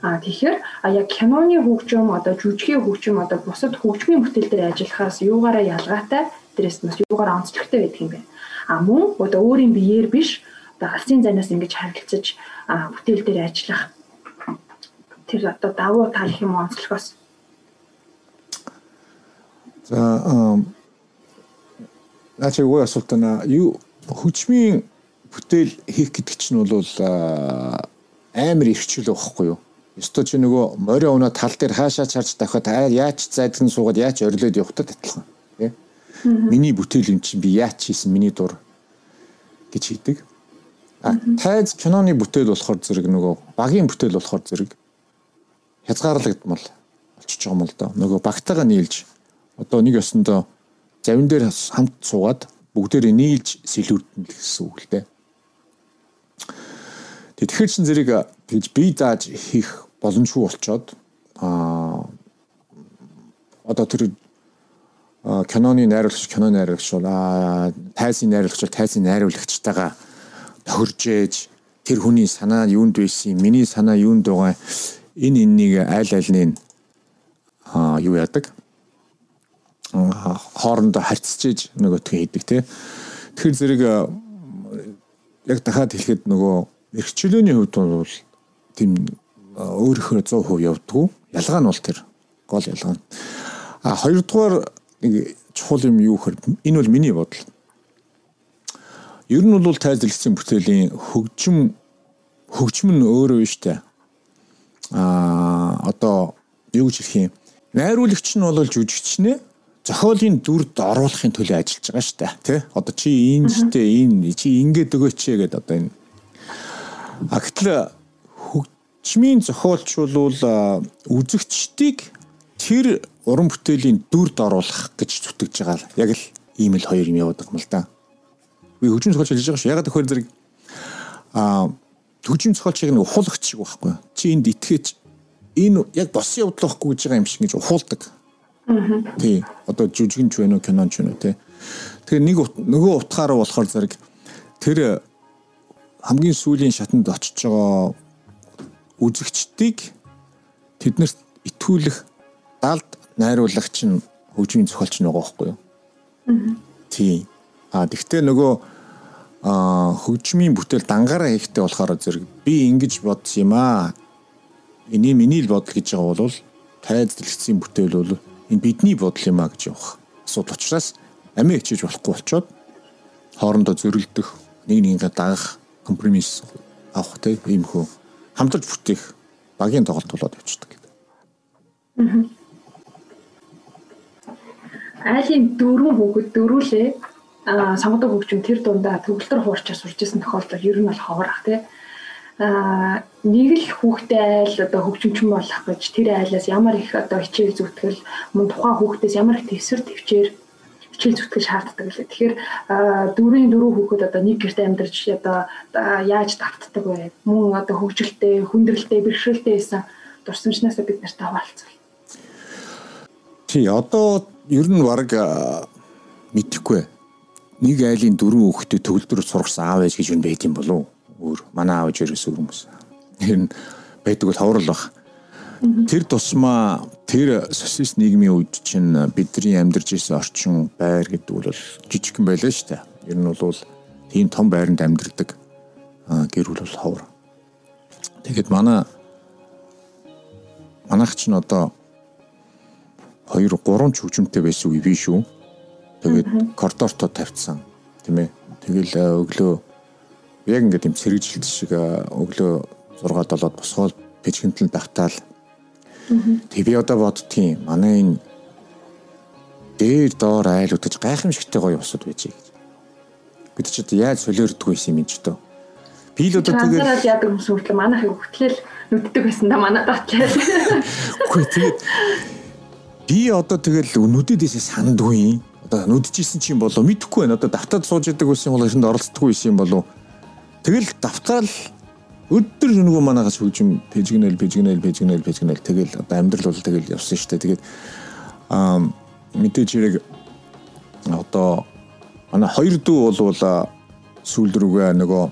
А тэгэхээр яг киноны хөгжим одоо жүжигийн хөгжим одоо бусад хөгжмийн бүтээл дээр ажиллахаас юугаараа ялгаатай дээрээс нь юугаараа онцлогтой байдаг юм бэ? А мөн одоо өөрийн биеэр биш одоо алсын занаас ингэж харилцаж бүтээл дээр ажиллах тэр одоо давуу тал юм онцлогоос. За наа чи юу асуулт байна? Юу хөгжмийн бүтээл хийх гэдэг чинь бол амар ирчил байхгүй юу? Ёстой чи нөгөө морин унаа тал дээр хаашаа чарж дахиад яаж зайдсан суугаад яаж орилоод явахтад адилхан. Тэ? Миний бүтээл юм чи би яаж хийсэн миний дур гэж хийдэг. А тайз киноны бүтээл болохоор зэрэг нөгөө багийн бүтээл болохоор зэрэг хязгаарлагдмал болчихж байгаа юм л да. Нөгөө багтайгаа нийлж одоо нэг ёсондоо завин дээр хамт суугаад бүгдээрээ нийлж сэлүүрдэн л гэсэн үг л дээ. Тэгэхээр чин зэрэг тэгж бие дааж хийх боломжгүй болчоод аа одоо тэр киноны найруулагч киноны найруулагч бол аа тайзын найруулагч бол тайзын найруулагчтайгаа тохиржээж тэр хүний санаа юунд байсан миний санаа юунд байгаа энэ энэнийг айл айлны аа юу яадаг хоорондоо харьцаж нөгөөтгөө хийдэг тий. Тэгэхээр зэрэг яг дахиад хэлэхэд нөгөө эрх чөлөөний хувьд бол тийм өөрөөхөө 100% явдггүй. Ялгаа нь бол тэр гол ялгаа нь. А хоёрдугаар нэг чухал юм юу гэхээр энэ бол миний бодол. Ер нь бол тайлбарлагдсан бүтээлийн хөгжим хөгжим нь өөрөө биш үү? А одоо юу гэж хэлэх юм? Найруулагч нь бол жүжигчнээ зохиолын дүрд оруулахын төлөө ажиллаж байгаа шүү дээ. Тэ? Одоо чи энэ штэ энэ чи ингээд өгөөч гэдэг одоо энэ. А гэтэл хөгжмийн зохиолч бол үзэгчдийг тэр уран бүтээлийн дүрд оруулах гэж зүтгэж байгаа. Яг л ийм л хоёр юм яваад байгаа юм л да. Би хөгжим зохиолч хэлж байгаа шүү. Ягаад гэхээр зэрэг а хөгжим зохиолчийг нэг ухуулагч шиг байхгүй. Чи энд итгэж энэ яг босон явдал байхгүй гэж байгаа юм шиг гэж ухуулдаг Тий. Одоо жүжигч вэ нүү киноч вэ нүү тий. Тэгэхээр нэг нөгөө утгаараа болохоор зэрэг тэр хамгийн сүүлийн шатанд очиж байгаа үзэгчдийг тэднэрт итгүүлэх далд найруулагч нь хөгжмийн зохиолч нэг байгаа байхгүй юу? Тий. А тэгвэл нөгөө а хөгжмийн бүтээл дангаараа хийхтэй болохоор зэрэг би ингэж бодсон юм аа. Эний миний л бодол гэж байгаа бол дэлгэцийн бүтээл бол энэ бидний бодол юм а гэж явах. Асуудал учраас амиа хичээж болохгүй болчоод хоорондоо зөрөлдөх нэг нэгнээ дагах компромисс авах тийм ийм хөө. Хамтарч бүтээх багийн тоглолт болоод явчихдаг гэдэг. Айлын дөрвөн хүүхэд дөрүүлээ а сонгодог хөгжим тэр дундаа төгөлтөр хуурчаа сурж исэн тохиолдол ер нь бол ховор ах тийм аа нэг л хүүхдээ айл одоо хөгжимчин болох гэж тэр айлаас ямар их одоо хичээл зүтгэл мөн тухайн хүүхдээс ямар их төвсөр төвчээр хичээл зүтгэл шаарддаг лээ. Тэгэхээр дөрвийн дөрөв хүүхэд одоо нэг гэрт амьдарч одоо яаж давтдаг вэ? Мөн одоо хөгжилтэй, хүндрэлтэй, бэрхшээлтэй байсан дурсамжнаас бид нартай хаваалцвал. Тий, одоо ер нь баг мэдхгүй. Нэг айлын дөрвөн хүүхдээ төгөлдөр сургасан аав ээж гэж юу байд юм болов уу? Өөр манай аав ээжээс өөр хүмүүс. Тэр нь байдаг бол хаврал баг. Тэр тусмаа тэр социалист нийгмийн үед чинь бидний амьдарч исэн орчин байр гэдэг бол жижигхэн байлаа шүү дээ. Ер нь бол тийм том байранд амьдардаг гэр бүл бол ховор. Тэгэхэд манай манайх чинь одоо 2 3 ч хөгжмөнтэй байсан үе биш үү? Тэгээд коридорто тавьсан тийм ээ. Тэгэл өглөө яг ингээд юм сэргижилт шиг өглөө 6 7-д босгоод пэжгэнтэл давтаал. Тэг би одоо боддгийн манай энэ дээр доор айл үтэж гайхамшигтай гоё усуд байж гэж. Бид ч одоо яаж солиордгүй юм юм ч одоо. Би л одоо тэгээд Ганцаараа яадаг хүмүүс хүртэл манайхыг хөтлөл нүддэг байсан да манай татлаа. Үгүй тэгээд би одоо тэгэл нүдэдээсээ сандгүй. Одоо нүдчихсэн чинь болоо мэдхгүй байна. Одоо давтаад сууж идэг байсан бол энд оролцдоггүй юм болов Тэгэл давтаал өдөр нөгөө манаагаас хөгжим пэжгнэл пэжгнэл пэжгнэл пэжгнэл тэгэл одоо амьдрал бол тэгэл явсан шүү дээ. Тэгээд аа мэдээж хэрэг одоо манай хоёр дүү бол сүүл рүүгээ нөгөө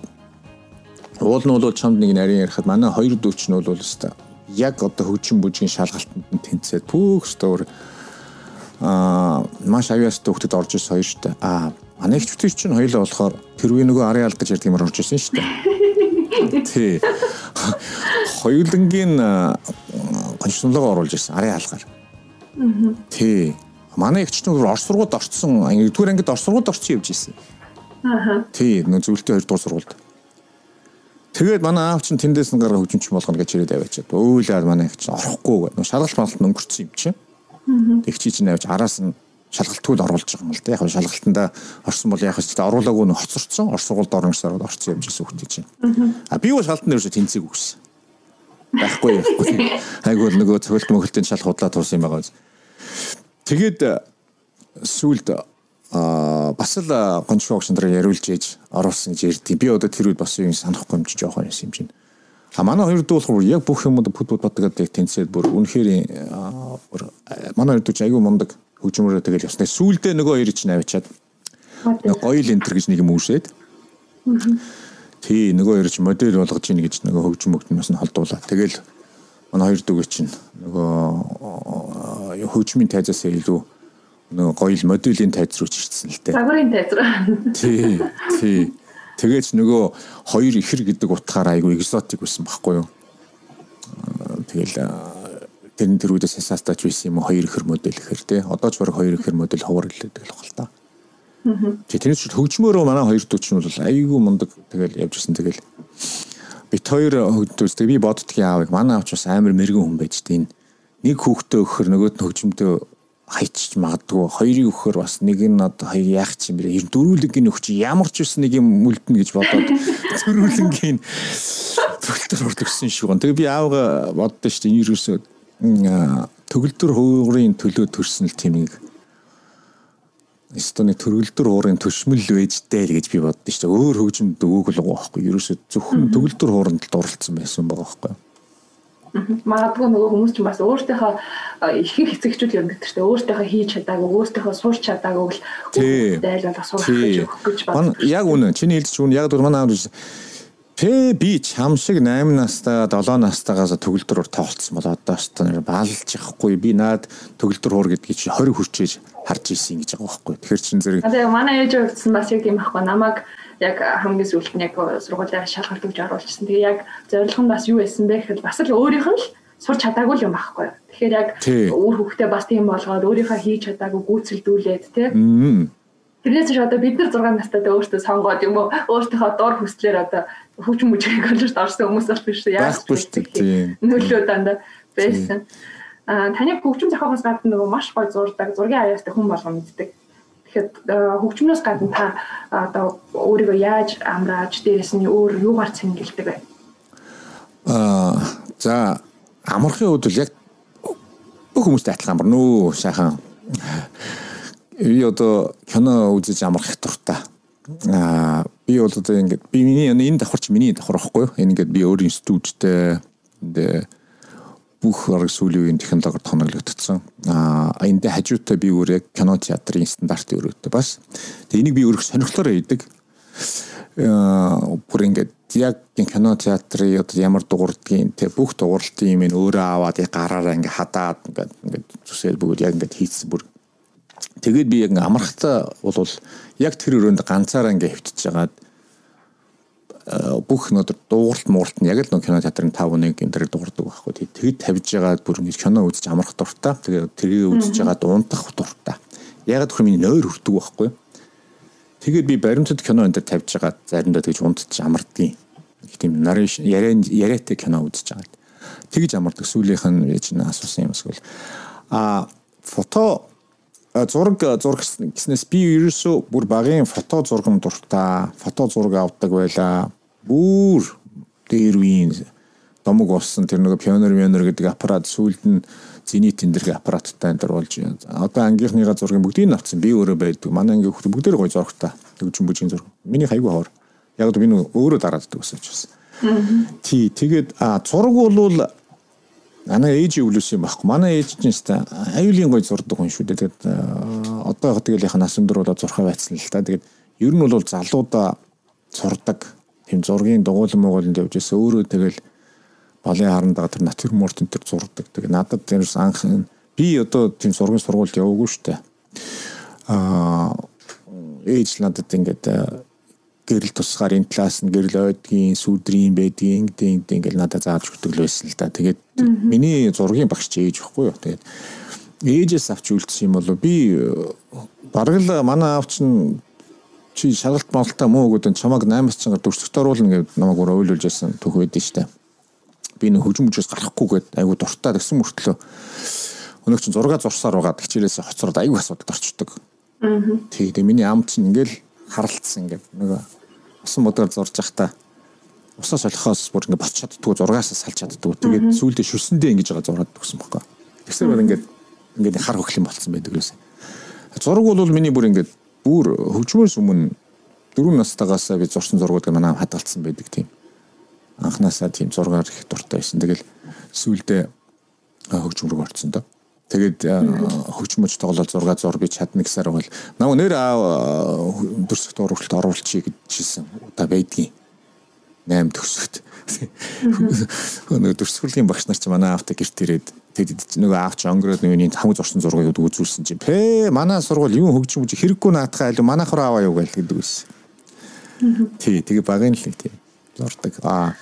уул нь бол чамд нэг нарийн ярихад манай хоёр дүү ч нь бол өстой яг одоо хөгжим бүжгийн шалгалтанд нь тэнцээд бүх стор аа маш авьяас төвхөд орж ирсэн хоёр шүү дээ. Аа ихчүүд чинь хоёлоо болохоор тэрвээ нөгөө арын алд гэж ярьдаг юмар орж ирсэн шүү дээ. Тий. Хоёулангийн гончнолоо оруулж ирсэн арын хаалгаар. Аа. Тий. Манай эгч нь Орос сургуульд орцсон, 1-р ангид Орос сургуульд орцсон явж ирсэн. Аа. Тий, нөө зөвлөлтийн 2 дугаар сургуульд. Тэгээд манай аав чинь тэндээс нь гараа хөгжимч болгоно гэж ирээд аваачаад өөлөөд манай эгч орохгүй гэдэг. Шалгалт малт өнгөрцөн юм чинь. Аа. Тэгчий чинь авч араас нь шалгалтгүй оруулж байгаа юм л да. Яг шалгалтанда орсон бол яг ч оруулаагүй нь хоцорсон. Орос сургуульд орно гэсэн ороод орсон юм жисэн хүүхдээ чинь. А би бол шалтан дээрээс тэнцээг өгсөн. Байхгүй байхгүй. Айгуул нөгөө цогт мөхөлтөнд шал худлаа туусан юм байгаа. Тэгээд сүулт а бас л гончгүй огшин дээр яриулж ээж оруулсан гэж ярьдیں۔ Би одоо тэр үед бас юм санахгүй юм чи жоохон юм чинь. А манай хоёр болохоор яг бүх юмд бүд бүд боддог гэдэг тэнцээд бүр үнэхээр бүр манай хоёр дүү айгүй мундаг хөгжмөрөө тэгэл явснаа сүүлдээ нөгөө хоёр чинь авчиад гоё л энтер гэж нэг юм үүсээд тий нөгөө хоёр чинь модель болгож ийн гэж нөгөө хөгжим мөгтнөөс нь холдуулаад тэгэл манай хоёр дүүгээ чинь нөгөө хөгжмийн тайзаас илүү нөгөө гоё л моделийн тайз руу чирсэн л дээ. Загварын тайз руу. Тий. Тий. Тэгээж нөгөө хоёр ихэр гэдэг утгаараа айгүй экзотик байсан байхгүй юу? Тэгэл тэр тэр үедээ сасаач байсан юм хоёр ихэр модель ихэр тий. Одоо ч бараг хоёр ихэр модель ховор хэлээд л баг та. Чи тэрнээс ч хөгжмөөрөө манай хоёр дүүч нь бол айгүй мундаг тэгэл явж ирсэн тэгэл бит хоёр хөгждөөс би боддгийн аавыг манай авч бас амар мэрэгэн хүн байж тийн нэг хүүхдээ өгөхөр нөгөөд нь хөгжмөдөө хайчиж магадгүй хоёрыг өгөхөр бас нэг нь одоо хоёр яах ч юм бэ дөрүүлэнгийн өгч ямар ч үс нэг юм үлдэнэ гэж бодоод дөрүүлэнгийн төгөлтөр урдгсан шүү гэн. Тэгээ би аавга боддоо шүү дээ ерөөсөө төгөлдөр хуурын төлөө төрсөн л нэг Эстоны төрөлдөр хуурын төшмөл вэжтэй л гэж би боддоо шүү дээ. Өөр хөгжимд өгөөг л байгаа байхгүй. Ерөөсөө зөвхөн төгөлдөр хууранд л дурлцсан байсан байгаа байхгүй. Магадгүй нөгөө хүмүүс ч бас өөртөөхөө ихэнх эцэгчүүд юм гэдэг чинь өөртөөхөө хийж чадаагүй, өөртөөхөө сурч чадаагүй л дайлуулах сурах гэж өгөх гэж байна. Яг үнэ. Чиний хэлж чинь яг бол манай аав Тэ би чам шиг 8 настай 7 настайгаас төгөлдрөөр тоглолцсон бол одоо ч баалж яахгүй би наад төгөлдөр хуур гэдгийг чи 20 хүрчээж харж ийсэн гэж байгаа байхгүй. Тэгэхээр чин зэрэг Тэгээ манай ээж өгдсөн бас яг тийм байхгүй. Намайг яг хамгийн сүүлд нь яг сургуулиар шалгалт өгж оруулчихсан. Тэгээ яг зорилго нь бас юу байсан бэ гэхэд бас л өөрийнх нь л сурч чадаагүй юм байхгүй. Тэгэхээр яг өөр хүүхдээ бас тийм болгоод өөрийнхөө хийж чадаагүй гүйцэлдүүлээд тий. Тэрнээс ч одоо бид нар 6 настай өөртөө сонгоод юм уу өөртөөхөө дор хүслээр одоо хөгжим мужийн коллежд орсон хүмүүс бол биш яаж нөлөө дандаа байсан. Аа таны хөгжим зохиогоос гадна нөгөө маш гой зурдаг, зургийн аяастай хүн болгоо мэддэг. Тэгэхээр хөгжмнөөс гадна та одоо өөрийгөө яаж амрааж дээрэс нь өөр юугаар цэнгэлдэг вэ? Аа за амархын хувьд бол яг бүх хүмүүстэй адилхан амарна уу сайхан. Би одоо кино үзэж амрах дуртай Аа би бол одоо ингээд би миний энэ давхар чи миний давхар байхгүй юу? Ингээд би өөрийн студидтэй энэ бүх арга сүүлийн үеийн технологиор тоноглогдсон. Аа энд хажуутай би өөр яг кино театрын стандартын өрөөтэй бас. Тэгээ энийг би өөрөх сонирхлоор хийдэг. Аа бүр ингээд яг кино театрын одоо ямар дуурдгийн тэг бүх дууралтын юм ин өөрөө аваад яг гараараа ингээд хадаад ингээд ингээд зүсэл бүгд яг ингээд хийцсэн бүр Тэгээд би яг амрахтаа бол яг тэр өрөөнд ганцаараа ингээ хөвтөж жагаад э, бүх нөдөр дууралт мууралт нь яг л нөө кино театрын 5 1 энэ дээр дуурдаг байхгүй. Тэгэд тавьж жагаад бүр ингэ кино үзэж амрах дуртай. Тэгээд тэрийг үзэж жагаад унтах дуртай. Ягаад гэвэл миний нойр хүрдэг байхгүй. Тэгээд би баримтат кино энэ дээр тавьж жагаад заримдаа тэгж унтчих амардгийн. Их тийм нарийн яриа яриатай кино үзэж жагаад. Тэгж амардаг сүүлийнх нь чинь асуусан юм эсвэл а фото зураг зураг гэснээс би ерөөсөө бүр багын фото зурган дуртай. Фото зураг авдаг байла. Бүр дээр үеийн домог болсон тэр нэг пионер пионер гэдэг аппарат сүүлд нь зенит эндэрх аппараттай энэ болж одоо ангийнхныга зургийг бүгдийг нь авсан би өөрөө байдаг. Манай ангийн хүмүүс бүгдээр гоё зурагтай. Төгжин бүжгийн зураг. Миний хайгуу хоор яг би нөгөө өөрөө дарааддаг гэсэн учраас. Тий, тэгээд а зураг бол манай ээж өвлөс юм баггүй. Манай ээж чинь өстой аюулын гой зурдаг хүн шүү дээ. Тэгээд одоо яг тэгэлийнх нь нас өндөр болоод зурхаа байцсан л та. Тэгээд ер нь бол залуудаа зурдаг. Тийм зургийн дугуйлан муугууланд явж байсан. Өөрөө тэгэл балын харандаа тэр натюрморт энэ төр зурдаг. Тэгээд надад тэрс анх би одоо тийм зургийн сургуульд яваагүй шүү дээ. Аа ээж надад ингээд гэрэл тусгаар энэ талаас нь гэрэл ойдгийн сүдрийн байдгийн гэдэг ингээл надад зааж өгдөг л да. Тэгээд миний зургийн багш ээж байхгүй юу. Тэгээд ээжээс авч үлдсэн юм болоо би бараг л манай аав чинь чи шагалт монголтой муу гэдэг чамаг 8-аас чангаар дүрсгт оруулна гэд намайг өөр ойлуулж байсан төх байдэн штэ. Би хөгжим хүчээс гарахгүйгээд айгу дуртай гэсэн мөртлөө өнөөх чинь зураг зурсаар байгаа тэгчээрээс хоцроод айгу асуудалд орчдөг. Аа. Тий, тэгээ миний ам чинь ингээл харалтсан ингээд нөгөө усан модоор зурж явахдаа усаас олохоос бүр ингээд боч чаддгүй зургаас салж чаддгүй. Тэгээд сүүлдээ шүсэндээ ингэж байгаа зураад төгсөн байхгүй. Тэгсээр бол ингээд ингээд хар хөхлөн болцсон байдаг юусэн. Зураг бол миний бүр ингээд бүр хөгжмөөс өмнө дөрөв настайгаас би зурсан зургууд манай хадгалсан байдаг тийм. Анханасаа тийм зургаар их дуртай байсан. Тэгэл сүүлдээ хөгжим рүү орсон доо. Тэгээд хөгжмөж тоглол 6 зур би чадна гэсээр бол намайг нэр дүрсгт урагшлалт оруулчихъя гэж хэлсэн удаа байдгийн. 8 төгсөлт нөгөө дүрсгүрлийн багш нар ч манай аавтай гэрт ирээд тэгээд нөгөө аав ч онгороод нүуний хамаг зурсан зургууд үзүүлсэн чинь пэ манай сургууль юу хөгжим гэж хэрэггүй наатахаа айлу манайхаар аваа юу гэл? гэдэг байсан. Тий тэгээ багын л нэг тийм зурдаг. Аа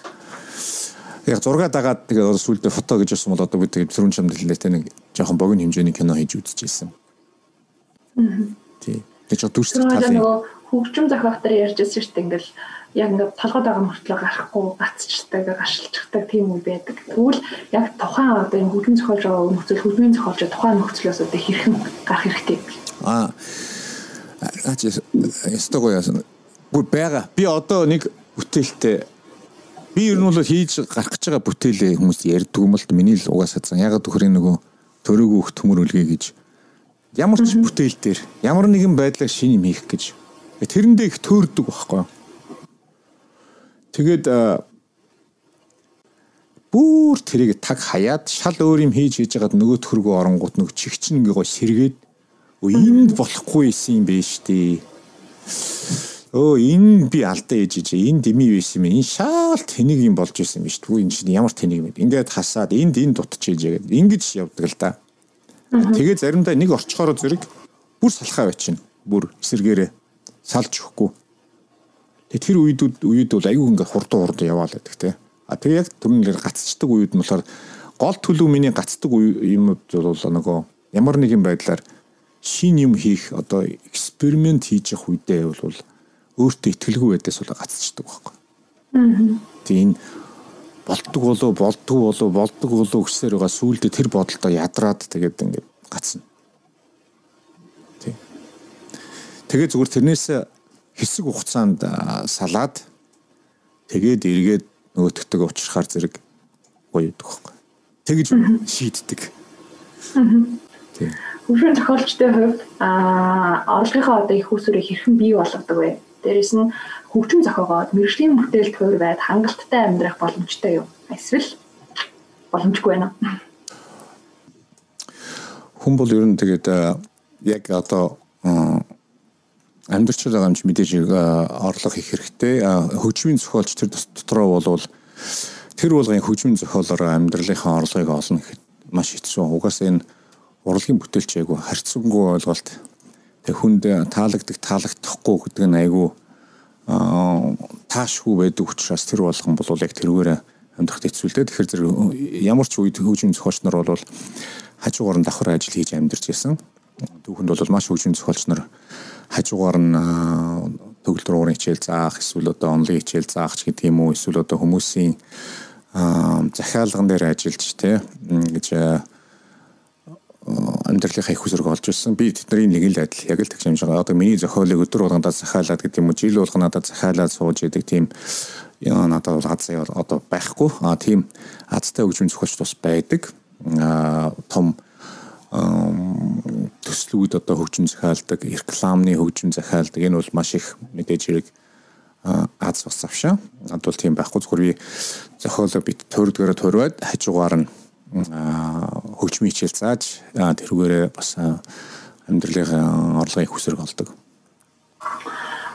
яг зураг дагаад тэгээ сүулдэ фото гэж болсон бол одоо би тэгээ түрүүн чамд хэллээ те нэг жоохон богино хэмжээний кино хийж үзчихсэн. Аа. Тий. Тэгээ ч дүрс талын нөгөө хөгжим зохиогтор ярьжсэн шүү дээ ингээл яг ингээд толгойд байгаа мөртлөө гарахгүй гацчдаг гашилчдаг тийм үе байдаг. Тэгвэл яг тухайн одоо энэ хөгжим зохиолж байгаа нөхцөл хөгжмийн зохиолж тухайн нөхцлөөс одоо хэрхэн гарах хэрэгтэй. Аа. Аач ястагоо яасан. Бүр байгаа. Би одоо нэг бүтээлтэй Би ер нь бол хийж гарах гэж байгаа бүтээлээ хүмүүс ярьдаг юм л миний л угаасаа зан ягаад төхрийн нөгөө төрөөгөө их төмөр үлгээ гэж. Ямар ч бүтээл дээр ямар нэгэн байдлаар шин юм хийх гэж. Тэрэндээ их төөрдөг байхгүй. Тэгээд бүр тэрийг таг хаяад шал өөр юм хийж хийж байгаад нөгөө төргөө оронгууд нөгөө чихчин ингээ гоо сэргээд энд болохгүй юм биш үү өө энэ би алдаа ээж ээж энэ дими байсан юм энэ шаал тэнийг юм болж исэн юм биш үү энэ чинь ямар тэнийг юм ингээд хасаад энд энэ дутчихээж ягээд ингэж явдаг л да тэгээ заримдаа нэг орчхороо зэрэг бүр салхаа байчин бүр эсэргээрээ салж өгөхгүй. Тэгээ тэр үедүүд үед бол аюу ингээд хурдан хурдан яваал байдаг те. А тэгээ яг түрнээр гацчдаг үед нь болохоор гол төлөв миний гацдаг юмуд бол нөгөө ямар нэгэн байдлаар шин юм хийх одоо эксперимент хийж явах үедээ бол өөртөө ихтгэлгүй байдаас бол гацчихдаг байхгүй. Аа. Тэгээ энэ болддог болоо болддог болоо болддог болоо гэсээр байгаа сүулдэ тэр бодолтой ядраад тэгээд ингээд гацна. Тий. Тэгээ зүгээр тэрнээс хэсэг хугацаанд салаад тэгээд эргээд нөгөөтгдөг уучрахаар зэрэг гоё өгдөг байхгүй. Тэгж шийддэг. Аа. Тий. Хөвшин зохиолчтой хувьд аа орлогынхаа одоо их усүрийг хэрхэн бий болгодог вэ? Дээрээс нь хөгжим зохиогоод мэрэгжлийн бүтээлд хувираад хангалттай амьдрах боломжтой юу? Эсвэл боломжгүй байна уу? Хүн бол ер нь тэгээд яг одоо амьдрч байгаа юм чи мэдээж орлого их хэрэгтэй. Хөгжмийн зохиолч тэр дотроо болвол тэр болгын хөгжмийн зохиолоор амьдралынхаа орлогыг олно гэхэд маш хэцүү. Угаасаа энэ урлагийн бүтээлч айгу харьцангуй ойлголт тэг хүнд таалагддаг таалагдахгүй гэдэг нь айгүй таашгүй байдаг учраас тэр болгон бол яг тэрүүгээр амьдрахад хэцүү л дээ. Тэгэхээр зэрэг ямар ч үед хөгжим зохиолч нар бол хажуугаар нь давхар ажил хийж амьдарч байсан. Түүхэнд бол маш хөгжим зохиолч нар хажуугаар нь төгөл рүүрийн хичээл заах эсвэл одоо онлайн хичээл заах ч гэдэг юм уу эсвэл одоо хүмүүсийн захиалган дээр ажиллаж тий гэж амьдралынхаа их хүсрэг олж ирсэн. Би тэдний нэг л адил яг л тэгж амжиж байгаа. Одоо миний зохиолыг өдөр болгондоо захиалаад гэдэг юм уу, жил болгоно надад захиалаад сууж идэг тийм яа надад бол аз одоо байхгүй. А тийм азтай хөгжим зохиолч тус байдаг. А том төслүүд одоо хөгжим захиалдаг, рекламны хөгжим захиалдаг. Энэ бол маш их мэдээж хэрэг Аз бас авшаа. Над бол тийм байхгүй зүгээр би зохиолоо бит төрдгөрө төрвээд хажуугаар нь хөгжмийн хичээл зааж тэрүүгээрээ бас амьдралын орлогын хүсрэг олдог.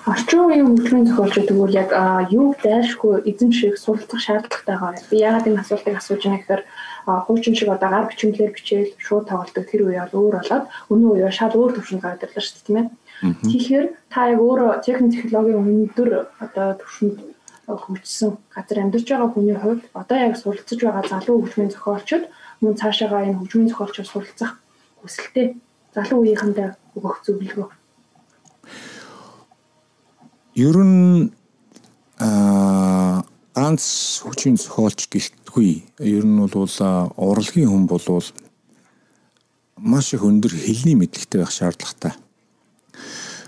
Орчин үеийн хөгжмийн зохиолчид тэгвэл яг юу зайлшгүй эзэмших суралцах шаардлагатай байгаа. Би яагаад энэ асуултыг асууж байгаа гэхээр хуучин шиг одоо гар бичмлэр бичээл шууд тоглолдог тэр үе бол өөр болоод өнөө үе шал өөр төвшөнд гараад ирлээ шүү дээ тийм ээ. Тэгэхээр та яг өөрөө техник технологийн өндөр одоо төвшөнд хөгжсөн газар амьдарч байгаа хүний хувьд одоо яг суралцж байгаа залуу хөгжмийн зохиолчид мөн цаашаага энэ хөгжмийн зохиолчид суралцах хүсэлтэй залуу үеийнхэндээ өгөх зөвлөгөө Ер нь аа ганц хүчин зохиолч гэлтгүй. Ер нь бол урлагийн хүн бол маш их өндөр хэлний мэдлэгтэй байх шаардлагатай.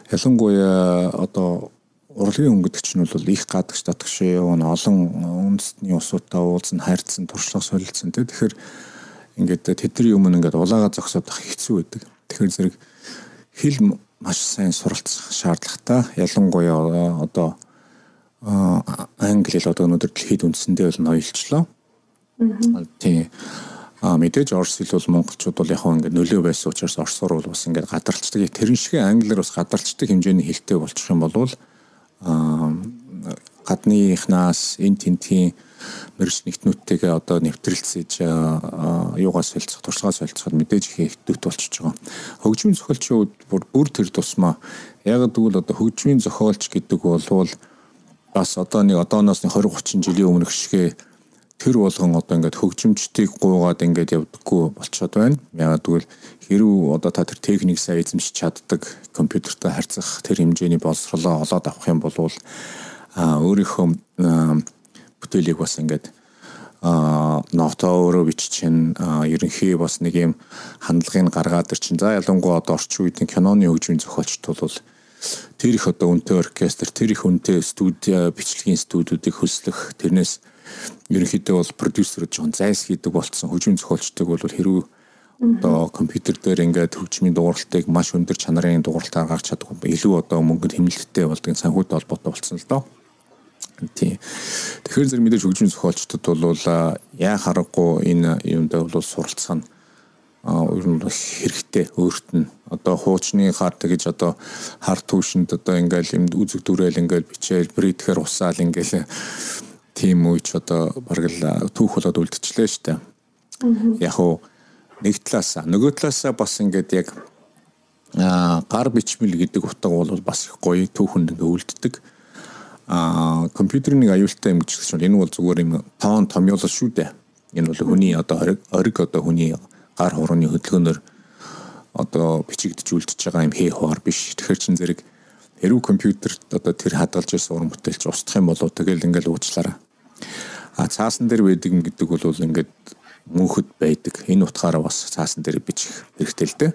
Ялангуяа одоо урлагийн хүн гэдэг чинь бол их гадагш татгш явна олон үндэстний усуудаа уулзсан хайрцсан туршлага солилцсон тийм тэгэхээр ингээд тэдний юм ингээд улаага зогсоод ах хэцүү байдаг. Тэгэхээр зэрэг хэл маш сайн суралцах шаардлагатай. Ялангуяа одоо англи хэл одоо өнөөдөр дэлхийд үндсэндээ бол ноёлчлоо. Тийм. А мэдээж орс хэл бол монголчууд бол яг ингээд нөлөө байсан учраас орсоор бол бас ингээд гадарчдаг. Тэрэн шиг англиар бас гадарчдаг хэмжээний хэлтэй болчих юм бол гадныхнаас эн тентхийн мэрэгч нэгтнүүдтэйгээ одоо нэвтрэлцэж юугаас солилцох, туршлагаас солилцоход мэдээж их дэвт болчихж байгаа. Хөгжмийн зохиолчид бүр тэр тусмаа яг тэгвэл одоо хөгжмийн зохиолч гэдэг бол бас одоо нэг одооноос 20 30 жилийн өмнөх шигэ тэр болгон одоо ингээд хөгжимчдийг гуугаад ингээд явдаггүй болчиход байна. Яг тэгвэл хэрв одоо та тэр техник сайн эзэмшиж чаддаг, компьютертэй харьцах тэр хэмжээний боловсролоо олоод авах юм бол а өөрийнхөө бүтээлийг бас ингээд а нотоо өөрөө биччихэн ерөнхий бас нэг юм хандлагыг гаргаад ирчин. За ялангуяа одоо орчин үеийн киноны хөгжмийн зохиолчд бол тэр их одоо үнэтэй оркестр, тэр их үнэтэй студи бичлэгийн студиудыг хөслөх, тэрнээс ерөнхийдөө бол продюсерүүд жоон зайс хийдэг болцсон хөгжмийн зохиолчдыг бол хэрүү одоо компьютер дээр ингээд хөгжмийн дууралтыг маш өндөр чанарын дууралтаар гаргаж чаддаг илүү одоо мөнгөнд хэмнэлттэй болдгийн санхүүтэй холбоотой болсон л доо. Тийм. Тэгэхээр зэрэг мэдээж хөгжмийн зохиолчдод бол яа харахгүй энэ юундаа бол суралцах нь ер нь бол хэрэгтэй өөрт нь одоо хуучны хар тэгэж одоо хар түүшинд одоо ингээл юм үзэг дүрээл ингээл бичээл брэдхээр усаал ингээл тийм үеч одоо бараг л түүх болоод үлдчихлээ штэ. Яг уу нэг талаасаа нөгөө талаасаа бас ингээд яг гар бичмэл гэдэг утга бол бас их гоё түүхэнд ингээ үлддэг а компьютерийн аюултай юм гэж хэлсэн. Энэ бол зүгээр юм тоон томьёолол шүү дээ. Энэ бол хүний одоо ориг одоо хүний гар хурууны хөдөлгөөнөөр одоо бичигдэж үлдчихэж байгаа юм хээ хоор биш. Тэгэхээр чин зэрэг хэрүү компьютер одоо тэр хадгалж байсан уран бүтээлч устдах юм болоо тэгэл ингээл уучлаарай. А цаасан дээр байдаг юм гэдэг бол ингээд мөнхөд байдаг. Энэ утгаараа бас цаасан дээр бичих хэрэгтэй л дээ.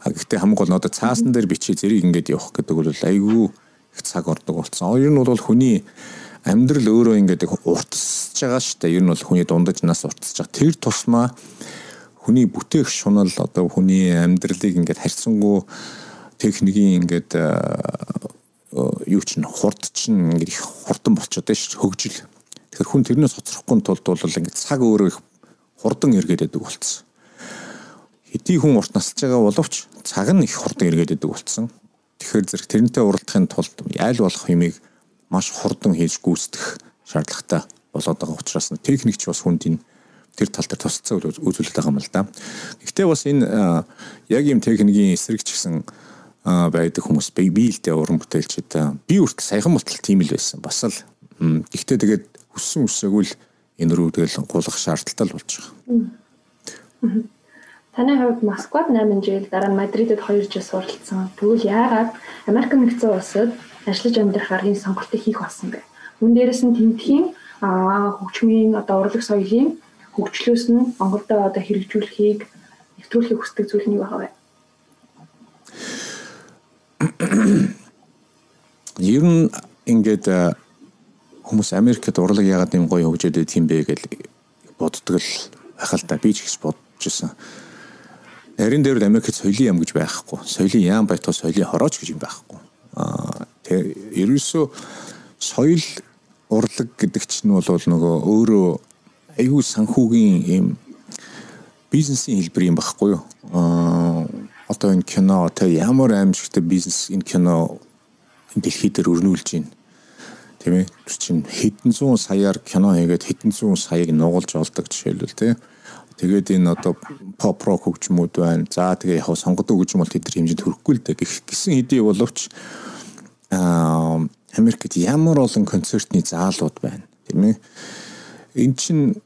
А гэхдээ хамгийн гол нь одоо цаасан дээр бичиж зэрэг ингээд явах гэдэг бол айгүй их цаг ордог болсон. Ер нь бол хүний амьдрал өөрөө ингээд уртсаж байгаа шүү дээ. Ер нь бол хүний дундаж нас уртсаж байгаа. Тэр тусмаа хүний бүтээх шунал одоо хүний амьдралыг ингээд харьцангуй техникийн ингээд юу ч н хурд чинь ингээд их хурдан болчиход байна шүү хөгжил. Тэгэхээр хүн тэрнээс хоцрохгүй тулд бол ингээд цаг өөрөө их хурдан эргээд байдаг болцсон. Хэдий хүн урт насалж байгаа боловч цаг нь их хурдан эргээд байдаг болцсон. Тэгэхээр зэрэг тэрнтэй уралдахын тулд айл болох юмыг маш хурдан хийж гүйцэтгэх шаардлагатай болоод байгаа учраас техникч бас хүнд энэ тэр тал дээр тусцсан үзүүлэлт байгаа юм л да. Гэхдээ бас энэ яг юм техникийн эсрэг ч гэсэн байдаг хүмүүс биелдээ уран бүтээлчд би үртэл саяхан болтол тийм л байсан. Бас л гэхдээ тэгээд хүссэн үсээгүй л энэ рүү тэгэл гулгах шаардлагатай л болж байгаа. Таны хувьд Москвад 8 жил дараа нь Мадридэд 2 жил суралцсан. Тэгвэл яагаад Америк нэгдсэн улсад ажиллаж амьдрах аргын сонголтыг хийх болсон бэ? Мөн дээрэс нь тэмдгийн хөгжмийн одоо урлаг соёлын хөгжлөөс нь Монголдо одоо хэрэгжүүлэхийг нэвтрүүлэхийг хүсдэг зүйл нь юу байгаа вэ? Ер нь ингээд хүмүүс Америкт урлаг яагаад юм гоё хөгжөөд байт юм бэ гэж боддог л байх л та би ч гэж бодож байсан. Нарийн дээр Америкт соёлын ям гэж байхгүй. Соёлын яам байтугай соёлын хорооч гэж юм байхгүй. Аа тэгээ ерөөсөө соёл урлаг гэдэг чинь бол нөгөө өөрөө айгүй санхүүгийн ийм бизнесийн хэлбэр юм багхгүй юу? Аа одоо энэ кино тэ ямар аимшигтай бизнес энэ кино дэлхий дээр өрнүүлж байна. Тийм ээ. Чинь хэдэн зуун саяар кино хийгээд хэдэн зуун саяыг нугалж олдог жишээлбэл тийм. Тэгээд энэ одоо pop rock хөгжмүүд байна. За тэгээ яг сонгодог хөгжим бол тэд нар хэмжээнд хүрэхгүй л дээ. Гисэн хэдий боловч аа Америкт ямар олон концертны заалууд байна. Тийм ээ. Эн чинь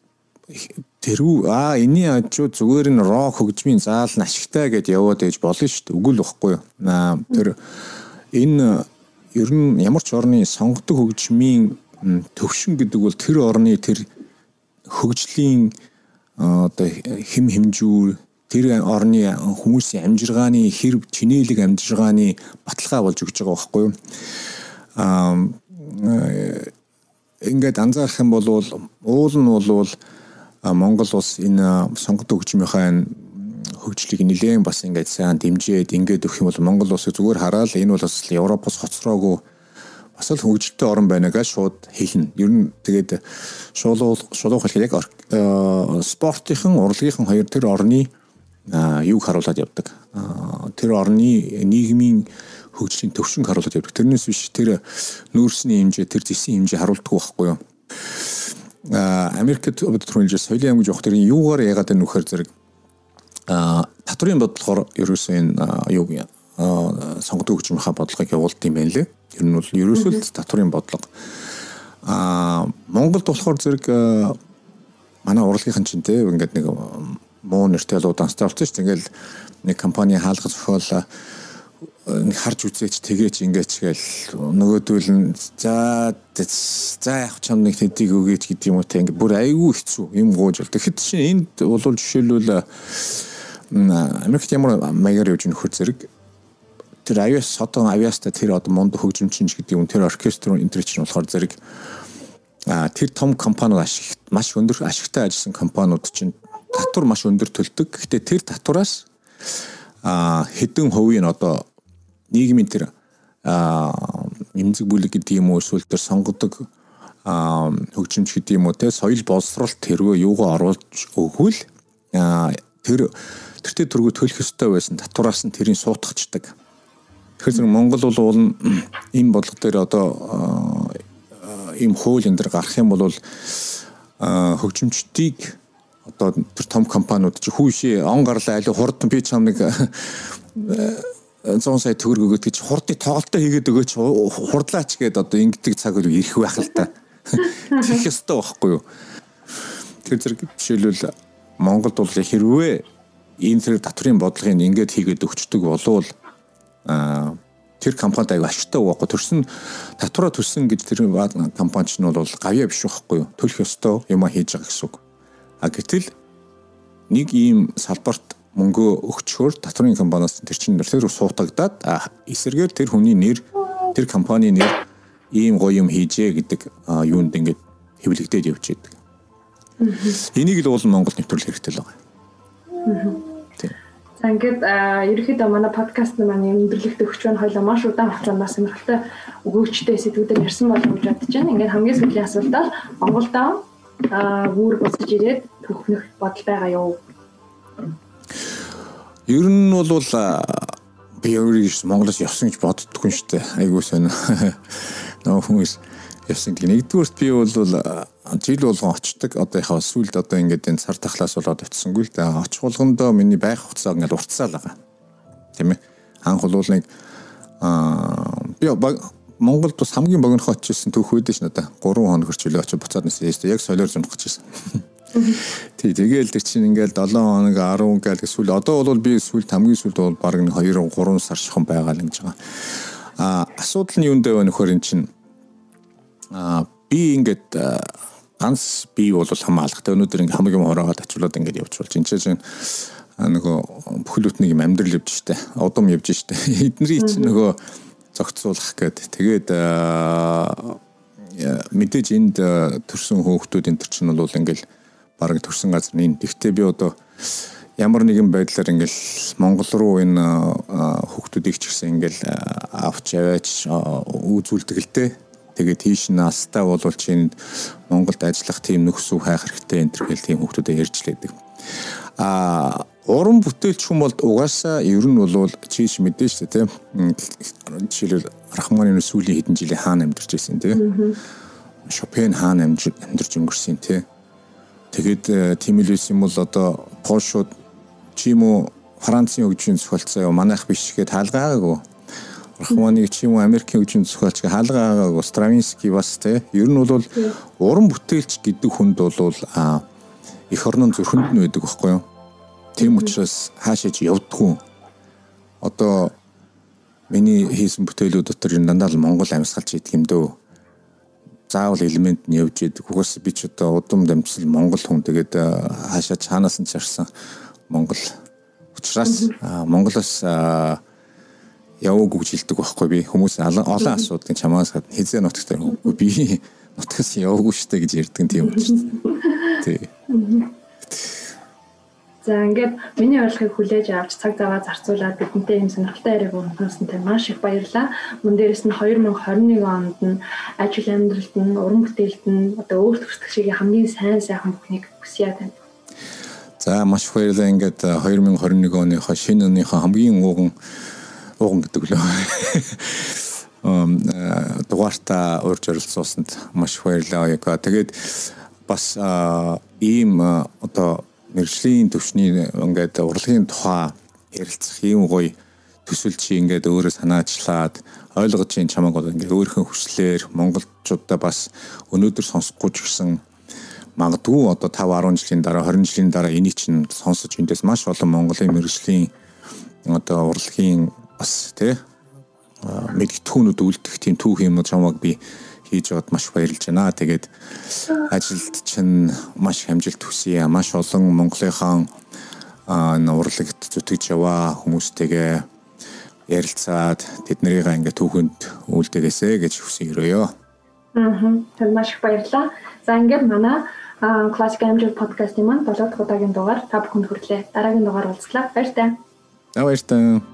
тэрүү аа энэний ажуу зүгээр нь рок хөгжмийн заал нь ашигтай гэд яваад ээж болно шүү дээ. Үгүй л баггүй юу. Тэр энэ ер нь ямар ч орны сонгодог хөгжмийн төвшин гэдэг бол тэр орны тэр хөгжлийн одоо хэм хэмжүү тэр орны хүмүүсийн амжиргааны хэрв чинэлэг амжиргааны баталгаа болж өгч байгаа байхгүй юу? Аа ингээд анзаарах юм бол уул нь бол Монгол улс энэ сонгодог хөгжмийнхаа хөгжлийг нэлээд бас ингээд сайн дэмжиж ингээд өгөх юм бол Монгол улсыг зүгээр хараад энэ бол бас Европоос хоцроогүй бас л хөгжилтэй орн байна гэж шууд хэлнэ. Ер нь тэгээд шуулуул шуулуух хэлэх яг спортынхан урлагийнхан хоёр тэр орны юуг харуулад явдаг. Тэр орны нийгмийн хөгжлийн төвшинг харуулад явдаг. Тэрнээс биш тэр нүүрсний хэмжээ, тэр зэсийн хэмжээ харуулдаг байхгүй юу? Америкт түрүүн хэлж соёлын аймаг жоох тэрийн юугаар яагаад энэ нөхөр зэрэг татврын бодлохоор ерөөсөө энэ юу сонгодог хөгжмийнхаа бодлогыг явуулд юм байна лээ. Ер нь бол ерөөсөө л татврын бодлого. А Монголд болохоор зэрэг манай урлагийнхан чинь те ингээд нэг муу нэртэй л удаанстай болсон шүү. Тэгэл нэг компани хаалга зохиол нэг харж үзээч тэгээч ингээч гээл нөгөөдөл нь за за яг чам нэг хэдийг өгөөч гэдэг юм уу те ингээ бүр айгүй хэцүү юм гоож бол тэгэхэд чинь энд бол жишээлбэл Америкт ямар маягаар явж нөхөр зэрэг тэр авиас одоо авиаста тэр одоо монд хөгжимчин гэдэг юм тэр оркестр энэ чинь болохоор зэрэг а тэр том компаниуд ашиг маш өндөр ашигтай ажилласан компаниуд чинь татвар маш өндөр төлдөг. Гэхдээ тэр татвараас а хэдэн хувийн одоо нийгмийн тэр эмзэг бүлэг гэдэг юм уу эсвэл тэр сонгодог хөгжимч гэдэг юм уу те соёл боловсролт тэрвээ юугаа оруулж өгвөл тэр тэртээ төргөө төлөх ёстой байсан татвараас нь тэрийг суутгачдаг. Тэгэхээр зэрэг Монгол бол ийм бодлого дээр одоо ийм хууль энэ төр гарах юм бол хөгжимчдийг одоо тэр том компаниуд чи хүүшээ он гарлаа али хурд би чам нэг 100 сая төгрөг өгөөд гэж хурдыг тоглолтоо хийгээд өгөөч хурдлаач гээд одоо ингэдэг цаг үе ирэх байх л та. Тэгэх ёстой байхгүй юу? Тэр зэрэг жишээлбэл Монголд бол хэрвээ энэ тэр татврын бодлогыг ингээд хийгээд өгчдөг болвол аа тэр компанид аяг ашигтай байхгүй төрсөн татвараа төлсөн гэж тэр компани ч нь бол гавьяа биш байхгүй юу? Төлөх ёстой юм а хийж байгаа гэсэн үг. А гэтэл нэг ийм салбарт мөнгөө өгчхөөр татврын компаниас тэр чинь нэрээр суутагдаад эсэргээр тэр хүний нэр тэр компани нэр ийм гоё юм хийжээ гэдэг юунд ингээд хэвлэгдээд явж байдаг. Энийг л уул Монгол нэвтрүүлэх хэрэгтэй л байгаа. За ингээд ерөөхдөө манай подкаст маань өндөрлөгт өгч байна хоёлаа маш удаан хугацаанд сонирхолтой өгөөчтэй сэдвүүдээр ярьсан болов уу гэж бодож байна. Ингээд хамгийн сүүлийн асуултаар Монголдоо үүр босож ирээд төхнөх бодол байгаа юу? Ер нь бол би өөрийгөө Монголоос явсан гэж боддоггүй шүү дээ. Айгуу сонио. Нөө хүмүүс явсан гэх нэгдүгээрт би бол жил болгон очдог. Одоо яхаа сүлд одоо ингээд энэ цар тахлаас болоод очисонгүй л дээ. Очих болгондоо миний байх хугацаа ингээд уртсаа л байгаа. Тийм ээ. Анх бол нэг аа би Монголд бас хамгийн богино очижсэн түүх үүдэж надаа 3 хоног хөрчлөө очиж буцаад нэсээ. Яг солиор зунах гэжсэн. Тий, тэгээл тэр чинь ингээл 7 хоног 10 гээл эсвэл одоо бол би эсвэл хамгийн сүүлд бол баг 2 3 сар шихэн байгаа л гэж байгаа. А асуудал нь юунд вэ нөхөр эн чинь би ингээд ганц би бол хамаалагтай өнөөдөр ингээ хамгийн хороогаад ачуулаад ингээд явж болж энэ чинь нөгөө бүхэл бүтнийг юм амьдрал явж штэ удам явж штэ эдний чинь нөгөө зохицуулах гээд тэгээд мэдээж энд төрсэн хүүхдүүд энэ төр чинь бол ингээл бараг төрсэн газар нь. Тэгвэл би одоо ямар нэгэн байдлаар ингээл Монгол руу энэ хүүхдүүдийг ч гэсэн ингээл авч яваач үзүүлдэг л дээ. Тэгээд тийш настай бол чинь Монголд ажиллах тийм нөхсөв хайх хэрэгтэй энэ төр гэл тийм хүмүүстэй ярьж лээдэг. А уран бүтээлч хүн бол угаасаа ер нь бол чийш мэдэн шүү дээ тийм. Жишээлбэл Рахманины сүүлийн хэдэн жилийн хаана амьдарч байсан тийм. Шопен хаана амьдарч өнгөрсөн тийм. Тэгээд тийм л байсан бол одоо Польшууд чим үү Францын хөгжийн зохиолцоо манайх биш гэхэд хаалгаагаагүй Рахманыг ч юм уу Америкийн хөгжим зохиолч хаалгаа Стравинский бас те ер нь бол уран бүтээлч гэдэг хүнд бол а их орнон зүрхэнд нь байдаг байхгүй юу? Тийм учраас хаашаа ч явдггүй. Одоо миний хийсэн бүтээлүүд дотор энэ дандаа л Монгол амьсгалч идэх юм дөө. Заавал элемент нь явж идэг. Угаас би ч одоо удам дамжсал Монгол хүн тэгээд хаашаа чаанаас нь чарсан Монгол учраас Монголоос яваагүй гэж хэлдэг байхгүй би хүмүүс олон асуудгийн чамаас хизээ нутагтай үгүй би нутгаас яваагүй штэ гэж ярьдаг тийм үү дээ. За ингээд миний урилгыг хүлээж авч цаг заваа зарцуулаад бидэнтэй юм сонирхолтой яриаг өргөнсөн тань маш их баярлалаа. Мөн дээрэс нь 2021 онд нь ажил амьдралд нь уран бүтээлд нь одоо өөрт хүсдэг шиг хамгийн сайн сайхан бүхнийг хүсье тань. За маш баярлалаа. Ингээд 2021 оныхоо шинэ өдрийнхөө хамгийн ууган ууган гэдэг лөө. Эм дугаартаа урьж оролцсоосонд маш баярлалаа. Тэгээд бас ийм одоо мэрэгжлийн төвчний ингээд урлагийн тухай ярилцах ийм гоё төсөл чи ингээд өөрөө санаачлаад ойлгож чинь чамаг бол ингээд өөрийнхөө хүслээр монголчуудаа бас өнөөдөр сонсохгүй ч гэсэн магадгүй одоо 5 10 жилийн дараа 20 жилийн дараа энийг чинь сонсож эндээс маш олон Монголын мэрэгжлийн одоо урлагийн бас тий мэдгэдэгхүүнүүд үлдэх тийм түүх юмнууд чамайг би хийж яваад маш баярлж байна. Тэгээд ажилд чинь маш амжилт хүсье. Маш олон Монголынхаа урлагт зүтгэж яваа хүмүүстэйгээ ярилцаад тэднэрийг ингээ түүхэнд үлдээгээсэ гэж хүсэн өрөөё. Аа. Тэр маш их баярлалаа. За ингээд манай классик амжилт подкастын маань 7 дахь удаагийн дугаар та бүхэнд хүрэлээ. Дараагийн дугаар уулзлаа. Баяр таа. Баяр таа.